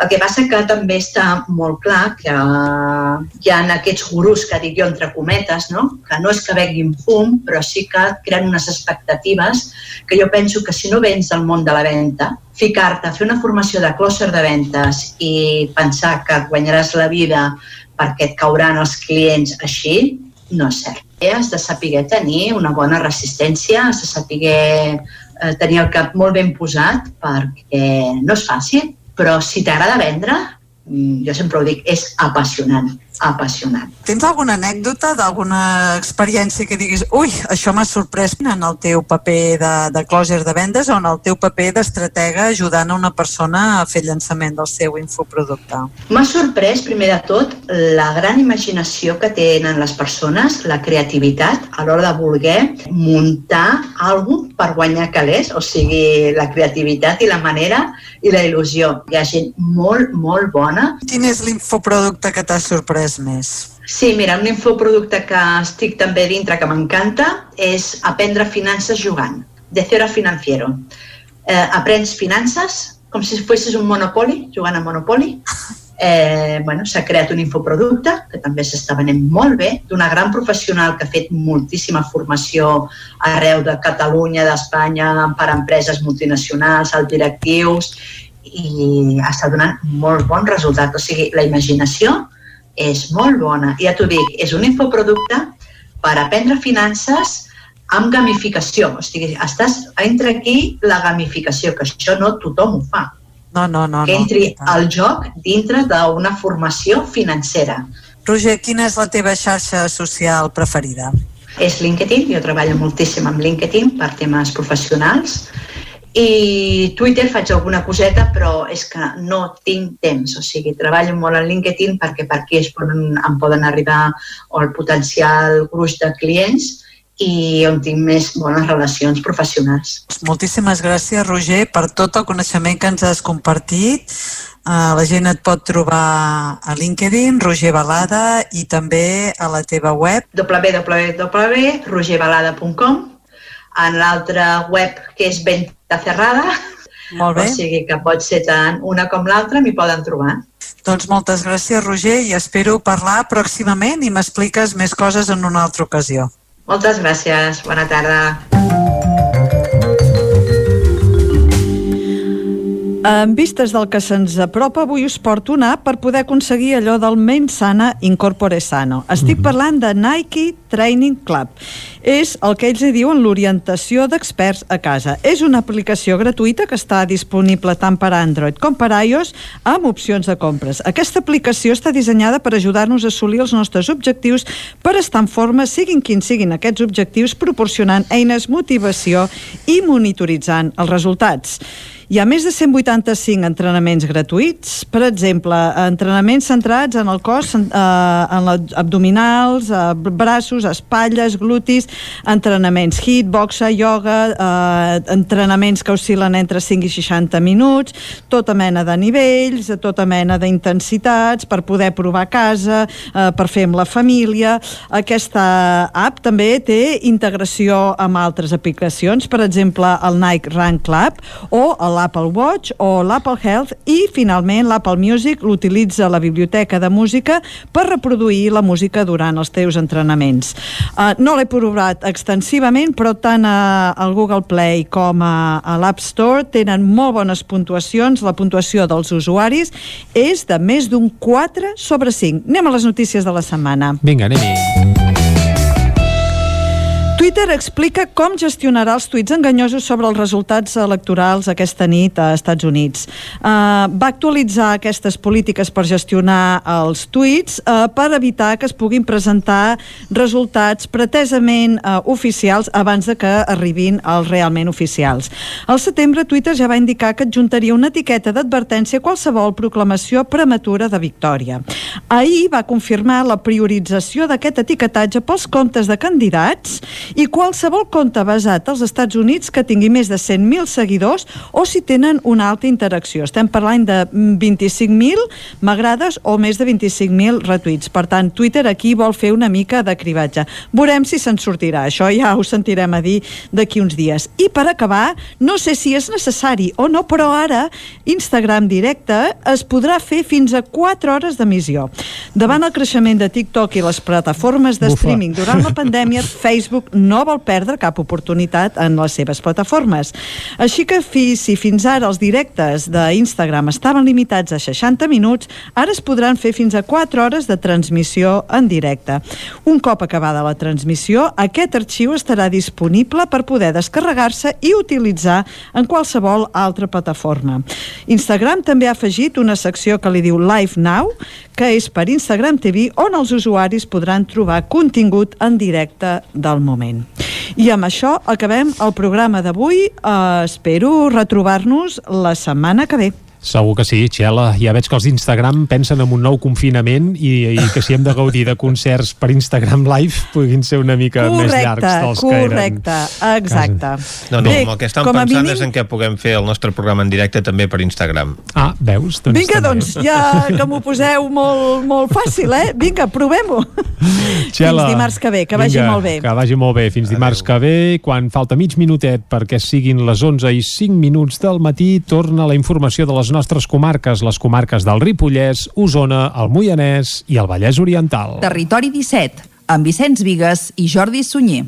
El que passa que també està molt clar que hi ha aquests gurús que dic jo entre cometes, no? que no és que venguin fum, però sí que creen unes expectatives que jo penso que si no vens del món de la venda, ficar-te a fer una formació de closer de ventes i pensar que guanyaràs la vida perquè et cauran els clients així, no és cert. Has de saber tenir una bona resistència, has de saber eh, tenir el cap molt ben posat perquè no és fàcil, però si t'agrada vendre, mm, jo sempre ho dic, és apassionant, apassionant. Tens alguna anècdota d'alguna experiència que diguis ui, això m'ha sorprès en el teu paper de, de closer de vendes o en el teu paper d'estratega ajudant a una persona a fer llançament del seu infoproducte? M'ha sorprès, primer de tot, la gran imaginació que tenen les persones, la creativitat a l'hora de voler muntar alguna per guanyar calés, o sigui, la creativitat i la manera i la il·lusió. Hi ha gent molt, molt bona. Quin és l'infoproducte que t'ha sorprès més? Sí, mira, un infoproducte que estic també dintre que m'encanta és aprendre finances jugant, de cero a financiero. Eh, aprens finances com si fossis un monopoli, jugant a monopoli. Eh, bueno, S'ha creat un infoproducte que també s'està venent molt bé, d'una gran professional que ha fet moltíssima formació arreu de Catalunya, d'Espanya, per a empreses multinacionals, alt directius, i està donant molt bon resultat. O sigui, la imaginació és molt bona. I ja t'ho dic, és un infoproducte per aprendre finances amb gamificació. O sigui, estàs, entra aquí la gamificació, que això no tothom ho fa. No, no, no. que no. entri al joc dintre d'una formació financera. Roger, quina és la teva xarxa social preferida? És LinkedIn, jo treballo moltíssim amb LinkedIn per temes professionals i Twitter faig alguna coseta però és que no tinc temps, o sigui, treballo molt en LinkedIn perquè per aquí es poden, em poden arribar el potencial gruix de clients i on tinc més bones relacions professionals. Moltíssimes gràcies, Roger, per tot el coneixement que ens has compartit. Uh, la gent et pot trobar a LinkedIn, Roger Balada, i també a la teva web. www.rogerbalada.com en l'altra web que és Venta Cerrada, Molt bé. o sigui que pot ser tant una com l'altra, m'hi poden trobar. Doncs moltes gràcies, Roger, i espero parlar pròximament i m'expliques més coses en una altra ocasió. Moltes gràcies, bona tarda. En vistes del que se'ns apropa, avui us porto una app per poder aconseguir allò del ment sana incorpore sano. Estic parlant de Nike Training Club. És el que ells hi diuen l'orientació d'experts a casa. És una aplicació gratuïta que està disponible tant per Android com per iOS amb opcions de compres. Aquesta aplicació està dissenyada per ajudar-nos a assolir els nostres objectius per estar en forma, siguin quins siguin aquests objectius, proporcionant eines, motivació i monitoritzant els resultats. Hi ha més de 185 entrenaments gratuïts, per exemple, entrenaments centrats en el cos, eh, en abdominals, eh, braços, espatlles, glutis, entrenaments hit, boxa, yoga, eh, entrenaments que oscil·len entre 5 i 60 minuts, tota mena de nivells, tota mena d'intensitats, per poder provar a casa, eh, per fer amb la família. Aquesta app també té integració amb altres aplicacions, per exemple, el Nike Run Club o l'Apple Watch o l'Apple Health i, finalment, l'Apple Music l'utilitza la biblioteca de música per reproduir la música durant els teus entrenaments. Uh, no l'he provat extensivament, però tant a, al Google Play com a, a l'App Store tenen molt bones puntuacions. La puntuació dels usuaris és de més d'un 4 sobre 5. Anem a les notícies de la setmana. Vinga, anem-hi. Twitter explica com gestionarà els tuits enganyosos sobre els resultats electorals aquesta nit a Estats Units. Uh, va actualitzar aquestes polítiques per gestionar els tuits uh, per evitar que es puguin presentar resultats pretesament uh, oficials abans de que arribin els realment oficials. Al setembre, Twitter ja va indicar que adjuntaria una etiqueta d'advertència a qualsevol proclamació prematura de victòria. Ahir va confirmar la priorització d'aquest etiquetatge pels comptes de candidats i qualsevol compte basat als Estats Units que tingui més de 100.000 seguidors o si tenen una alta interacció. Estem parlant de 25.000 m'agrades o més de 25.000 retuits. Per tant, Twitter aquí vol fer una mica de cribatge. Veurem si se'n sortirà. Això ja ho sentirem a dir d'aquí uns dies. I per acabar, no sé si és necessari o no, però ara Instagram directe es podrà fer fins a 4 hores d'emissió. Davant el creixement de TikTok i les plataformes de Bufa. streaming durant la pandèmia, Facebook no vol perdre cap oportunitat en les seves plataformes. Així que fi, si fins ara els directes d'Instagram estaven limitats a 60 minuts, ara es podran fer fins a 4 hores de transmissió en directe. Un cop acabada la transmissió, aquest arxiu estarà disponible per poder descarregar-se i utilitzar en qualsevol altra plataforma. Instagram també ha afegit una secció que li diu Live Now, que és per Instagram TV, on els usuaris podran trobar contingut en directe del moment. I amb això acabem el programa d'avui. Uh, espero retrobar-nos la setmana que ve. Segur que sí, Txela. Ja veig que els d'Instagram pensen en un nou confinament i, i que si hem de gaudir de concerts per Instagram Live puguin ser una mica més llargs dels que eren. correcte, exacte. No, no, Bé, el que estan pensant mínim- és en què puguem fer el nostre programa en directe també per Instagram. Ah, veus? Doncs Vinga, doncs, ja que m'ho poseu molt, molt fàcil, eh? Vinga, provem-ho. Fins dimarts que ve, que vagi vinga, molt bé. Que vagi molt bé. Fins dimarts que ve, quan falta mig minutet perquè siguin les 11 i 5 minuts del matí, torna la informació de les nostres comarques, les comarques del Ripollès, Osona, el Moianès i el Vallès Oriental. Territori 17, amb Vicenç Vigues i Jordi Sunyer.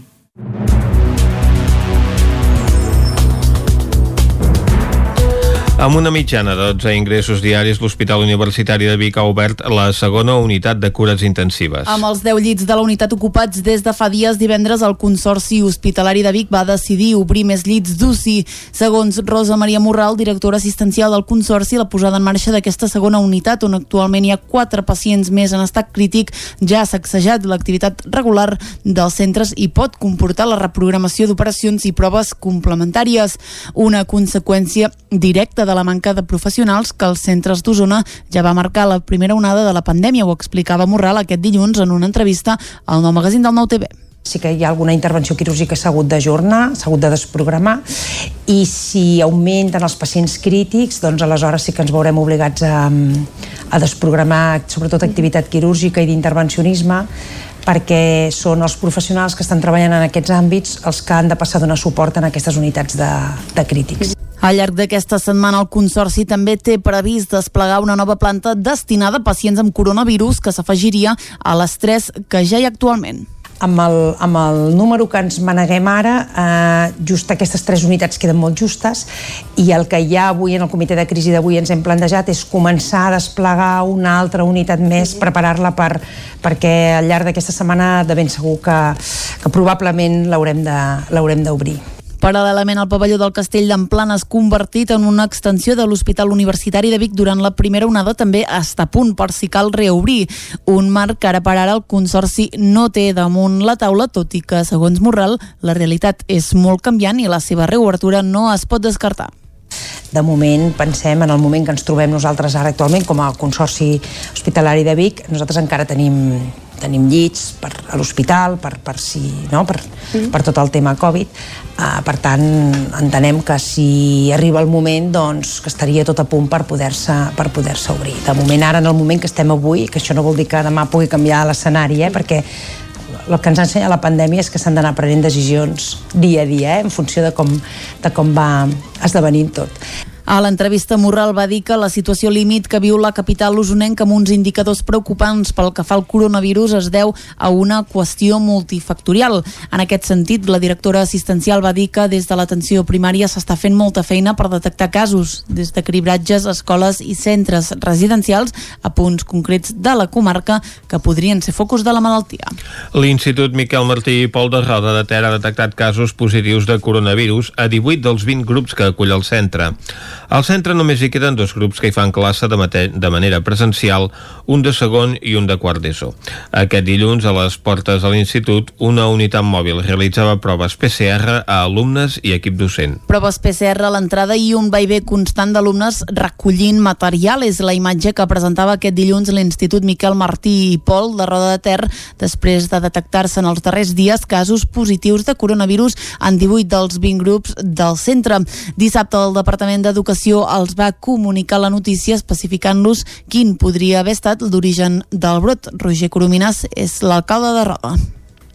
Amb una mitjana de 12 ingressos diaris, l'Hospital Universitari de Vic ha obert la segona unitat de cures intensives. Amb els 10 llits de la unitat ocupats des de fa dies, divendres el Consorci Hospitalari de Vic va decidir obrir més llits d'UCI. Segons Rosa Maria Morral, directora assistencial del Consorci, la posada en marxa d'aquesta segona unitat, on actualment hi ha 4 pacients més en estat crític, ja ha sacsejat l'activitat regular dels centres i pot comportar la reprogramació d'operacions i proves complementàries. Una conseqüència directa de la manca de professionals que els centres d'Osona ja va marcar la primera onada de la pandèmia, ho explicava Morral aquest dilluns en una entrevista al nou magazín del Nou TV. sí que hi ha alguna intervenció quirúrgica s'ha hagut d'ajornar, s'ha hagut de desprogramar i si augmenten els pacients crítics, doncs aleshores sí que ens veurem obligats a, a desprogramar sobretot activitat quirúrgica i d'intervencionisme perquè són els professionals que estan treballant en aquests àmbits els que han de passar a donar suport en aquestes unitats de, de crítics. Al llarg d'aquesta setmana el Consorci també té previst desplegar una nova planta destinada a pacients amb coronavirus que s'afegiria a les tres que ja hi ha actualment. amb el, amb el número que ens maneguem ara, eh, just aquestes tres unitats queden molt justes i el que ja avui en el comitè de crisi d'avui ens hem plantejat és començar a desplegar una altra unitat més, preparar-la per, perquè al llarg d'aquesta setmana de ben segur que, que probablement l'haurem d'obrir. Paral·lelament, el pavelló del Castell d'Amplana es convertit en una extensió de l'Hospital Universitari de Vic durant la primera onada també està a punt per si cal reobrir. Un marc que ara per ara el Consorci no té damunt la taula, tot i que, segons Morral, la realitat és molt canviant i la seva reobertura no es pot descartar. De moment, pensem en el moment que ens trobem nosaltres ara actualment com a Consorci Hospitalari de Vic, nosaltres encara tenim tenim llits per, a l'hospital per, per, si, no? per, per tot el tema Covid. Uh, per tant, entenem que si arriba el moment doncs, que estaria tot a punt per poder-se per poder obrir. De moment, ara, en el moment que estem avui, que això no vol dir que demà pugui canviar l'escenari, eh? perquè el que ens ha ensenyat la pandèmia és que s'han d'anar prenent decisions dia a dia, eh? en funció de com, de com va esdevenint tot. A l'entrevista, Morral va dir que la situació límit que viu la capital usonenca amb uns indicadors preocupants pel que fa al coronavirus es deu a una qüestió multifactorial. En aquest sentit, la directora assistencial va dir que des de l'atenció primària s'està fent molta feina per detectar casos, des de cribratges, escoles i centres residencials a punts concrets de la comarca que podrien ser focus de la malaltia. L'Institut Miquel Martí i Pol de Roda de Ter ha detectat casos positius de coronavirus a 18 dels 20 grups que acull el centre. Al centre només hi queden dos grups que hi fan classe de, de manera presencial, un de segon i un de quart d'ESO. Aquest dilluns, a les portes de l'institut, una unitat mòbil realitzava proves PCR a alumnes i equip docent. Proves PCR a l'entrada i un vaivé constant d'alumnes recollint material és la imatge que presentava aquest dilluns l'Institut Miquel Martí i Pol de Roda de Ter després de detectar-se en els darrers dies casos positius de coronavirus en 18 dels 20 grups del centre. Dissabte el Departament d'Educació els va comunicar la notícia especificant-los quin podria haver estat l'origen del brot. Roger Coromines és l'alcalde de Roda.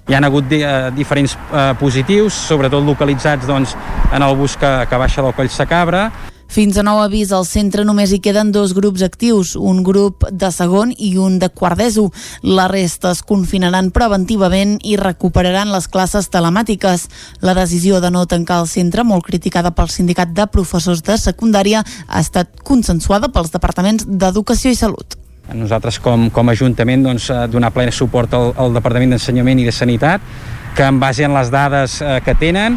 Hi han hagut eh, diferents eh, positius, sobretot localitzats doncs, en el bus que, que baixa del Coll Sacabra, fins a nou avís, al centre només hi queden dos grups actius, un grup de segon i un de quart d'ESO. La resta es confinaran preventivament i recuperaran les classes telemàtiques. La decisió de no tancar el centre, molt criticada pel sindicat de professors de secundària, ha estat consensuada pels departaments d'Educació i Salut. Nosaltres com, com a Ajuntament doncs, eh, donar ple suport al, al Departament d'Ensenyament i de Sanitat que en base en les dades eh, que tenen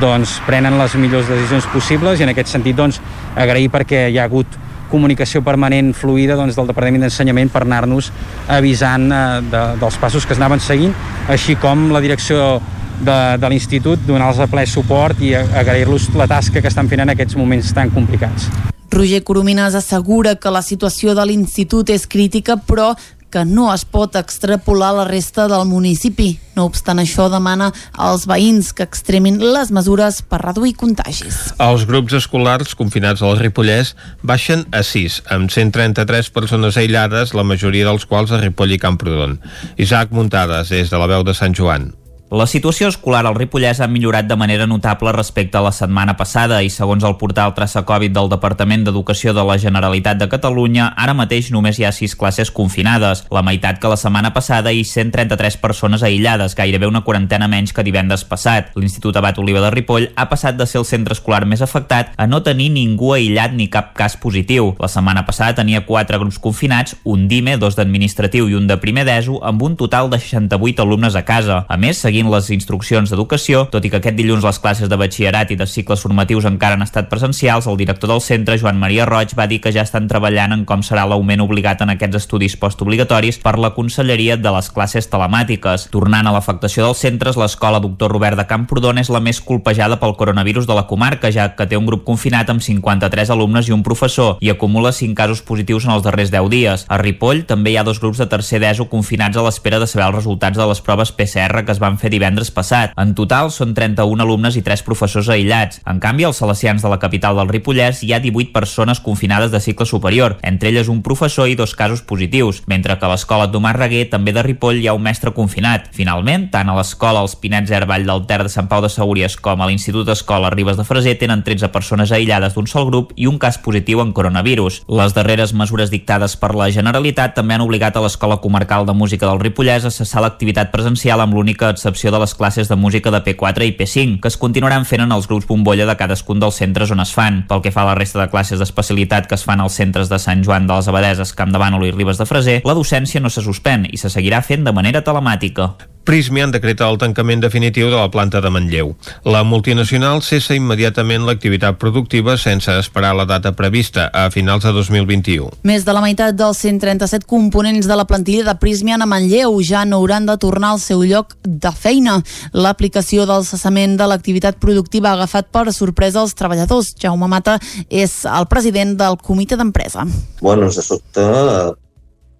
doncs, prenen les millors decisions possibles i en aquest sentit doncs, agrair perquè hi ha hagut comunicació permanent fluida doncs, del Departament d'Ensenyament per anar-nos avisant eh, de, dels passos que es anaven seguint, així com la direcció de, de l'institut, donar-los a ple suport i agrair-los la tasca que estan fent en aquests moments tan complicats. Roger Coromines assegura que la situació de l'institut és crítica, però que no es pot extrapolar la resta del municipi. No obstant això, demana als veïns que extremin les mesures per reduir contagis. Els grups escolars confinats al Ripollès baixen a 6, amb 133 persones aïllades, la majoria dels quals a Ripoll i Camprodon. Isaac Muntades, des de la veu de Sant Joan. La situació escolar al Ripollès ha millorat de manera notable respecte a la setmana passada i segons el portal Traça Covid del Departament d'Educació de la Generalitat de Catalunya, ara mateix només hi ha 6 classes confinades, la meitat que la setmana passada i 133 persones aïllades, gairebé una quarantena menys que divendres passat. L'Institut Abat Oliva de Ripoll ha passat de ser el centre escolar més afectat a no tenir ningú aïllat ni cap cas positiu. La setmana passada tenia 4 grups confinats, un d'IME, dos d'administratiu i un de primer d'ESO, amb un total de 68 alumnes a casa. A més, seguint seguint les instruccions d'educació, tot i que aquest dilluns les classes de batxillerat i de cicles formatius encara han estat presencials, el director del centre, Joan Maria Roig, va dir que ja estan treballant en com serà l'augment obligat en aquests estudis postobligatoris per la Conselleria de les classes telemàtiques. Tornant a l'afectació dels centres, l'escola Doctor Robert de Camprodon és la més colpejada pel coronavirus de la comarca, ja que té un grup confinat amb 53 alumnes i un professor i acumula 5 casos positius en els darrers 10 dies. A Ripoll també hi ha dos grups de tercer d'ESO confinats a l'espera de saber els resultats de les proves PCR que es van fer fer divendres passat. En total són 31 alumnes i 3 professors aïllats. En canvi, als salesians de la capital del Ripollès hi ha 18 persones confinades de cicle superior, entre elles un professor i dos casos positius, mentre que a l'escola Tomàs Reguer, també de Ripoll, hi ha un mestre confinat. Finalment, tant a l'escola Els Pinets Herball del Ter de Sant Pau de Segúries com a l'Institut Escola Ribes de Freser tenen 13 persones aïllades d'un sol grup i un cas positiu en coronavirus. Les darreres mesures dictades per la Generalitat també han obligat a l'Escola Comarcal de Música del Ripollès a cessar l'activitat presencial amb l'única excepció excepció de les classes de música de P4 i P5, que es continuaran fent en els grups bombolla de cadascun dels centres on es fan. Pel que fa a la resta de classes d'especialitat que es fan als centres de Sant Joan de les Abadeses, Camp de Bànol i Ribes de Freser, la docència no se suspèn i se seguirà fent de manera telemàtica. Prysmian decreta el tancament definitiu de la planta de Manlleu. La multinacional cessa immediatament l'activitat productiva sense esperar la data prevista a finals de 2021. Més de la meitat dels 137 components de la plantilla de Prysmian a Manlleu ja no hauran de tornar al seu lloc de feina. L'aplicació del cessament de l'activitat productiva ha agafat per sorpresa els treballadors. Jaume Mata és el president del comitè d'empresa. Bueno, de sobte,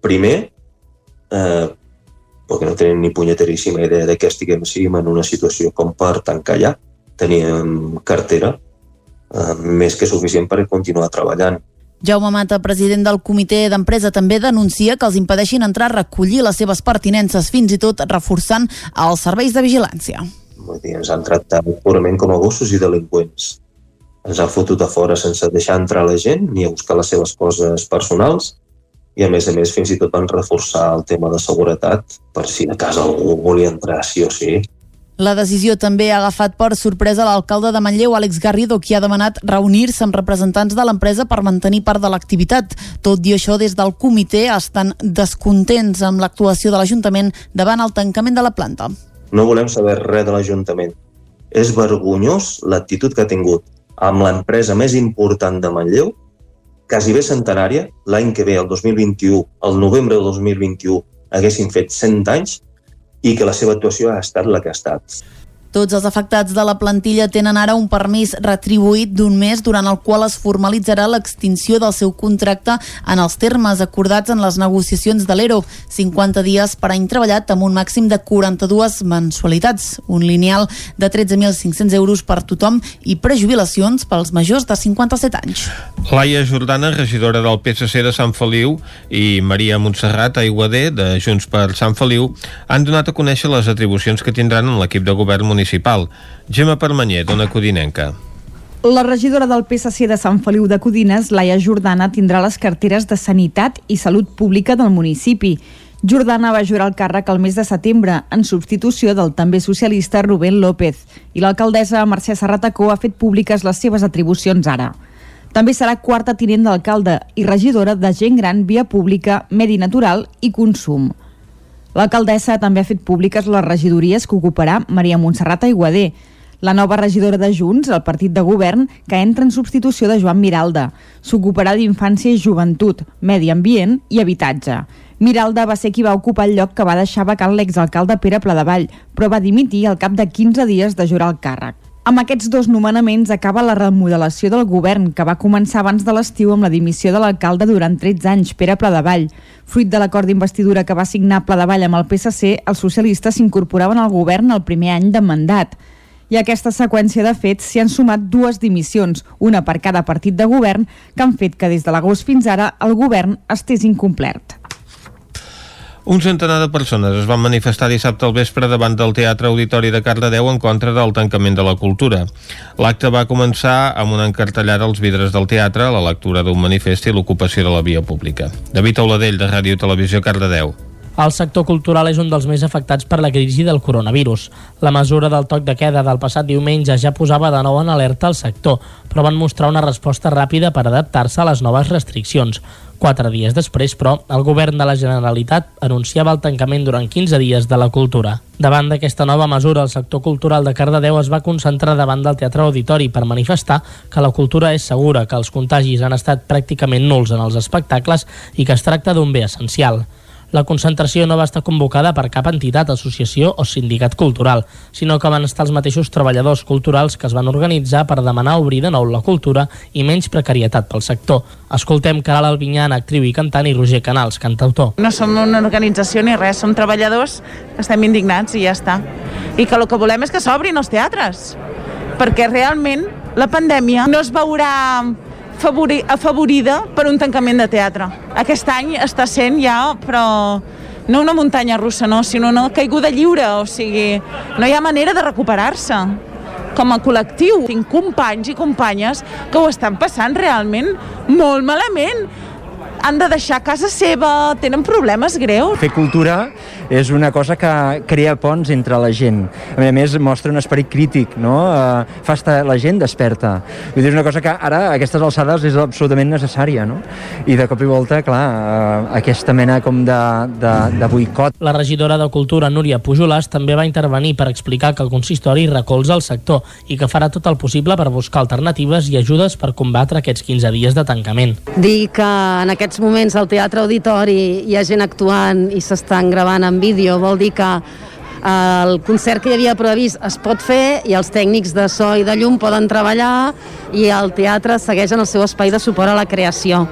primer, eh, perquè no tenim ni punyeteríssima idea de què estiguem siguem en una situació com per tancar ja. Teníem cartera eh, més que suficient per continuar treballant. Jaume Mata, president del comitè d'empresa, també denuncia que els impedeixin entrar a recollir les seves pertinences, fins i tot reforçant els serveis de vigilància. Vull dir, ens han tractat purament com a gossos i delinqüents. ens ha fotut a fora sense deixar entrar la gent ni a buscar les seves coses personals i a més a més fins i tot van reforçar el tema de seguretat per si de casa algú volia entrar sí o sí. La decisió també ha agafat per sorpresa l'alcalde de Manlleu, Àlex Garrido, qui ha demanat reunir-se amb representants de l'empresa per mantenir part de l'activitat. Tot i això, des del comitè estan descontents amb l'actuació de l'Ajuntament davant el tancament de la planta. No volem saber res de l'Ajuntament. És vergonyós l'actitud que ha tingut amb l'empresa més important de Manlleu, quasi bé centenària, l'any que ve, el 2021, el novembre del 2021, haguessin fet 100 anys i que la seva actuació ha estat la que ha estat. Tots els afectats de la plantilla tenen ara un permís retribuït d'un mes durant el qual es formalitzarà l'extinció del seu contracte en els termes acordats en les negociacions de l'ERO, 50 dies per any treballat amb un màxim de 42 mensualitats, un lineal de 13.500 euros per tothom i prejubilacions pels majors de 57 anys. Laia Jordana, regidora del PSC de Sant Feliu, i Maria Montserrat Aiguader, de Junts per Sant Feliu, han donat a conèixer les atribucions que tindran en l'equip de govern municipal municipal. Gemma Permanyer, dona Codinenca. La regidora del PSC de Sant Feliu de Codines, Laia Jordana, tindrà les carteres de Sanitat i Salut Pública del municipi. Jordana va jurar el càrrec el mes de setembre, en substitució del també socialista Rubén López, i l'alcaldessa Mercè Serratacó ha fet públiques les seves atribucions ara. També serà quarta tinent d'alcalde i regidora de gent gran, via pública, medi natural i consum. L'alcaldessa també ha fet públiques les regidories que ocuparà Maria Montserrat Aiguader, la nova regidora de Junts, el partit de govern, que entra en substitució de Joan Miralda. S'ocuparà d'Infància i Joventut, Medi Ambient i Habitatge. Miralda va ser qui va ocupar el lloc que va deixar vacant l'exalcalde Pere Pladevall, però va dimitir al cap de 15 dies de jurar el càrrec. Amb aquests dos nomenaments acaba la remodelació del govern, que va començar abans de l'estiu amb la dimissió de l'alcalde durant 13 anys, Pere Pladevall. Fruit de l'acord d'investidura que va signar Pladevall amb el PSC, els socialistes s'incorporaven al govern el primer any de mandat. I a aquesta seqüència de fets s'hi han sumat dues dimissions, una per cada partit de govern, que han fet que des de l'agost fins ara el govern estés incomplert. Un centenar de persones es van manifestar dissabte al vespre davant del Teatre Auditori de Cardedeu en contra del tancament de la cultura. L'acte va començar amb una encartellada als vidres del teatre, la lectura d'un manifest i l'ocupació de la via pública. David Auladell, de Ràdio Televisió Cardedeu. El sector cultural és un dels més afectats per la crisi del coronavirus. La mesura del toc de queda del passat diumenge ja posava de nou en alerta el sector, però van mostrar una resposta ràpida per adaptar-se a les noves restriccions. Quatre dies després, però, el govern de la Generalitat anunciava el tancament durant 15 dies de la cultura. Davant d'aquesta nova mesura, el sector cultural de Cardedeu es va concentrar davant del Teatre Auditori per manifestar que la cultura és segura, que els contagis han estat pràcticament nuls en els espectacles i que es tracta d'un bé essencial. La concentració no va estar convocada per cap entitat, associació o sindicat cultural, sinó que van estar els mateixos treballadors culturals que es van organitzar per demanar obrir de nou la cultura i menys precarietat pel sector. Escoltem Caral Albinyana, actriu i cantant, i Roger Canals, cantautor. No som una organització ni res, som treballadors que estem indignats i ja està. I que el que volem és que s'obrin els teatres, perquè realment la pandèmia no es veurà favori, afavorida per un tancament de teatre. Aquest any està sent ja, però no una muntanya russa, no, sinó una caiguda lliure, o sigui, no hi ha manera de recuperar-se com a col·lectiu. Tinc companys i companyes que ho estan passant realment molt malament han de deixar casa seva, tenen problemes greus. Fer cultura és una cosa que crea ponts entre la gent. A més, mostra un esperit crític, no? Uh, fa estar la gent desperta. Vull dir, és una cosa que ara, a aquestes alçades, és absolutament necessària, no? I de cop i volta, clar, uh, aquesta mena com de, de, de boicot. La regidora de Cultura, Núria Pujolàs, també va intervenir per explicar que el consistori recolza el sector i que farà tot el possible per buscar alternatives i ajudes per combatre aquests 15 dies de tancament. Dir que en aquest aquests moments al Teatre Auditori hi ha gent actuant i s'estan gravant vídeo, vol dir que eh, el concert que hi havia previst es pot fer i els tècnics de so i de llum poden treballar i el teatre segueix en el seu espai de suport a la creació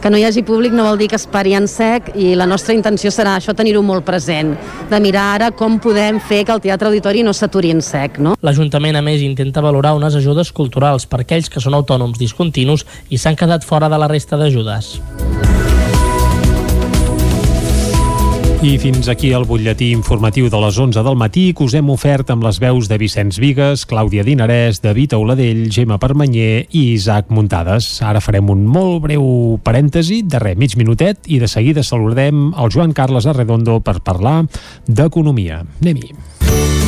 que no hi hagi públic no vol dir que es pari en sec i la nostra intenció serà això tenir-ho molt present, de mirar ara com podem fer que el Teatre Auditori no s'aturi en sec. No? L'Ajuntament, a més, intenta valorar unes ajudes culturals per aquells que són autònoms discontinus i s'han quedat fora de la resta d'ajudes. I fins aquí el butlletí informatiu de les 11 del matí que us hem ofert amb les veus de Vicenç Vigues, Clàudia Dinarès, David Auladell, Gemma Permanyer i Isaac Muntades. Ara farem un molt breu parèntesi, de res, mig minutet, i de seguida saludem el Joan Carles Arredondo per parlar d'economia. Anem-hi.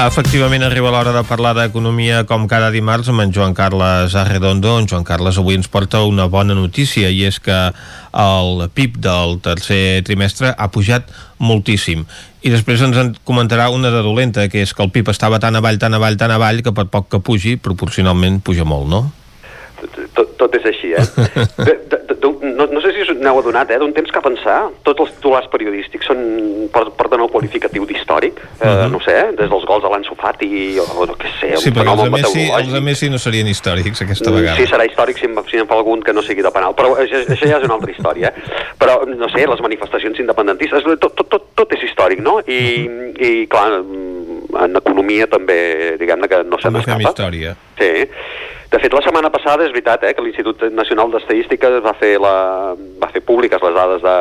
Efectivament arriba l'hora de parlar d'economia com cada dimarts amb en Joan Carles Arredondo. En Joan Carles avui ens porta una bona notícia i és que el PIB del tercer trimestre ha pujat moltíssim. I després ens en comentarà una de dolenta, que és que el PIB estava tan avall, tan avall, tan avall, que per poc que pugi, proporcionalment puja molt, no? Tot, tot és així, eh? De, de, de, no, no sé si us n'heu adonat, eh? D'un temps a pensar, tots els titulars periodístics són, porten el qualificatiu d'històric, eh, uh -huh. no sé, des dels gols de l'Anso Fati, o, no què sé, Sí, un perquè els de, Messi, els de Messi no serien històrics aquesta vegada. Sí, serà històric si, si en fa algun que no sigui de penal, però això, això ja és una altra història. Eh? Però, no sé, les manifestacions independentistes, tot, tot, tot, tot és històric, no? I, i clar, en economia també, diguem-ne que no se fem n'escapa. història. Sí. De fet, la setmana passada és veritat eh, que l'Institut Nacional d'Estadística va fer, la, va fer públiques les dades de,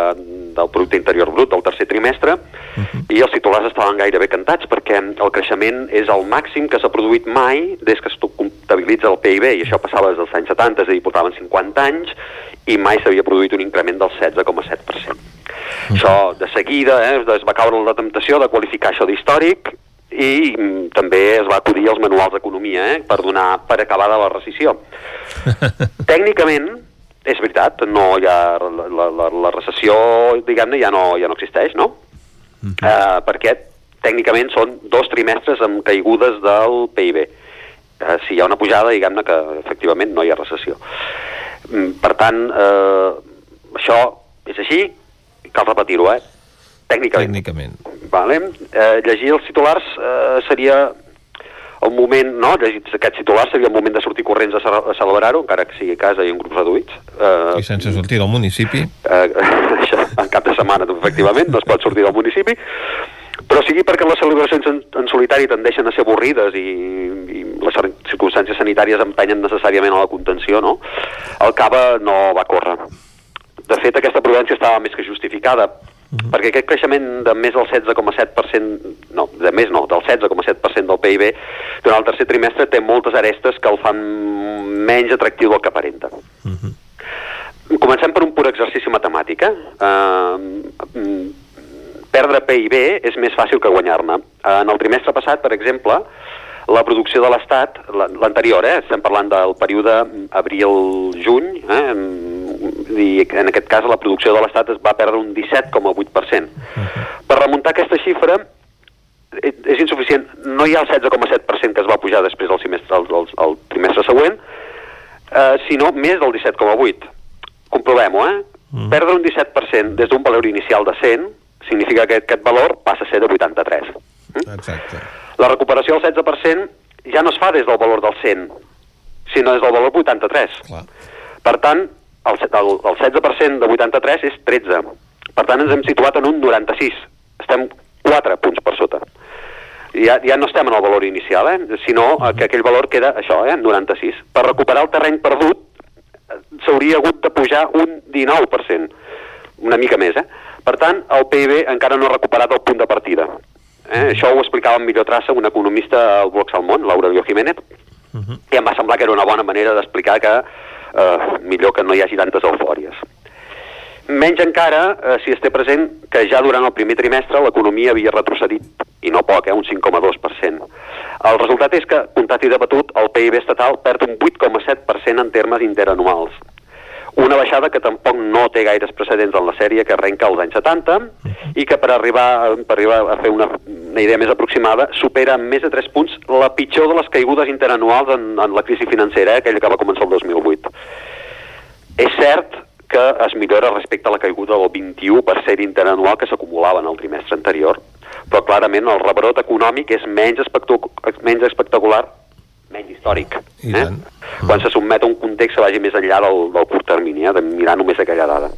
del Producte Interior Brut del tercer trimestre i els titulars estaven gairebé cantats perquè el creixement és el màxim que s'ha produït mai des que es comptabilitza el PIB i això passava des dels anys 70, és a dir, portaven 50 anys i mai s'havia produït un increment del 16,7%. Això, de seguida, eh, es va caure en la temptació de qualificar això d'històric i mm, també es va acudir als manuals d'economia eh, per donar per acabada la recessió. Tècnicament, és veritat, no hi ha, la, la, la, recessió, diguem-ne, ja, no, ja no existeix, no? Uh, perquè tècnicament són dos trimestres amb caigudes del PIB. Uh, si hi ha una pujada, diguem-ne que efectivament no hi ha recessió. Mm, Per tant, eh, això és així, cal repetir-ho, eh? Tècnicament. Tècnicament. Vale. Eh, llegir els titulars eh, seria el moment, no? Llegir aquests titulars seria el moment de sortir corrents a, a celebrar-ho, encara que sigui a casa i en grups reduïts. Eh, I sense sortir del municipi. eh, això, en cap de setmana, efectivament, no es pot sortir del municipi, però sigui perquè les celebracions en, en solitari tendeixen a ser avorrides i, i les cir- circumstàncies sanitàries empenyen necessàriament a la contenció, no? El cava no va córrer. De fet, aquesta prudència estava més que justificada, perquè aquest creixement de més del 16,7%, no, de més no, del 16,7% del PIB durant el tercer trimestre té moltes arestes que el fan menys atractiu del que aparenta. Comencem per un pur exercici matemàtic. Eh? Uh, perdre PIB és més fàcil que guanyar-ne. Uh, en el trimestre passat, per exemple, la producció de l'Estat, la- l'anterior, eh? estem parlant del període abril-juny, eh? I en aquest cas la producció de l'Estat es va perdre un 17,8%. Per remuntar aquesta xifra eh, és insuficient. No hi ha el 16,7% que es va pujar després del semestre, el, el, el trimestre següent, eh, sinó més del 17,8%. Comprovem-ho, eh? Mm. Perdre un 17% des d'un valor inicial de 100 significa que aquest valor passa a ser de 83. Exacte. La recuperació del 16% ja no es fa des del valor del 100, sinó des del valor 83. Clar. Per tant, el, el, el 16% de 83 és 13. Per tant, ens hem situat en un 96. Estem 4 punts per sota. Ja, ja no estem en el valor inicial, eh? sinó que aquell valor queda això, eh? 96. Per recuperar el terreny perdut s'hauria hagut de pujar un 19%, una mica més. Eh? Per tant, el PIB encara no ha recuperat el punt de partida. Eh? Això ho explicava amb millor traça un economista al Bloc Salmón, l'Aurelio Jiménez, i em va semblar que era una bona manera d'explicar que eh, millor que no hi hagi tantes eufòries. Menys encara eh, si es té present que ja durant el primer trimestre l'economia havia retrocedit, i no poc, eh, un 5,2%. El resultat és que, comptat i debatut, el PIB estatal perd un 8,7% en termes interanuals. Una baixada que tampoc no té gaires precedents en la sèrie, que arrenca als anys 70 i que per arribar, per arribar a fer una, una idea més aproximada supera amb més de 3 punts la pitjor de les caigudes interanuals en, en la crisi financera, eh, aquella que va començar el 2008. És cert que es millora respecte a la caiguda del 21% interanual que s'acumulava en el trimestre anterior, però clarament el rebrot econòmic és menys, espectac menys espectacular menys històric, eh? quan se sotmet a un context que vagi més enllà del, del curt termini, eh? de mirar només aquella dada.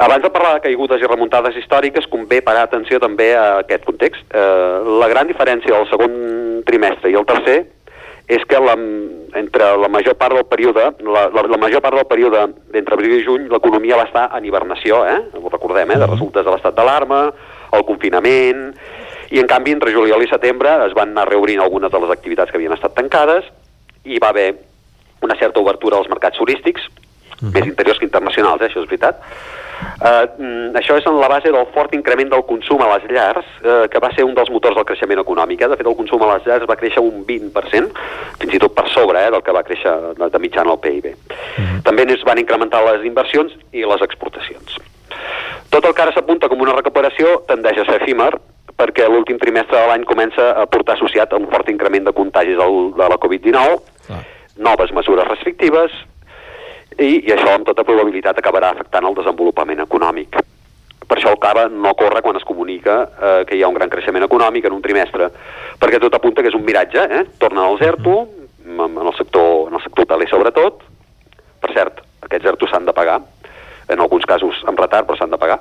Abans de parlar de caigudes i remuntades històriques, convé parar atenció també a aquest context. Eh, la gran diferència del segon trimestre i el tercer és que la, entre la major part del període, la, la, la major part del període d'entre abril i juny, l'economia va estar en hibernació, eh? ho recordem, eh? de resultes de l'estat d'alarma, el confinament, i en canvi entre juliol i setembre es van anar reobrint algunes de les activitats que havien estat tancades i va haver una certa obertura als mercats turístics, uh -huh. més interiors que internacionals, eh? això és veritat. Uh, això és en la base del fort increment del consum a les llars, uh, que va ser un dels motors del creixement econòmic. Eh? De fet, el consum a les llars va créixer un 20%, fins i tot per sobre eh, del que va créixer de, de mitjana el PIB. Uh -huh. També es van incrementar les inversions i les exportacions. Tot el que ara s'apunta com una recuperació tendeix a ser efímer, perquè l'últim trimestre de l'any comença a portar associat a un fort increment de contagis del, de la Covid-19, noves mesures restrictives, i, i això amb tota probabilitat acabarà afectant el desenvolupament econòmic. Per això el CABA no corre quan es comunica eh, que hi ha un gran creixement econòmic en un trimestre, perquè tot apunta que és un miratge, eh? tornen al ZERTO, en el sector, en el sector hoteler sobretot, per cert, aquests ERTO s'han de pagar, en alguns casos amb retard, però s'han de pagar.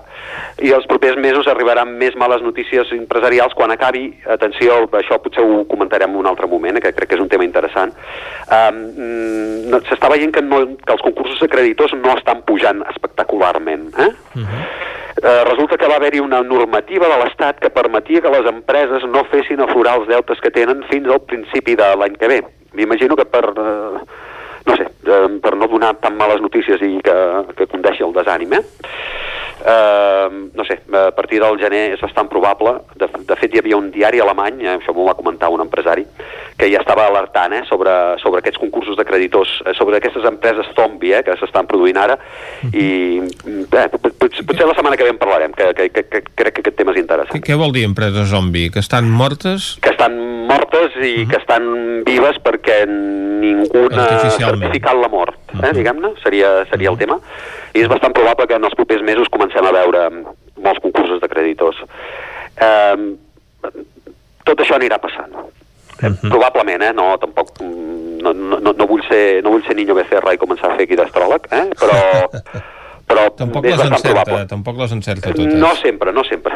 I els propers mesos arribaran més males notícies empresarials quan acabi, atenció, això potser ho comentarem en un altre moment, eh, que crec que és un tema interessant, um, s'està veient que, no, que els concursos de creditors no estan pujant espectacularment. Eh? Uh -huh. Uh, resulta que va haver-hi una normativa de l'Estat que permetia que les empreses no fessin aflorar els deutes que tenen fins al principi de l'any que ve. M'imagino que per... Uh, no sé, eh, per no donar tan males notícies i que, que condeixi el desànim, eh? Uh, no sé, a partir del gener és bastant probable, de, de fet hi havia un diari alemany, eh, això m'ho va comentar un empresari, que ja estava alertant eh, sobre, sobre aquests concursos de creditors, eh, sobre aquestes empreses zombi eh, que s'estan produint ara, i eh, potser, potser la setmana que ve en parlarem, que, que, que, que crec que aquest tema és interessant. Què, vol dir empreses zombi? Que estan mortes? Que estan mortes i uh -huh. que estan vives perquè ningú n'ha certificat la mort, eh, uh -huh. diguem-ne, seria, seria el tema. I és bastant probable que en els propers mesos comencem a veure molts concursos de creditors. Eh, tot això anirà passant. Uh -huh. Probablement, eh? No, tampoc... No, no, no, vull ser, no vull ser niño becerra i començar a fer aquí d'astròleg, eh? Però... però tampoc és les encerta, probable. tampoc les encerta totes. No sempre, no sempre.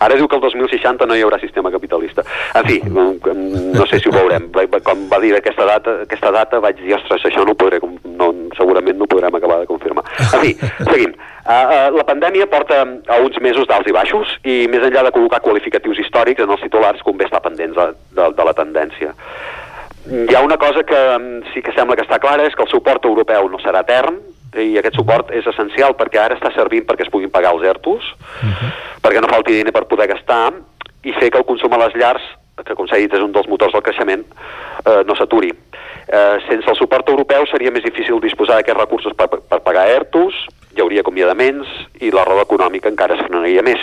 Ara diu que el 2060 no hi haurà sistema capitalista. En fi, no sé si ho veurem. Com va dir aquesta data, aquesta data vaig dir, ostres, això no ho podré, no, segurament no ho podrem acabar de confirmar. En fi, seguim. Uh, uh, la pandèmia porta a uns mesos d'alts i baixos i més enllà de col·locar qualificatius històrics en els titulars convé estar pendents de, de, de la tendència. Hi ha una cosa que mm, sí que sembla que està clara, és que el suport europeu no serà etern, i aquest suport és essencial perquè ara està servint perquè es puguin pagar els ERTOs, uh -huh. perquè no falti diner per poder gastar i fer que el consum a les llars, que com s'ha dit és un dels motors del creixement, eh, no s'aturi. Eh, sense el suport europeu seria més difícil disposar d'aquests recursos per, per pagar ERTOs, hi hauria acomiadaments i la roda econòmica encara es frenaria més.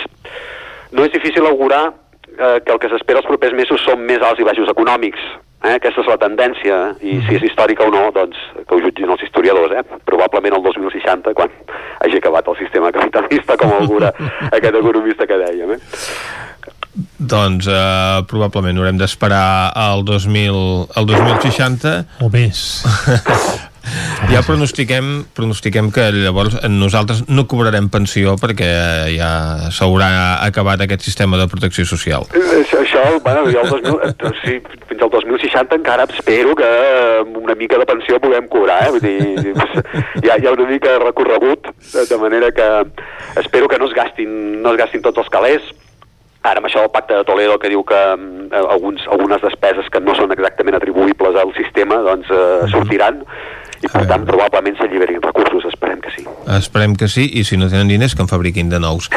No és difícil augurar eh, que el que s'espera els propers mesos són més alts i baixos econòmics, Eh, aquesta és la tendència, i si és històrica o no, doncs que ho jutgin els historiadors. Eh? Probablement el 2060, quan hagi acabat el sistema capitalista, com augura aquest economista que dèiem. Eh? Doncs eh, probablement haurem d'esperar al 2000, el 2060 o més ja pronostiquem, pronostiquem que llavors nosaltres no cobrarem pensió perquè ja s'haurà acabat aquest sistema de protecció social. Això, això bueno, jo el 2000, sí, fins al 2060 encara espero que una mica de pensió puguem cobrar, eh? Vull dir, hi ha, hi ha una mica recorregut, de manera que espero que no es gastin, no es gastin tots els calés, Ara, amb això del pacte de Toledo que diu que eh, alguns, algunes despeses que no són exactament atribuïbles al sistema doncs, eh, sortiran i per tant probablement s'alliberin recursos, esperem que sí. Esperem que sí, i si no tenen diners, que en fabriquin de nous.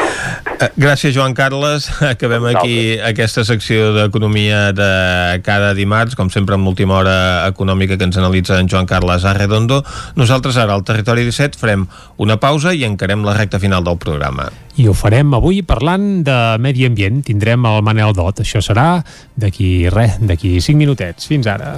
Eh, gràcies, Joan Carles. Acabem aquí aquesta secció d'economia de cada dimarts, com sempre amb l'última hora econòmica que ens analitza en Joan Carles Arredondo. Nosaltres ara al Territori 17 farem una pausa i encarem la recta final del programa. I ho farem avui parlant de medi ambient. Tindrem el Manel Dot. Això serà d'aquí res, d'aquí 5 minutets. Fins ara.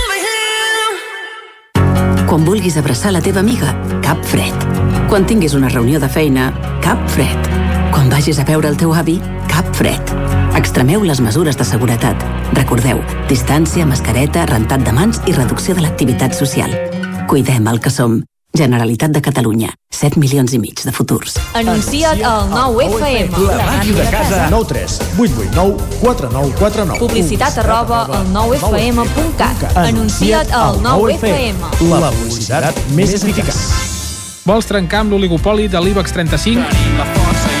Quan vulguis abraçar la teva amiga, cap fred. Quan tinguis una reunió de feina, cap fred. Quan vagis a veure el teu avi, cap fred. Extremeu les mesures de seguretat. Recordeu, distància, mascareta, rentat de mans i reducció de l'activitat social. Cuidem el que som. Generalitat de Catalunya. 7 milions i mig de futurs. Anuncia't al 9FM. La màquina de casa. 9 3 8 8 9 4 9 4 9. Publicitat arroba al 9FM.cat. Anuncia't al 9FM. La publicitat més eficaç. Vols trencar amb l'oligopoli de l'IBEX 35?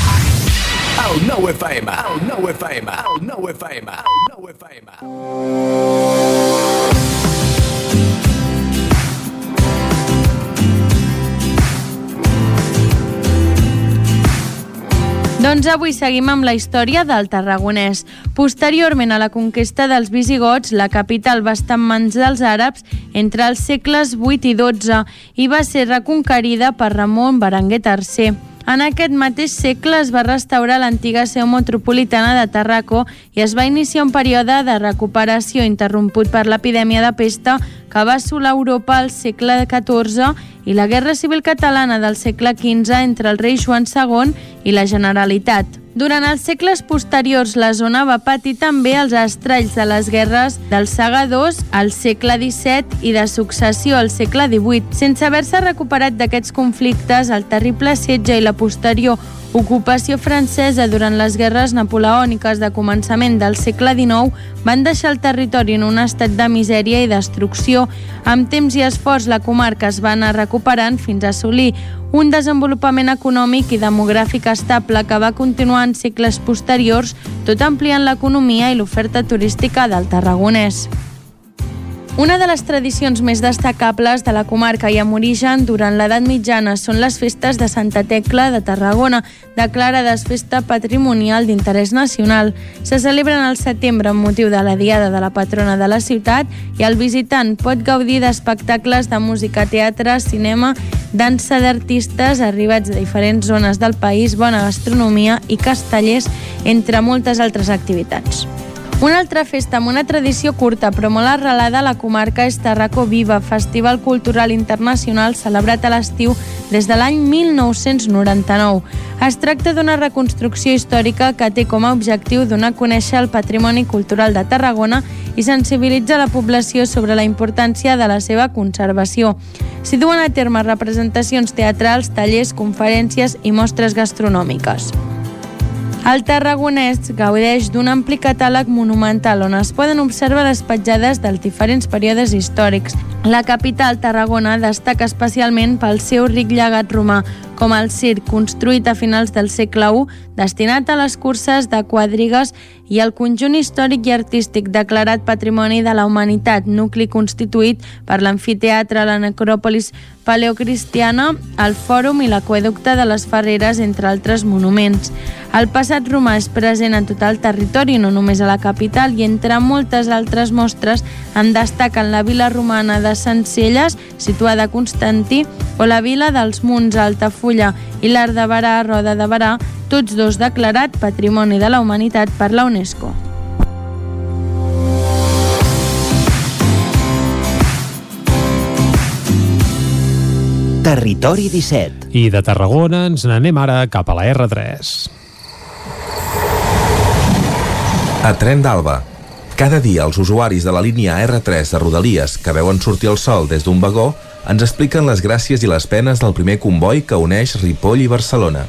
El nou FM, el nou FM, el nou FM, el nou FM. Doncs avui seguim amb la història del Tarragonès. Posteriorment a la conquesta dels visigots, la capital va estar en mans dels àrabs entre els segles 8 i 12 i va ser reconquerida per Ramon Berenguer III. En aquest mateix segle es va restaurar l'antiga seu metropolitana de Tarraco i es va iniciar un període de recuperació interromput per l'epidèmia de pesta que va assolar Europa al segle XIV i la Guerra Civil Catalana del segle XV entre el rei Joan II i la Generalitat. Durant els segles posteriors, la zona va patir també els estralls de les guerres del segadors al segle XVII i de successió al segle XVIII. Sense haver-se recuperat d'aquests conflictes, el terrible setge i la posterior ocupació francesa durant les guerres napoleòniques de començament del segle XIX van deixar el territori en un estat de misèria i destrucció. Amb temps i esforç, la comarca es va anar recuperant fins a assolir un desenvolupament econòmic i demogràfic estable que va continuar en segles posteriors, tot ampliant l'economia i l'oferta turística del Tarragonès. Una de les tradicions més destacables de la comarca i amb origen durant l'edat mitjana són les festes de Santa Tecla de Tarragona, declarades festa patrimonial d'interès nacional. Se celebren al setembre amb motiu de la Diada de la patrona de la ciutat i el visitant pot gaudir d'espectacles de música, teatre, cinema, dansa d'artistes arribats de diferents zones del país, bona gastronomia i castellers, entre moltes altres activitats. Una altra festa amb una tradició curta però molt arrelada a la comarca és Tarraco Viva, festival cultural internacional celebrat a l'estiu des de l'any 1999. Es tracta d'una reconstrucció històrica que té com a objectiu donar a conèixer el patrimoni cultural de Tarragona i sensibilitzar la població sobre la importància de la seva conservació. S'hi duen a terme representacions teatrals, tallers, conferències i mostres gastronòmiques. El Tarragonès gaudeix d'un ampli catàleg monumental on es poden observar les petjades dels diferents períodes històrics. La capital, Tarragona, destaca especialment pel seu ric llegat romà, com el circ construït a finals del segle I, destinat a les curses de quadrigues i el conjunt històric i artístic declarat Patrimoni de la Humanitat, nucli constituït per l'amfiteatre, la necròpolis paleocristiana, el fòrum i l'aqueducte de les Ferreres, entre altres monuments. El passat romà és present en tot el territori, no només a la capital, i entre moltes altres mostres en destaquen la vila romana de Sencelles, situada a Constantí, o la vila dels Munts, Altafulla, i l'Art de Barà, Roda de Barà, tots dos declarat Patrimoni de la Humanitat per la UNESCO. Territori 17. I de Tarragona ens n'anem ara cap a la R3. A Tren d'Alba. Cada dia els usuaris de la línia R3 de Rodalies que veuen sortir el sol des d'un vagó ens expliquen les gràcies i les penes del primer comboi que uneix Ripoll i Barcelona.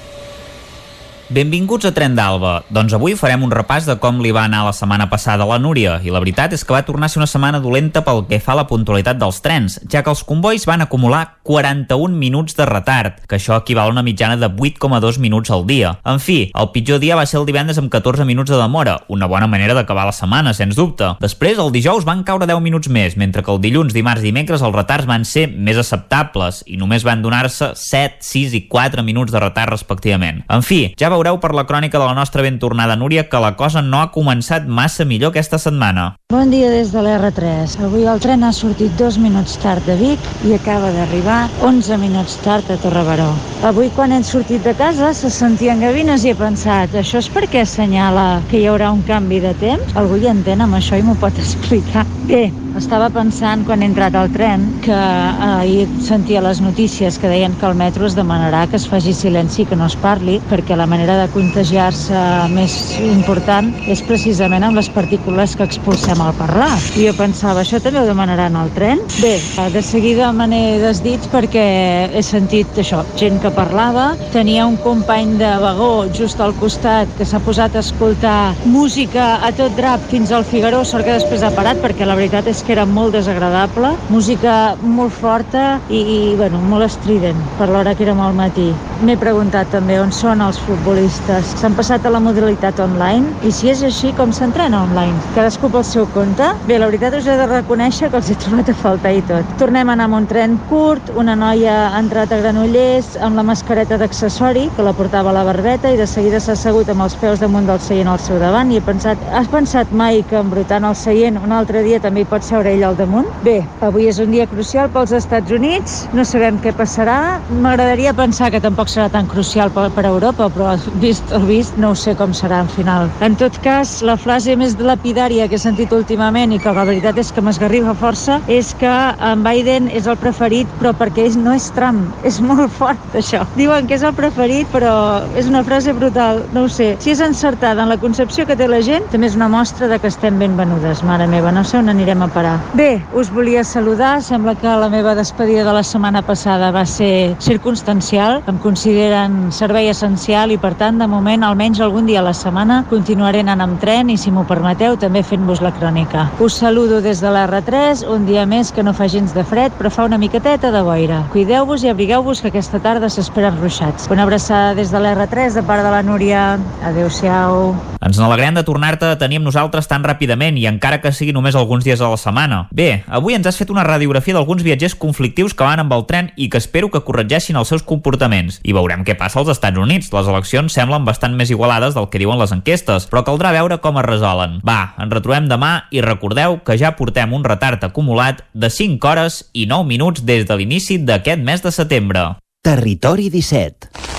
Benvinguts a Tren d'Alba. Doncs avui farem un repàs de com li va anar la setmana passada a la Núria i la veritat és que va tornar a ser una setmana dolenta pel que fa a la puntualitat dels trens, ja que els convois van acumular 41 minuts de retard, que això equival a una mitjana de 8,2 minuts al dia. En fi, el pitjor dia va ser el divendres amb 14 minuts de demora, una bona manera d'acabar la setmana, sens dubte. Després, el dijous van caure 10 minuts més, mentre que el dilluns, dimarts i dimecres els retards van ser més acceptables i només van donar-se 7, 6 i 4 minuts de retard respectivament. En fi, ja veureu per la crònica de la nostra ben tornada Núria que la cosa no ha començat massa millor aquesta setmana. Bon dia des de l'R3. Avui el tren ha sortit dos minuts tard de Vic i acaba d'arribar 11 minuts tard a Torrebaró. Avui quan hem sortit de casa se sentien gavines i he pensat això és perquè assenyala que hi haurà un canvi de temps? Algú hi entén amb això i m'ho pot explicar? Bé, estava pensant quan he entrat al tren que ahir sentia les notícies que deien que el metro es demanarà que es faci silenci i que no es parli perquè la manera de contagiar-se més important és precisament amb les partícules que expulsem al parlar. I jo pensava, això també ho demanaran al tren? Bé, de seguida me n'he desdit perquè he sentit això, gent que parlava, tenia un company de vagó just al costat que s'ha posat a escoltar música a tot drap fins al Figaró, sort que després ha parat perquè la veritat és que era molt desagradable, música molt forta i, i bueno, molt estrident per l'hora que era al matí. M'he preguntat també on són els futbolistes. S'han passat a la modalitat online i si és així, com s'entrena online? Cadascú pel seu compte? Bé, la veritat us he de reconèixer que els he trobat a faltar i tot. Tornem a anar amb un tren curt, una noia ha entrat a Granollers amb la mascareta d'accessori que la portava a la barbeta i de seguida s'ha assegut amb els peus damunt del seient al seu davant i he pensat, has pensat mai que embrutant el seient un altre dia també hi pot seure ell al damunt? Bé, avui és un dia crucial pels Estats Units, no sabem què passarà. M'agradaria pensar que tampoc serà tan crucial per, per Europa, però vist el vist no ho sé com serà en final. En tot cas, la frase més lapidària que he sentit últimament i que la veritat és que m'esgarrifa força és que en Biden és el preferit però perquè ell no és Trump. És molt fort això. Diuen que és el preferit però és una frase brutal, no ho sé. Si és encertada en la concepció que té la gent, també és una mostra de que estem ben venudes, mare meva. No sé on anirem a parar. Bé, us volia saludar. Sembla que la meva despedida de la setmana passada va ser circumstancial. Em consideren servei essencial i per tant de moment almenys algun dia a la setmana continuaré anant amb tren i si m'ho permeteu també fent-vos la crònica. Us saludo des de la R3, un dia més que no fa gens de fred però fa una miqueteta de boira. Cuideu-vos i abrigueu-vos que aquesta tarda s'esperen ruixats. Una abraçada des de la R3 de part de la Núria. Adéu-siau. Ens n'alegrem de tornar-te a tenir amb nosaltres tan ràpidament i encara que sigui només alguns dies a la setmana. Bé, avui ens has fet una radiografia d'alguns viatgers conflictius que van amb el tren i que espero que corregeixin els seus comportaments. I veurem què passa als Estats Units. Les eleccions semblen bastant més igualades del que diuen les enquestes, però caldrà veure com es resolen. Va, ens retrobem demà i recordeu que ja portem un retard acumulat de 5 hores i 9 minuts des de l'inici d'aquest mes de setembre. Territori 17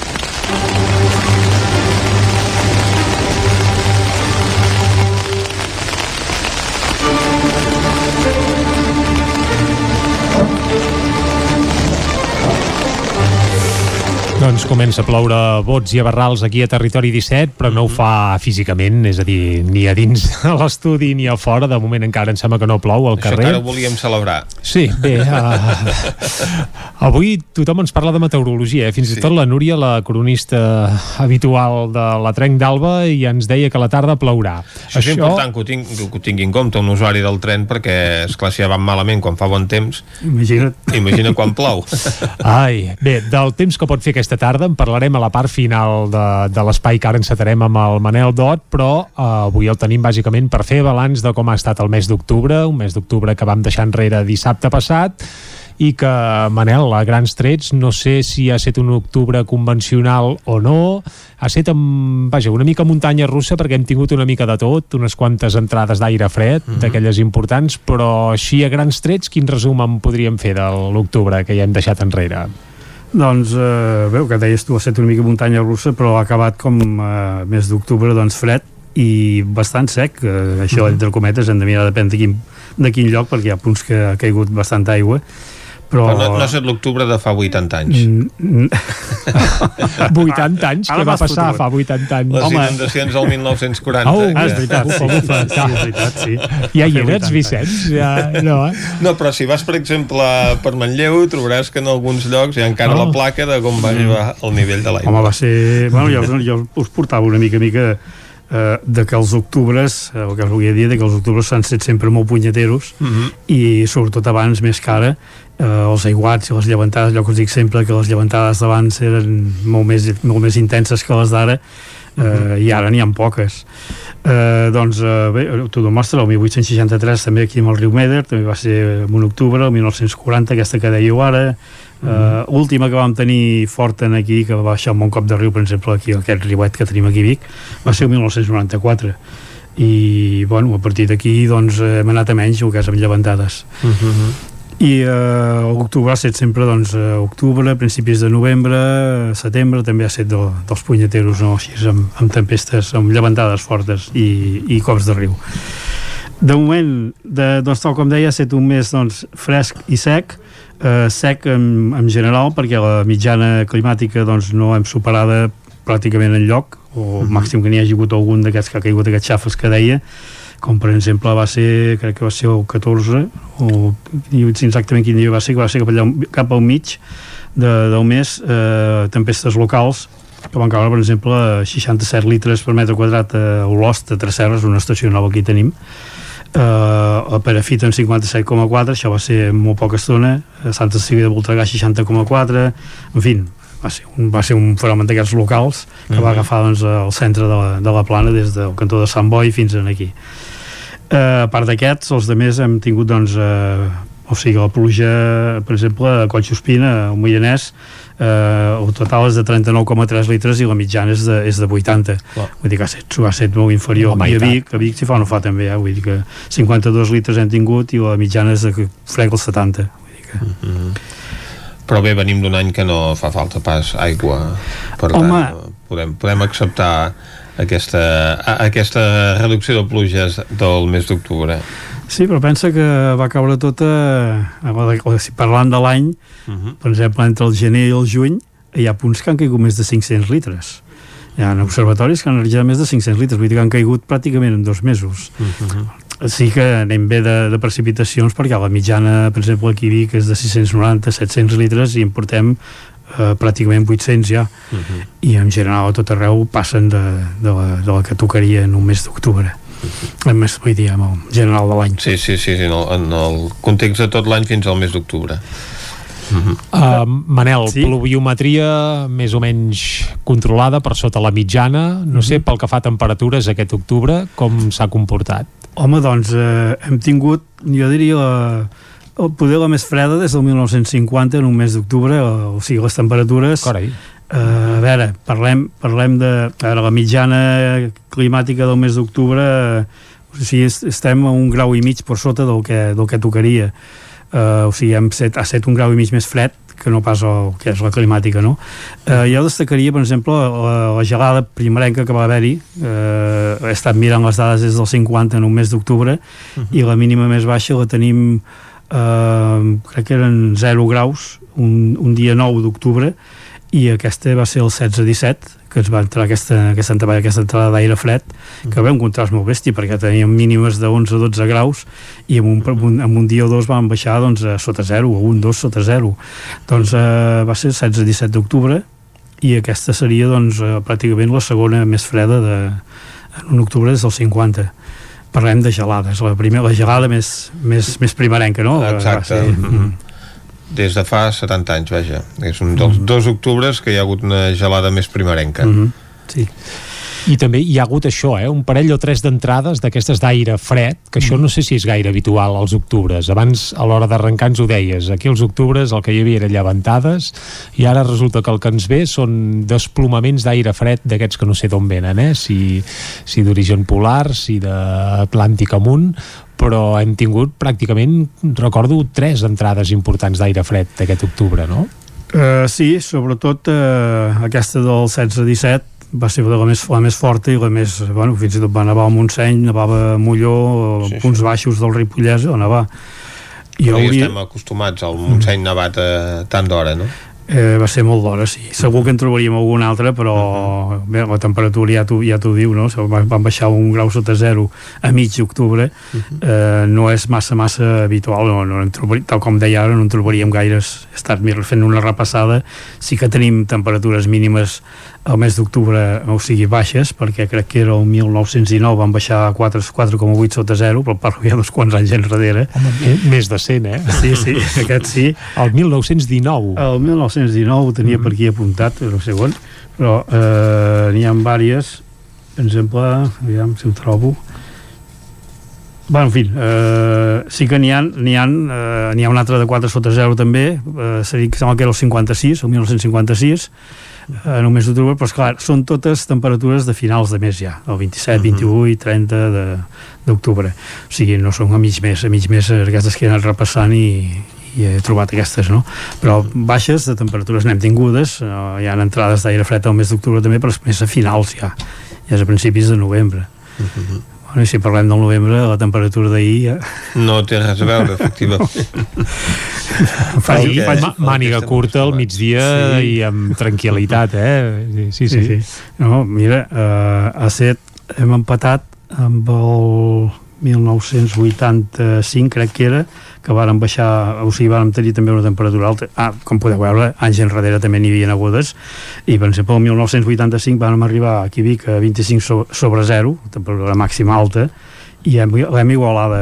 Doncs comença a ploure bots i a barrals aquí a Territori 17, però no ho fa físicament, és a dir, ni a dins de l'estudi ni a fora. De moment encara em sembla que no plou al Això carrer. encara ho volíem celebrar. Sí, bé, uh, avui tothom ens parla de meteorologia, eh? fins i tot la Núria, la cronista habitual de la Trenc d'Alba, i ens deia que a la tarda plourà. Això, és important que ho, ting que ho tingui en compte un usuari del tren perquè, esclar, si ja van malament quan fa bon temps, Imagina't. imagina quan plou. Ai, bé, del temps que pot fer aquesta tarda en parlarem a la part final de, de l'espai que ara encetarem amb el Manel Dot, però eh, avui el tenim bàsicament per fer balanç de com ha estat el mes d'octubre, un mes d'octubre que vam deixar enrere dissabte passat, i que, Manel, a grans trets, no sé si ha estat un octubre convencional o no, ha estat, amb, vaja, una mica muntanya russa perquè hem tingut una mica de tot, unes quantes entrades d'aire fred, Mhm. d'aquelles importants, però així a grans trets, quin resum en podríem fer de l'octubre que ja hem deixat enrere? Doncs, eh, veu que deies tu, ha estat una mica muntanya russa, però ha acabat com eh, mes d'octubre, doncs fred i bastant sec, eh, això entre cometes hem de mirar depèn de quin, de quin lloc, perquè hi ha punts que ha caigut bastanta aigua, però... Però no, no ha estat l'octubre de fa 80 anys. Mm, 80 anys? Ara Què va passar fotut. fa 80 anys? Les inundacions del 1940. Oh, ah, és veritat, sí, bufa, bufa, sí, és veritat, sí. Ja hi eres, 80 Vicenç? Ja, no, eh? No, però si vas, per exemple, per Manlleu, trobaràs que en alguns llocs hi ha encara Oh. la placa de com va arribar el nivell de l'aigua. Home, va ser... Bueno, jo, jo us portava una mica mica eh, de que els octubres, eh, el que us volia dir, de que els octubres s'han set sempre molt punyeteros Mhm. i sobretot abans, més que ara, eh, els aiguats i les llevantades, allò que us dic sempre, que les llevantades d'abans eren molt més, molt més intenses que les d'ara, eh, i ara n'hi ha poques. Eh, doncs, eh, bé, t'ho demostra, el 1863 també aquí amb el riu Meder, també va ser en un octubre, el 1940, aquesta que dèieu ara, Uh, última que vam tenir forta en aquí, que va baixar un bon cop de riu, per exemple, aquí, aquest riuet que tenim aquí a Vic, va ser el 1994 i bueno, a partir d'aquí doncs, hem anat a menys el que és amb llevantades i eh, l'octubre ha estat sempre doncs, eh, octubre, principis de novembre setembre també ha estat de, dels punyeteros no? així amb, amb tempestes amb llevantades fortes i, i cops de riu de moment, de, doncs, tal com deia, ha estat un mes doncs, fresc i sec eh, sec en, en general perquè la mitjana climàtica doncs, no hem superada pràcticament en lloc o el màxim que n'hi hagi hagut algun d'aquests que ha caigut aquests xafes que deia com per exemple va ser, crec que va ser el 14 o exactament quin dia va ser, que va ser cap, allà, cap al mig de, del mes eh, tempestes locals que van caure, per exemple, a 67 litres per metre quadrat a Olost, a Tresserres, una estació nova que hi tenim, eh, a Perafita en 57,4 això va ser molt poca estona. A Santa Cecília de Voltregà 60,4 en fi, va ser un, va ser un fenomen d'aquests locals que va Mhm. agafar doncs, el centre de la, de la plana des del cantó de Sant Boi fins en aquí eh, a part d'aquests, els de més hem tingut doncs, eh, o sigui, la pluja per exemple, a Collsospina al Moianès eh, el total és de 39,3 litres i la mitjana és de, és de 80 Clar. vull dir que ha estat, ha estat molt inferior i a. Vic, a Vic si fa no fa també eh? vull dir que 52 litres hem tingut i la mitjana és de que frega els 70 vull dir que... Però bé, venim d'un any que no fa falta pas aigua. Per tant, Home. podem, podem acceptar aquesta, a- aquesta reducció de pluges del mes d'octubre. Sí, però pensa que va caure tota, eh, si parlant de l'any, uh -huh. per exemple, entre el gener i el juny, hi ha punts que han caigut més de 500 litres. Hi ha observatoris que han realitzat més de 500 litres, vull dir que han caigut pràcticament en dos mesos. Uh -huh. Sí que anem bé de, de precipitacions perquè la mitjana, per exemple, aquí a Vic és de 690-700 litres i en portem eh, pràcticament 800 ja, uh -huh. i en general a tot arreu passen de, de, la, de la que tocaria en un mes d'octubre. Uh -huh. El mes, vull dir, en el general de l'any. Sí, sí, sí, sí en, el, en el context de tot l'any fins al mes d'octubre. Uh -huh. uh, Manel, sí? pluviometria més o menys controlada per sota la mitjana no uh -huh. sé, pel que fa a temperatures aquest octubre com s'ha comportat? Home, doncs eh, hem tingut jo diria la, poder la més freda des del 1950 en un mes d'octubre, o, o sigui, les temperatures Carai. Uh, a veure, parlem, parlem de a veure, la mitjana climàtica del mes d'octubre uh, o sigui, estem a un grau i mig per sota del que, del que tocaria uh, o sigui, hem set, ha set un grau i mig més fred que no pas el que és la climàtica no? uh, jo destacaria per exemple la, la gelada primerenca que va haver-hi uh, he estat mirant les dades des del 50 en un mes d'octubre uh -huh. i la mínima més baixa la tenim uh, crec que eren 0 graus un, un dia 9 d'octubre i aquesta va ser el 16-17 que ens va entrar aquesta, aquesta, entrada, aquesta entrada d'aire fred que va un contrast molt bèstia perquè teníem mínimes de 11-12 graus i en un, en un dia o dos vam baixar doncs, a sota 0, a un, dos sota 0 doncs eh, va ser 16-17 d'octubre i aquesta seria doncs, eh, pràcticament la segona més freda de, en un octubre des del 50 parlem de gelades, la, primera, la gelada més, més, més primerenca, no? Exacte. Mm -hmm des de fa 70 anys, vaja. És un dels mm. dos octubres que hi ha hagut una gelada més primerenca. Mm -hmm. Sí. I també hi ha hagut això, eh? un parell o tres d'entrades d'aquestes d'aire fred, que això no sé si és gaire habitual als octubres. Abans, a l'hora d'arrencar, ens ho deies. Aquí als octubres el que hi havia era llevantades i ara resulta que el que ens ve són desplomaments d'aire fred d'aquests que no sé d'on venen, eh? si, si d'origen polar, si d'Atlàntic amunt, però hem tingut pràcticament, recordo, tres entrades importants d'aire fred aquest octubre, no? Uh, sí, sobretot uh, aquesta del 16-17 va ser la més, la més forta i la més, bueno, fins i tot va nevar a Montseny, nevava a Molló, sí, punts sí. baixos del Ripollès, o nevar. I hauria... estem acostumats al Montseny mm. nevat a tant d'hora, no? Eh, va ser molt d'hora, sí. Segur que en trobaríem algun altre, però uh -huh. bé, la temperatura ja t'ho ja diu, no? Van baixar un grau sota zero a mig d'octubre. Uh -huh. eh, no és massa, massa habitual. No, no en trobaríem, tal com deia ara, no en trobaríem gaires. He estat fent una repassada. Sí que tenim temperatures mínimes el mes d'octubre, o sigui, baixes, perquè crec que era el 1919, van baixar a 4,8 sota 0, però parlo ja d'uns quants anys enrere. Home, més de 100, eh? Sí, sí, aquest sí. El 1919. El 1919 ho tenia mm. per aquí apuntat, un segon, però eh, n'hi ha diverses, per exemple, aviam si ho trobo, Bueno, en fi, eh, sí que n'hi ha, n'hi ha, eh, ha un altre de 4 sota 0 també, eh, seria que sembla que era el 56, el 1956, en un mes d'octubre, però esclar, són totes temperatures de finals de mes ja, el 27, uh -huh. 28 i 30 d'octubre. O sigui, no són a mig mes, a mig mes aquestes que he anat repassant i, i he trobat aquestes, no? Però baixes de temperatures n'hem tingudes, eh, hi ha entrades d'aire fred al mes d'octubre també, però més a finals ja, ja és a principis de novembre. Uh -huh. Bueno, si parlem del novembre, la temperatura d'ahir ja... No té res a veure, efectivament. Ahir faig màniga curta al migdia sí. i amb tranquil·litat, eh? Sí, sí. sí, sí. No, mira, uh, a set hem empatat amb el 1985 crec que era que varen baixar, o sigui, varen tenir també una temperatura alta, ah, com podeu veure anys enrere també n'hi havia agudes i per exemple el 1985 vam arribar aquí a Vic a 25 sobre 0 temperatura màxima alta i l'hem igualada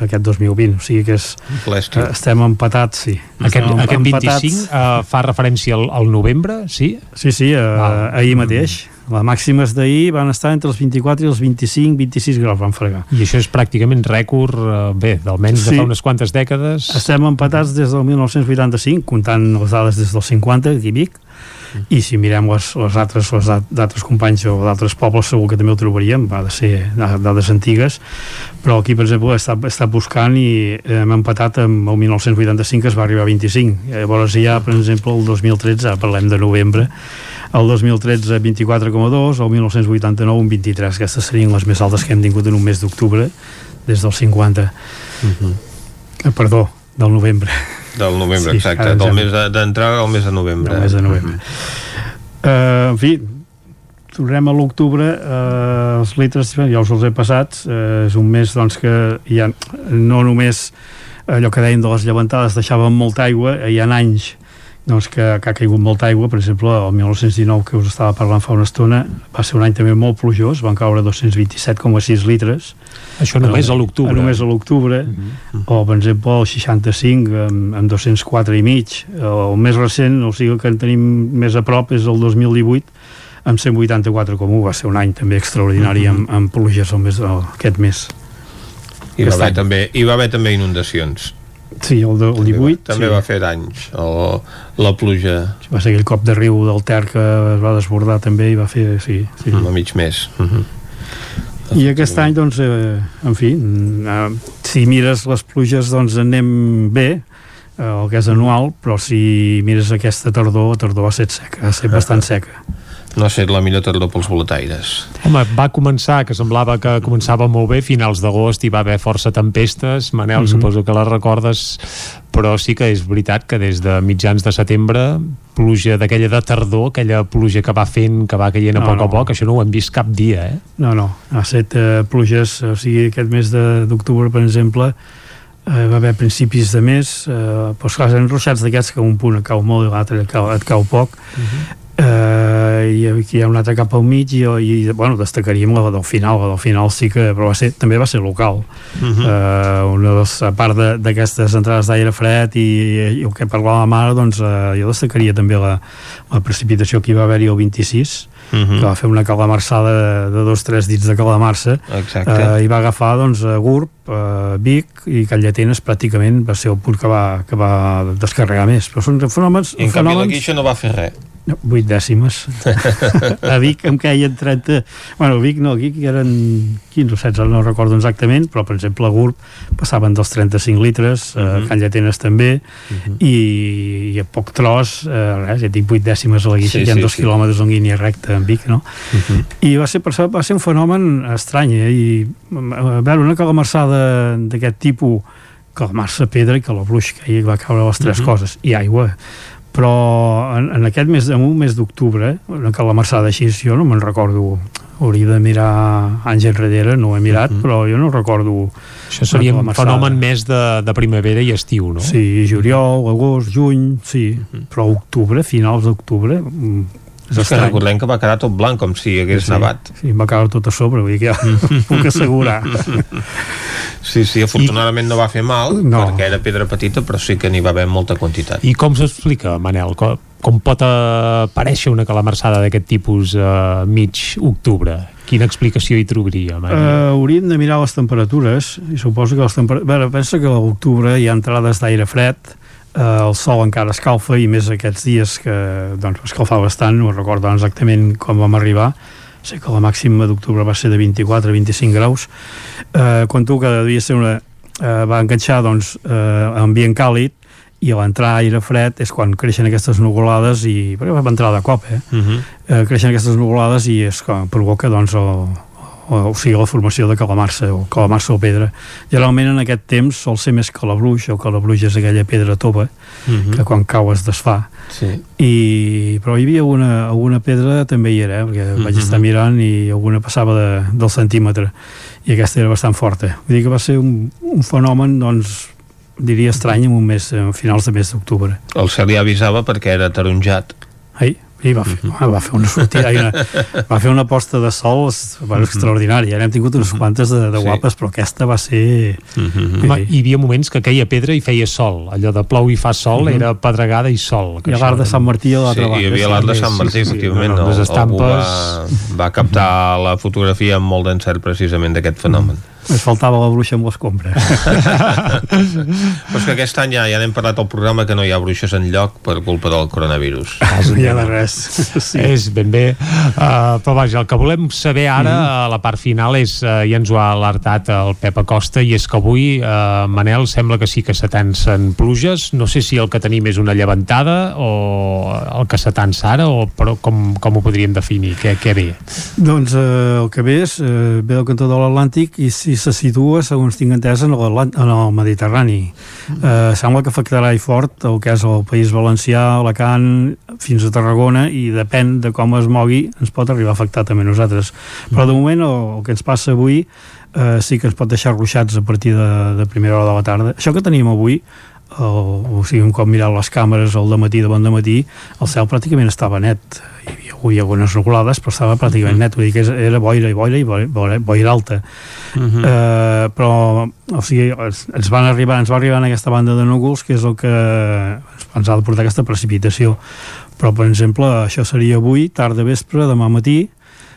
aquest 2020 o sigui que és, eh, estem empatats sí. aquest, estem aquest 25 uh, fa referència al, al novembre, sí? Sí, sí, uh, ah. ahir mateix les màximes d'ahir van estar entre els 24 i els 25, 26 graus van fregar. I això és pràcticament rècord, eh, bé, d'almenys sí. de fa unes quantes dècades. Estem empatats des del 1985, comptant les dades des del 50, aquí Vic, mm. i si mirem les, les altres les d'altres companys o d'altres pobles segur que també ho trobaríem, va de ser dades antigues, però aquí per exemple he estat buscant i hem empatat amb el 1985 que es va arribar a 25 llavors ja per exemple el 2013 parlem de novembre el 2013 24,2, el 1989 un 23, aquestes serien les més altes que hem tingut en un mes d'octubre des del 50 uh -huh. perdó, del novembre. Del novembre, sí, exacte, del mes d'entrada al mes de novembre. Del mes de novembre. Uh -huh. uh, en fi tornem a l'octubre. Eh, els litres ja us els he passats eh, és un mes doncs, que ha, no només allò que dèiem de les llevantades deixaven molta aigua hi ha anys doncs que, que ha caigut molta aigua, per exemple, el 1919 que us estava parlant fa una estona va ser un any també molt plujós, van caure 227,6 litres Això només a l'octubre. només a l'octubre uh -huh. o per exemple el 65 amb, amb 204 i mig el més recent, o sigui que en tenim més a prop és el 2018 amb 184,1 va ser un any també extraordinari uh -huh. amb, amb pluges el mes, el, aquest mes I va, haver també, hi va haver també inundacions. Sí, el, de, el 18 També sí. va fer danys el, la pluja va ser aquell cop de riu del Ter que es va desbordar també i va fer, sí, sí. a mig mes. Uh -huh. I aquest any, doncs, eh, en fi, eh, si mires les pluges, doncs anem bé, eh, el que és anual, però si mires aquesta tardor, la tardor ha estat seca, ha estat bastant seca. No ha estat la millor tardor pels boletaires. Home, va començar, que semblava que començava molt bé, finals d'agost hi va haver força tempestes, Manel, mm. -hmm. suposo que les recordes, però sí que és veritat que des de mitjans de setembre, pluja d'aquella de tardor, aquella pluja que va fent, que va caient a No, poc no. a poc, això no ho hem vist cap dia, eh? No, no, ha estat eh, pluges, o sigui, aquest mes de- d'octubre, per exemple, eh, va haver principis de mes, eh, però esclar, eren ruixats d'aquests que un punt et cau molt i l'altre et, cau, et cau poc, eh, i aquí hi ha un altre cap al mig i, i bueno, destacaríem la del final la del final sí que, però va ser, també va ser local uh Mhm. -huh. eh, una de les, a part de- d'aquestes entrades d'aire fred i, i el que parlava la mare doncs eh, jo destacaria també la, la precipitació que hi va haver-hi el 26 Mhm. que va fer una calamarsada de, de dos tres dits de calamarsa eh, i va agafar doncs a Gurb, eh, Vic i Callatenes pràcticament va ser el punt que va, que va descarregar més però són fenòmens, I en canvi la fenòmens Guixa no va fer res. No, 8 dècimes. a Vic em queien 30... Bueno, a Vic no, aquí eren 15 o 16, no recordo exactament, però per exemple a Gurb passaven dels 35 litres, uh -huh. a Can Llatenes també, i, i a poc tros, eh, res, ja tinc 8 dècimes a la Guixa, Sí, hi ha sí, dos sí. quilòmetres en línia recta en Vic, no? I va ser, per cert, va ser un fenomen estrany, eh? I, a veure, una calamarsada d'aquest tipus, calamarsa, pedra i que ahir va caure les tres Mhm. coses, i aigua però en, en aquest mes, en un mes d'octubre una calamarsada així, jo no me'n recordo hauria de mirar anys enrere no ho he mirat, però jo no recordo Això seria un fenomen més de, de primavera i estiu, no? Sí, juliol, agost, juny, sí, però octubre, finals d'octubre, mm, és És que estrany. recordem que va quedar tot blanc, com si hagués Sí, nevat. Sí, va caure tot a sobre, vull dir que ja puc assegurar. Sí, sí, afortunadament no va fer mal, No. perquè era pedra petita, però sí que n'hi va haver molta quantitat. I com s'explica, Manel? Com, com pot aparèixer una calamarsada d'aquest tipus a mig octubre? Quina explicació hi trobaria, Manel? Uh, hauríem de mirar les temperatures i suposo que les temperatures... veure, pensa que a l'octubre hi ha entrades d'aire fred uh, el sol encara escalfa i més aquests dies que doncs, va escalfar bastant no recordo exactament com vam arribar sé que la màxima d'octubre va ser de 24-25 graus uh, quan tu que devia ser una uh, va enganxar doncs, uh, ambient càlid i a l'entrar aire fred és quan creixen aquestes nuvolades i perquè va entrar de cop eh? Uh -huh. eh, creixen aquestes nuvolades i és que provoca doncs el, o, o sigui la formació de calamarsa o calamarsa o pedra generalment en aquest temps sol ser més calabruix o calabruix és aquella pedra tova Mhm. que quan cau es desfà Sí. i, però hi havia alguna, alguna pedra també hi era, eh? perquè vaig Mhm. estar mirant i alguna passava de, del centímetre i aquesta era bastant forta vull dir que va ser un, un fenomen doncs diria estrany en un mes, a finals de mes d'octubre El cel ja avisava perquè era taronjat. Ai, i va fer, va fer una sortida i una, va fer una posta de sol es- bueno, extraordinària, n'hem tingut unes quantes de, de Sí. guapes, però aquesta va ser Home, hi havia moments que caia pedra i feia sol. Allò de plou i fa sol Mhm. era pedregada i sol. que i l'art de Sant Martí a l'altra Sí, banda hi havia l'art de Sant Martí, sí, sí. efectivament. No, no, les estampes- va, va captar la fotografia amb molt d'encert precisament d'aquest fenomen. Es faltava la bruixa amb les compres Però és que aquest any ja, ja n'hem parlat al programa que no hi ha bruixes en lloc per culpa del coronavirus. no hi ha de res sí. És ben bé. Uh, però vaja, el que volem saber ara, Mhm. a la part final, és, uh, ja ens ho ha alertat el Pep Acosta, i és que avui, uh, Manel, sembla que sí que s'atancen pluges. No sé si el que tenim és una llevantada o el que s'atança ara, o, però com, com ho podríem definir? Què, què ve? doncs eh, el que ve és eh, ve del cantó de l'Atlàntic i si se situa, segons tinc entès en, l'Atlant- en el Mediterrani. Eh, sembla que afectarà i fort el que és el País Valencià, Alacant fins a Tarragona i depèn de com es mogui ens pot arribar a afectar també a nosaltres. Però de moment el, el que ens passa avui eh, sí que ens pot deixar ruixats a partir de, de primera hora de la tarda. Això que tenim avui el, o sigui, un cop mirar les càmeres al matí de bon matí, el cel pràcticament estava net. Hi havia, hi havia algunes nuvolades, però estava pràcticament net, vull dir que era boira i boira i boira, boira, alta. Uh -huh. eh, però, o sigui, ens van arribar, ens va arribar en aquesta banda de núvols, que és el que ens ha de portar aquesta precipitació. Però, per exemple, això seria avui, tarda vespre, demà matí,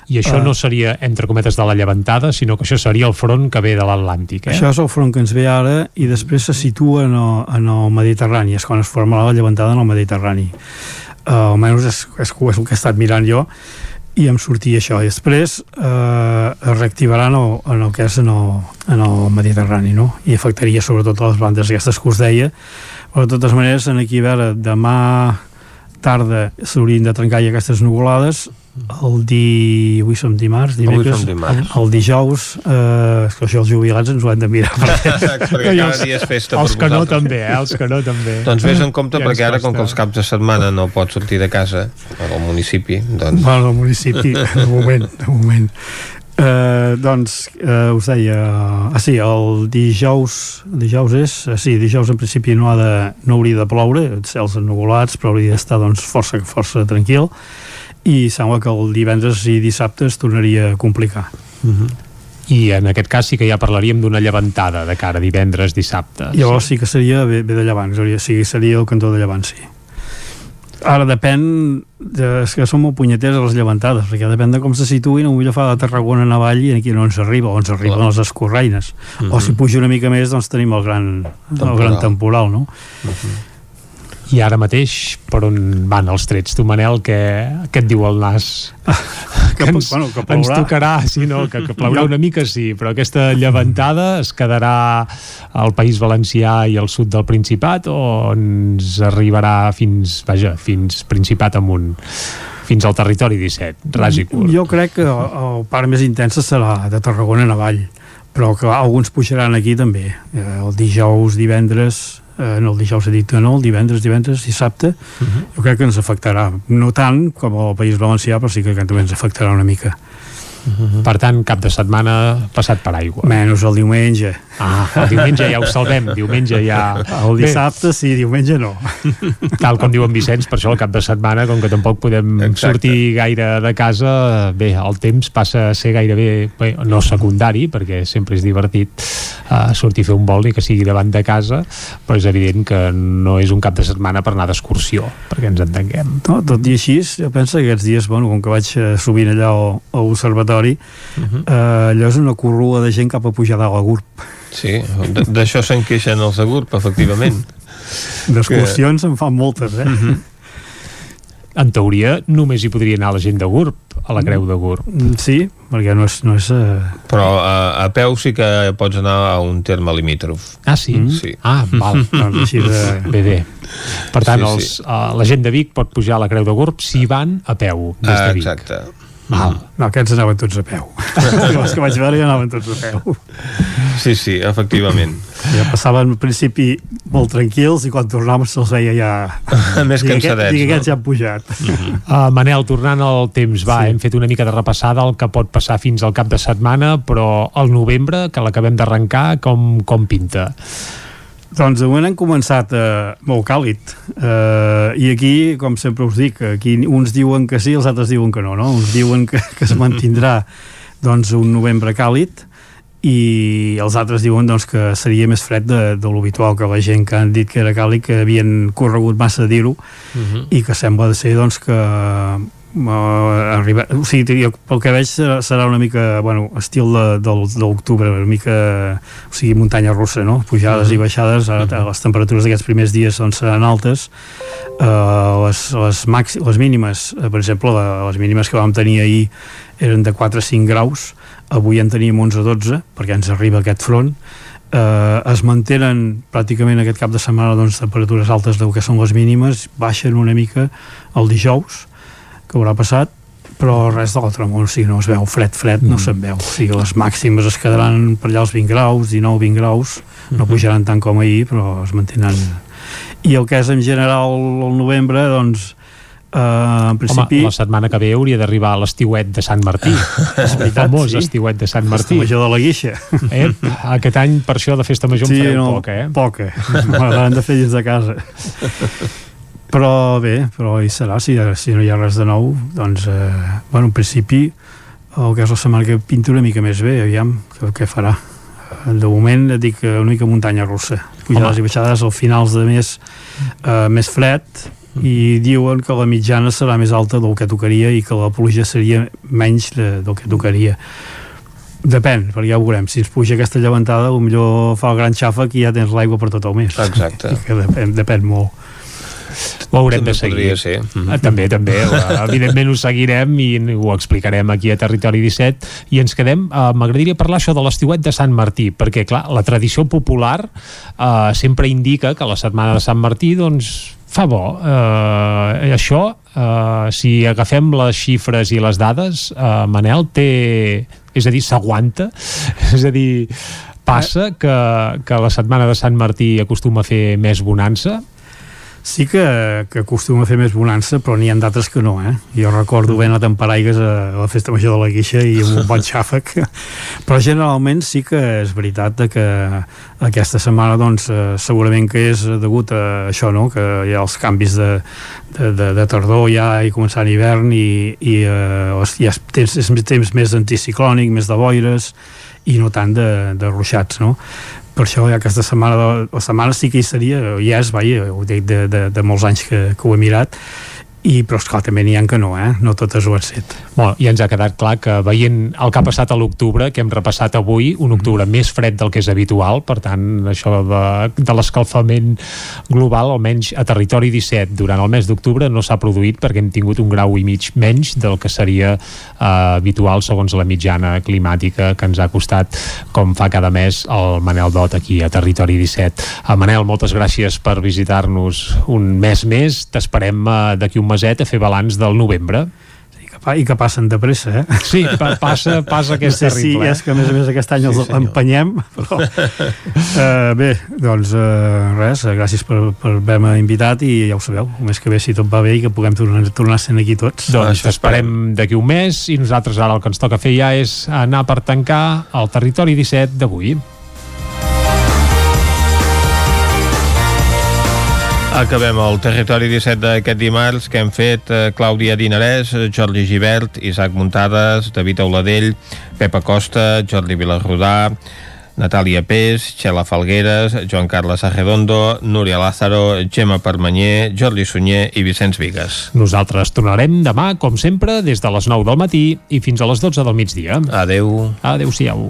i això uh, no seria, entre cometes, de la llevantada, sinó que això seria el front que ve de l'Atlàntic. Eh? Això és el front que ens ve ara i després se situa en el, en el Mediterrani, és quan es formarà la llevantada en el Mediterrani. Uh, almenys és, és, és el que he estat mirant jo i em sortia això i després eh, es reactivarà en el, en el que és en el, en el Mediterrani no? i afectaria sobretot a les bandes aquestes que us deia però de totes maneres en aquí a veure demà tarda s'haurien de trencar ja aquestes nuvolades el di... avui som dimarts, dimecres, som dimarts. el dijous eh, que això els jubilats ens ho hem de mirar perquè, perquè cada dia és festa els que no també, eh? els que no també. Doncs vés en compte Ja perquè ara, com que els caps de setmana no pots sortir de casa al municipi, doncs... bueno, el municipi de moment, de moment. Uh, doncs uh, us deia ah sí, el dijous dijous és, eh, sí, dijous en principi no, ha de, no hauria de ploure cels ennugolats, però hauria d'estar doncs, força, força tranquil i sembla que el divendres i dissabte es tornaria a complicar. I en aquest cas sí que ja parlaríem d'una llevantada de cara a divendres, dissabte llavors sí que seria bé, bé de llevant seria, sí, seria el cantó de llevant sí. Ara depèn de, és que són molt punyeteres les llevantades perquè depèn de com se situïn potser fa de Tarragona en avall i aquí no ens arriba o ens arriben Clar. les escorraines. Mhm. o si puja una mica més doncs tenim el gran temporal, el gran temporal no? I ara mateix per on van els trets tu Manel, què, què et diu el nas? que, ens, bueno, que ens tocarà, sí, no? que, que plourà una mica sí, però aquesta llevantada es quedarà al País Valencià i al sud del Principat o ens arribarà fins, vaja, fins Principat amunt fins al territori 17, ras i curt jo crec que el, el part més intensa serà de Tarragona en avall però que alguns pujaran aquí també eh, el dijous, divendres eh, no el dijous he dit que no, el divendres, divendres dissabte, uh -huh. jo crec que ens afectarà no tant com al País Valencià però sí que també ens afectarà una mica Per tant, cap de setmana passat per aigua. menys el diumenge Ah, el diumenge ja ho salvem, diumenge ja... el dissabte sí, diumenge no. Bé, tal com diuen Vicenç, per això el cap de setmana, com que tampoc podem Exacte. sortir gaire de casa, bé, el temps passa a ser gairebé, bé, no secundari, perquè sempre és divertit uh, sortir a fer un vol i que sigui davant de casa, però és evident que no és un cap de setmana per anar d'excursió, perquè ens entenguem. no, tot i així, jo penso que aquests dies bueno, com que vaig eh, sovint allà al, a l'observatori uh eh, allò és una corrua de gent cap a pujar dalt a GURB Sí, d- d'això se'n queixen els de GURB, efectivament. d'excursions en fan moltes eh? En teoria, només hi podria anar la gent de GURB, a la creu de GURB. Mm, Sí, perquè no és... No és uh... Però a, a peu sí que pots anar a un terme limítrof. Ah, sí? Sí. Ah, val. doncs així de... Bé, bé. Per tant, Sí, els, sí. uh, la gent de Vic pot pujar a la Creu de Gurb si van a peu des Ah, de Vic. exacte. Val. No, aquests anaven tots a peu. Els que vaig veure ja anaven tots a peu. Sí, sí, efectivament. Ja passaven al principi molt tranquils i quan tornaven se'ls veia ja... Més cansadets, Dic, no? aquests ja han pujat. Uh, Manel, tornant al temps, va, sí. hem fet una mica de repassada el que pot passar fins al cap de setmana, però el novembre, que l'acabem d'arrencar, com, com pinta? Doncs de moment hem començat eh, molt càlid eh, i aquí, com sempre us dic aquí uns diuen que sí, els altres diuen que no, no? uns diuen que, que es mantindrà doncs un novembre càlid i els altres diuen doncs, que seria més fred de, de l'habitual que la gent que han dit que era càlid que havien corregut massa a dir-ho Mhm. i que sembla de ser doncs, que uh, arriba, o sigui, jo, pel que veig serà, una mica bueno, estil de, del, de l'octubre una mica, o sigui, muntanya russa no? pujades i baixades ara, les temperatures d'aquests primers dies doncs, seran altes. Uh, les, les, maxi, les mínimes uh, per exemple, la, les mínimes que vam tenir ahir eren de 4 a 5 graus avui en teníem 11 a 12 perquè ens arriba aquest front. Eh, es mantenen pràcticament aquest cap de setmana doncs, temperatures altes del que són les mínimes, baixen una mica el dijous, que haurà passat, però res de l'altre món, o sigui, no es veu fred, fred, no se'n veu. O sigui, les màximes es quedaran per allà als 20 graus, 19-20 graus, no pujaran tant com ahir, però es mantindran. I el que és en general el novembre, doncs, Uh, en principi... Home, la setmana que ve hauria d'arribar a l'estiuet de Sant Martí. És el veritat, famós sí. estiuet de Sant Martí. Festa major de la Guixa. Eh? Aquest any, per això, de festa major sí, en fareu no, poca, eh? Poca. M'agraden de fer dins de casa. Però bé, però hi serà, si, si no hi ha res de nou, doncs, eh, bueno, en principi, el que és la setmana que pinta una mica més bé, aviam, què, què farà. De moment et dic eh, una mica muntanya russa. Pujades Home. i baixades al finals de mes eh, més fred, i diuen que la mitjana serà més alta del que tocaria i que la pluja seria menys de, del que tocaria depèn, perquè ja ho veurem si ens puja aquesta llevantada, millor fa el gran xàfec i ja tens l'aigua per tot el mes exacte que depèn, depèn molt ho haurem També de seguir. podria ser. Ah, També, també. Evidentment ho seguirem i ho explicarem aquí a Territori 17 i ens quedem, uh, m'agradaria parlar això de l'estiuet de Sant Martí, perquè clar, la tradició popular uh, sempre indica que la setmana de Sant Martí doncs fa bo. Uh, això, uh, si agafem les xifres i les dades, uh, Manel té... És a dir, s'aguanta. és a dir, passa que, que la setmana de Sant Martí acostuma a fer més bonança sí que, que acostuma a fer més bonança, però n'hi ha d'altres que no, eh? Jo recordo ben anat amb paraigues a la festa major de la Guixa i amb un bon xàfec, però generalment sí que és veritat que aquesta setmana doncs eh, segurament que és degut a això, no? Que hi ha els canvis de, de, de, de tardor ja i començant hivern i, i eh, ja és temps, és temps més anticiclònic, més de boires i no tant de, de ruixats, no? Per això aquesta setmana, la setmana sí que hi seria, ja és, vaja, ho dic de, de, de molts anys que, que ho he mirat, i, però esclar, també n'hi ha que no, eh? no totes ho han set. Bueno, I ens ha quedat clar que veient el que ha passat a l'octubre, que hem repassat avui, un octubre més fred del que és habitual, per tant, això de, de l'escalfament global, almenys a territori 17, durant el mes d'octubre no s'ha produït perquè hem tingut un grau i mig menys del que seria eh, habitual segons la mitjana climàtica que ens ha costat, com fa cada mes el Manel Dot aquí a Territori 17. Uh, Manel, moltes gràcies per visitar-nos un mes més. T'esperem uh, d'aquí un meset a fer balanç del novembre. I que, pa, i que passen de pressa, eh? Sí, pa, passa, passa que és no sé terrible. Si és que a més a més aquest any Sí, els senyor. empenyem, però... uh, bé, doncs uh, res, eh, gràcies per, per haver-me invitat i ja ho sabeu, el mes que ve si tot va bé i que puguem tornar, tornar sent aquí tots. Doncs t'esperem d'aquí un mes i nosaltres ara el que ens toca fer ja és anar per tancar el territori 17 d'avui. Acabem el territori 17 d'aquest dimarts que hem fet eh, Clàudia Dinarès, Jordi Givert, Isaac Muntades, David Auladell, Pepa Costa, Jordi Vilarrodà, Natàlia Pes, Xela Falgueres, Joan Carles Arredondo, Núria Lázaro, Gemma Permanyer, Jordi Sunyer i Vicenç Vigues. Nosaltres tornarem demà, com sempre, des de les 9 del matí i fins a les 12 del migdia. Adeu. Adeu-siau.